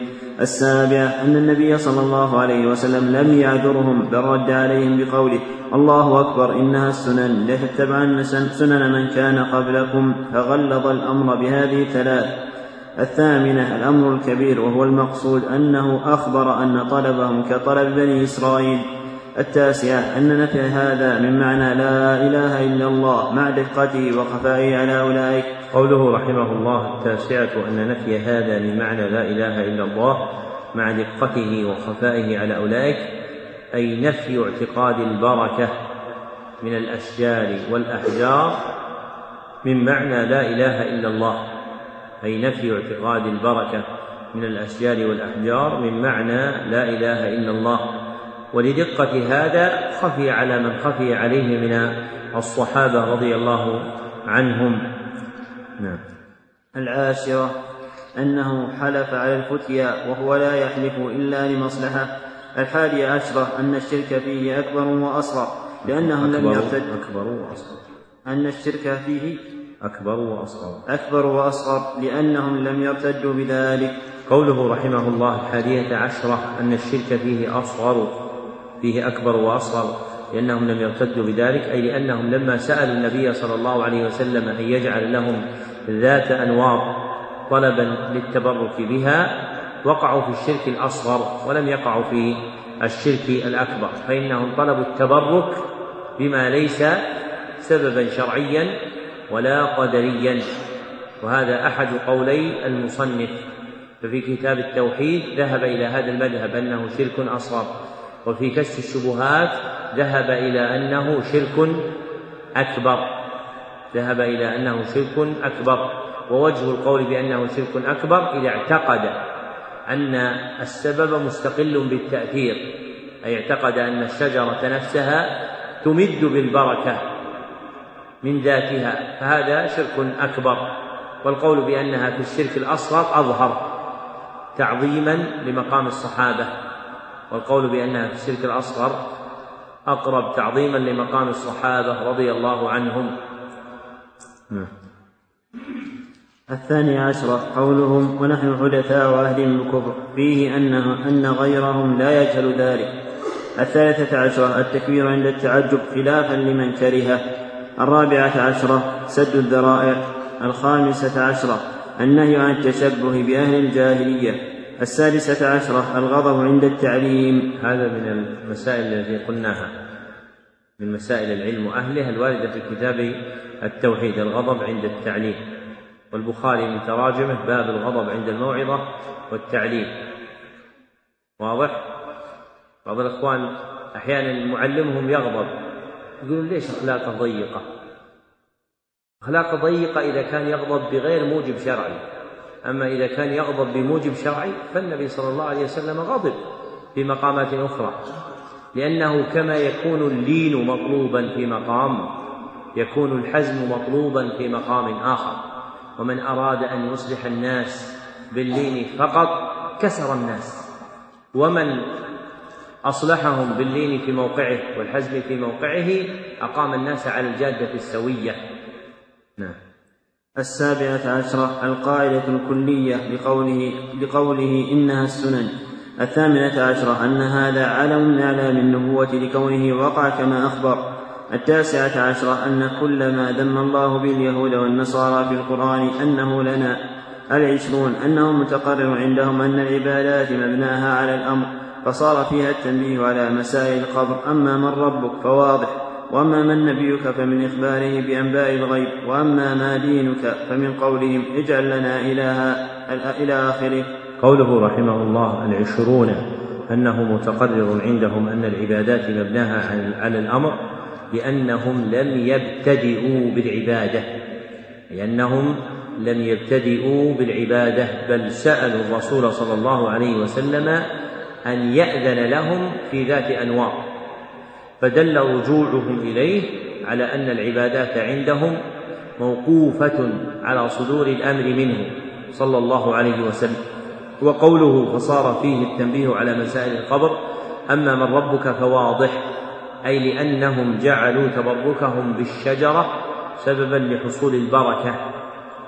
السابعة أن النبي صلى الله عليه وسلم لم يعذرهم بل رد عليهم بقوله الله أكبر إنها السنن. لتتبعن سنن من كان قبلكم فغلظ الأمر بهذه الثلاث الثامنة الأمر الكبير وهو المقصود أنه أخبر أن طلبهم كطلب بني إسرائيل التاسعة أن نفي هذا من معنى لا إله إلا الله مع دقته وخفائه على أولئك. قوله رحمه الله التاسعة أن نفي هذا من معنى لا إله إلا الله مع دقته وخفائه على أولئك أي نفي اعتقاد البركة من الأشجار والأحجار من معنى لا إله إلا الله أي نفي اعتقاد البركة من الأشجار والأحجار من معنى لا إله إلا الله. ولدقة هذا خفي على من خفي عليه من الصحابة رضي الله عنهم. نعم. العاشرة أنه حلف على الفتيا وهو لا يحلف إلا لمصلحة. الحادي عشرة أن الشرك فيه أكبر وأصغر لأنه لم يرتد أكبر وأصغر. أن الشرك فيه أكبر وأصغر. أكبر وأصغر لأنهم لم يرتدوا بذلك. قوله رحمه الله الحادية عشرة أن الشرك فيه أصغر. فيه أكبر وأصغر لأنهم لم يرتدوا بذلك أي لأنهم لما سألوا النبي صلى الله عليه وسلم أن يجعل لهم ذات أنواط طلبا للتبرك بها وقعوا في الشرك الأصغر ولم يقعوا في الشرك الأكبر فإنهم طلبوا التبرك بما ليس سببا شرعيا ولا قدريا وهذا أحد قولي المصنف. ففي كتاب التوحيد ذهب إلى هذا المذهب أنه شرك أصغر. وفي كشف الشبهات ذهب إلى أنه شرك أكبر. ذهب إلى أنه شرك أكبر. ووجه القول بأنه شرك أكبر إذا اعتقد أن السبب مستقل بالتأثير أي اعتقد أن الشجرة نفسها تمد بالبركة من ذاتها فهذا شرك أكبر. والقول بأنها في الشرك الأصغر أظهر تعظيما لمقام الصحابة. والقول بأنها في الشرك الأصغر أقرب تعظيما لمقام الصحابة رضي الله عنهم. نعم. الثاني عشر قولهم ونحن حدثاء أهل الكفر. فيه أنه أن غيرهم لا يجهل ذلك. الثالثة عشرة التكبير عند التعجب خلافا لمن كرهه. الرابعة عشرة سد الذرائع. الخامسة عشرة النهي عن التشبه بأهل الجاهلية. السادسة عشرة الغضب عند التعليم. هذا من المسائل التي قلناها. من مسائل العلم وأهلها الواردة في كتاب التوحيد الغضب عند التعليم. والبخاري من تراجمه باب الغضب عند الموعظة والتعليم. واضح؟ بعض الإخوان أحيانا معلمهم يغضب. يقولون ليش أخلاقه ضيقة؟ أخلاقه ضيقة إذا كان يغضب بغير موجب شرعي. أما إذا كان يغضب بموجب شرعي فالنبي صلى الله عليه وسلم غضب في مقامات أخرى. لأنه كما يكون اللين مطلوبا في مقام يكون الحزم مطلوبا في مقام آخر. ومن أراد أن يصلح الناس باللين فقط كسر الناس. ومن أصلحهم باللين في موقعه والحزم في موقعه أقام الناس على الجادة السوية. نعم. السابعة عشرة القاعدة الكلية لقوله لقوله إنها السنن. الثامنة عشرة أن هذا علم من أعلام النبوة لكونه وقع كما أخبر. التاسعة عشرة أن كل ما ذم الله به اليهود والنصارى في القرآن أنه لنا. العشرون أنه متقرر عندهم أن العبادات مبناها على الأمر فصار فيها التنبيه على مسائل القبر. أما من ربك فواضح. وأما من نبيك فمن إخباره بأنباء الغيب وأما ما دينك فمن قولهم اجعل لنا إلها إلى آخره. قوله رحمه الله العشرون أنه متقرر عندهم أن العبادات مبناها على الأمر لأنهم لم يبتدئوا بالعبادة. لأنهم لم يبتدئوا بالعبادة بل سألوا الرسول صلى الله عليه وسلم أن يأذن لهم في ذات أنواط فدل رجوعهم إليه على أن العبادات عندهم موقوفة على صدور الأمر منه صلى الله عليه وسلم. وقوله فصار فيه التنبيه على مسائل القبر أما من ربك فواضح أي لأنهم جعلوا تبركهم بالشجرة سببا لحصول البركة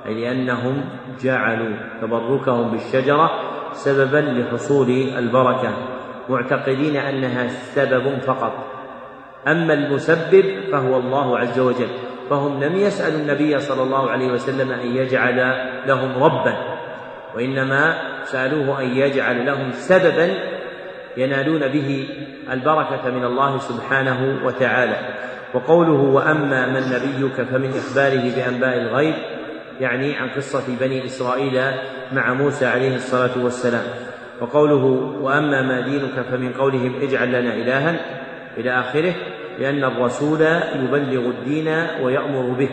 أي لأنهم جعلوا تبركهم بالشجرة سببا لحصول البركة معتقدين أنها سبب فقط. أما المسبب فهو الله عز وجل. فهم لم يسألوا النبي صلى الله عليه وسلم أن يجعل لهم ربا وإنما سألوه أن يجعل لهم سببا ينالون به البركة من الله سبحانه وتعالى. وقوله وأما من نبيك فمن إخباره بأنباء الغيب يعني عن قصة بني إسرائيل مع موسى عليه الصلاة والسلام. وقوله وأما ما دينك فمن قولهم اجعل لنا إلها إلى آخره لأن الرسول يبلغ الدين ويأمر به.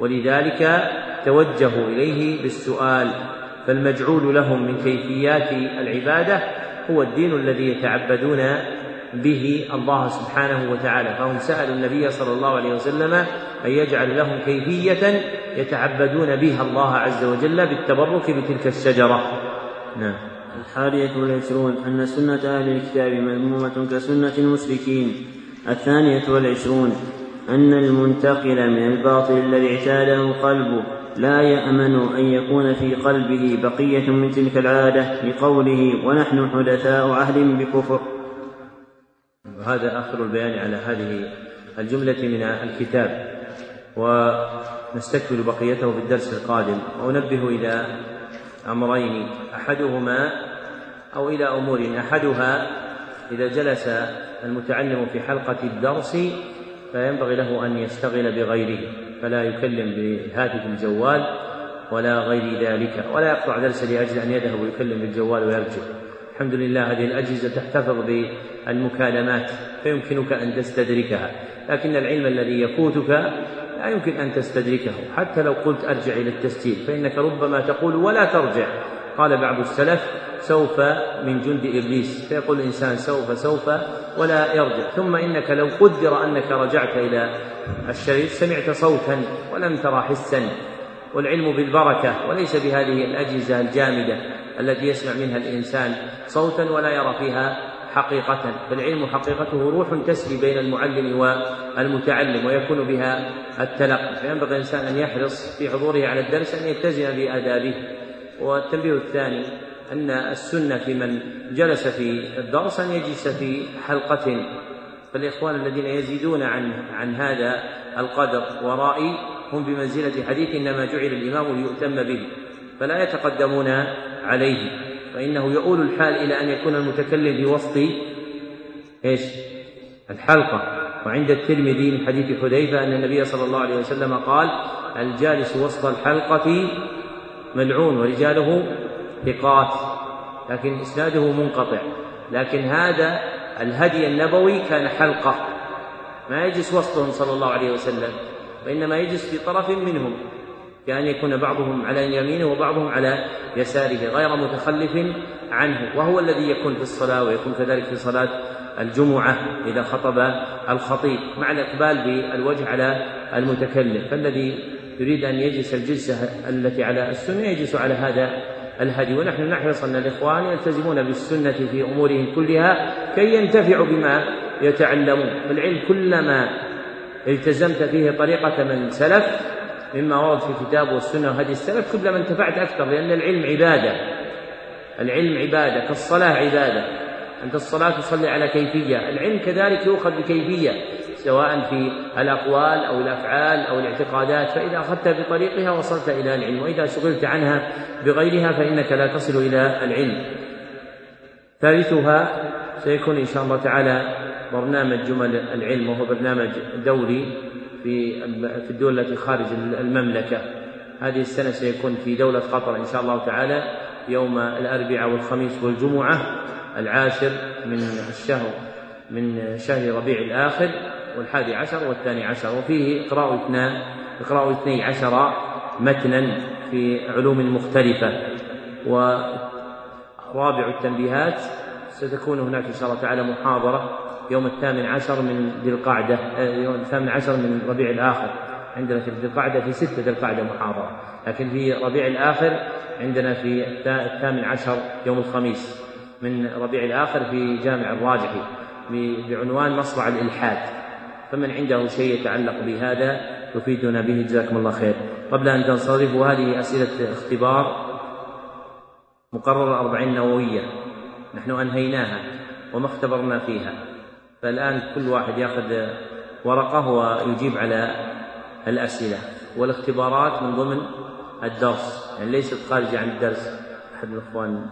ولذلك توجهوا إليه بالسؤال فالمجعول لهم من كيفيات العبادة هو الدين الذي يتعبدون به الله سبحانه وتعالى. فهم سألوا النبي صلى الله عليه وسلم أن يجعل لهم كيفية يتعبدون بها الله عز وجل بالتبرك بتلك الشجرة. نعم. الحادية والعشرون أن سنة أهل الكتاب مذمومة كسنة المشركين. الثانية والعشرون أن المنتقل من الباطل الذي اعتاده قلبه لا يأمن أن يكون في قلبه بقية من تلك العادة لقوله ونحن حدثاء عهد بكفر. هذا آخر البيان على هذه الجملة من الكتاب. ونستكمل بقيته في الدرس القادم. وأنبه إلى أمرين أحدهما أو إلى أمور أحدها إذا جلس المتعلم في حلقة الدرس فينبغي له أن يشتغل بغيره فلا يكلم بهاتف الجوال ولا غير ذلك ولا يقطع درسا لأجل أن يذهب ويكلم بالجوال ويرجع. الحمد لله هذه الأجهزة تحتفظ بالمكالمات فيمكنك أن تستدركها لكن العلم الذي يفوتك لا يمكن أن تستدركه. حتى لو قلت أرجع إلى التسجيل فإنك ربما تقول ولا ترجع. قال بعض السلف سوف من جند إبليس. فيقول الإنسان سوف سوف ولا يرجع. ثم إنك لو قدر أنك رجعت إلى الشريط سمعت صوتا ولم ترى حسا. والعلم بالبركة وليس بهذه الأجهزة الجامدة التي يسمع منها الإنسان صوتا ولا يرى فيها حقيقة. فالعلم حقيقته روح تسري بين المعلم والمتعلم ويكون بها التلقي. فينبغي الإنسان أن يحرص في حضوره على الدرس أن يلتزم بآدابه. والتنبيه الثاني أن السنة في من جلس في الدرس أن يجلس في حلقة فالإخوان الذين يزيدون عن عن هذا القدر ورائي هم بمنزلة حديث إنما جعل الإمام ليؤتم به فلا يتقدمون عليه فإنه يؤول الحال إلى أن يكون المتكلم في وسط إيش؟ الحلقة وعند الترمذي من حديث حذيفة أن النبي صلى الله عليه وسلم قال الجالس وسط الحلقة ملعون ورجاله ثقات لكن إسناده منقطع. لكن هذا الهدي النبوي كان حلقة. ما يجلس وسطهم صلى الله عليه وسلم وإنما يجلس في طرف منهم كأن يكون بعضهم على يمينه وبعضهم على يساره غير متخلف عنه. وهو الذي يكون في الصلاة ويكون كذلك في صلاة الجمعة إذا خطب الخطيب مع الإقبال بالوجه على المتكلم. فالذي يريد أن يجلس الجلسة التي على السنة يجلس على هذا الهدي. ونحن نحرص أن الإخوان يلتزمون بالسنة في أمورهم كلها كي ينتفعوا بما يتعلمون. فالعلم كلما التزمت فيه طريقة من سلف مما ورد في الكتاب والسنة وهدي السلف كلما انتفعت أكثر لأن العلم عبادة. العلم عبادة كالصلاة عبادة. أنت الصلاة تصلي على كيفية. العلم كذلك يؤخذ بكيفية. سواء في الأقوال أو الأفعال أو الاعتقادات فإذا أخذت بطريقها وصلت إلى العلم وإذا شغلت عنها بغيرها فإنك لا تصل إلى العلم. ثالثها سيكون إن شاء الله تعالى برنامج جمل العلم وهو برنامج دوري في في الدول التي خارج المملكة. هذه السنة سيكون في دولة قطر إن شاء الله تعالى يوم الأربعاء والخميس والجمعة العاشر من الشهر من شهر ربيع الآخر. والحادي عشر والثاني عشر وفيه إقراء اثنان إقراء اثني عشر متنا في علوم مختلفة. ورابع التنبيهات ستكون هناك إن شاء الله تعالى محاضرة يوم الثامن عشر من ذي القعدة آه، يوم الثامن عشر من ربيع الآخر. عندنا في ذي القعدة في ستة ذي القعدة محاضرة. لكن في ربيع الآخر عندنا في الثامن عشر يوم الخميس من ربيع الآخر في جامع الراجحي بعنوان مصرع الإلحاد. فمن عنده شيء يتعلق بهذا يفيدنا به. جزاكم الله خير. قبل أن تنصرفوا هذه أسئلة اختبار مقرر أربعين نووية. نحن أنهيناها وما اختبرنا فيها. فالآن كل واحد يأخذ ورقة ويجيب على الأسئلة. والاختبارات من ضمن الدرس. يعني ليست خارجة عن الدرس. أحد الإخوان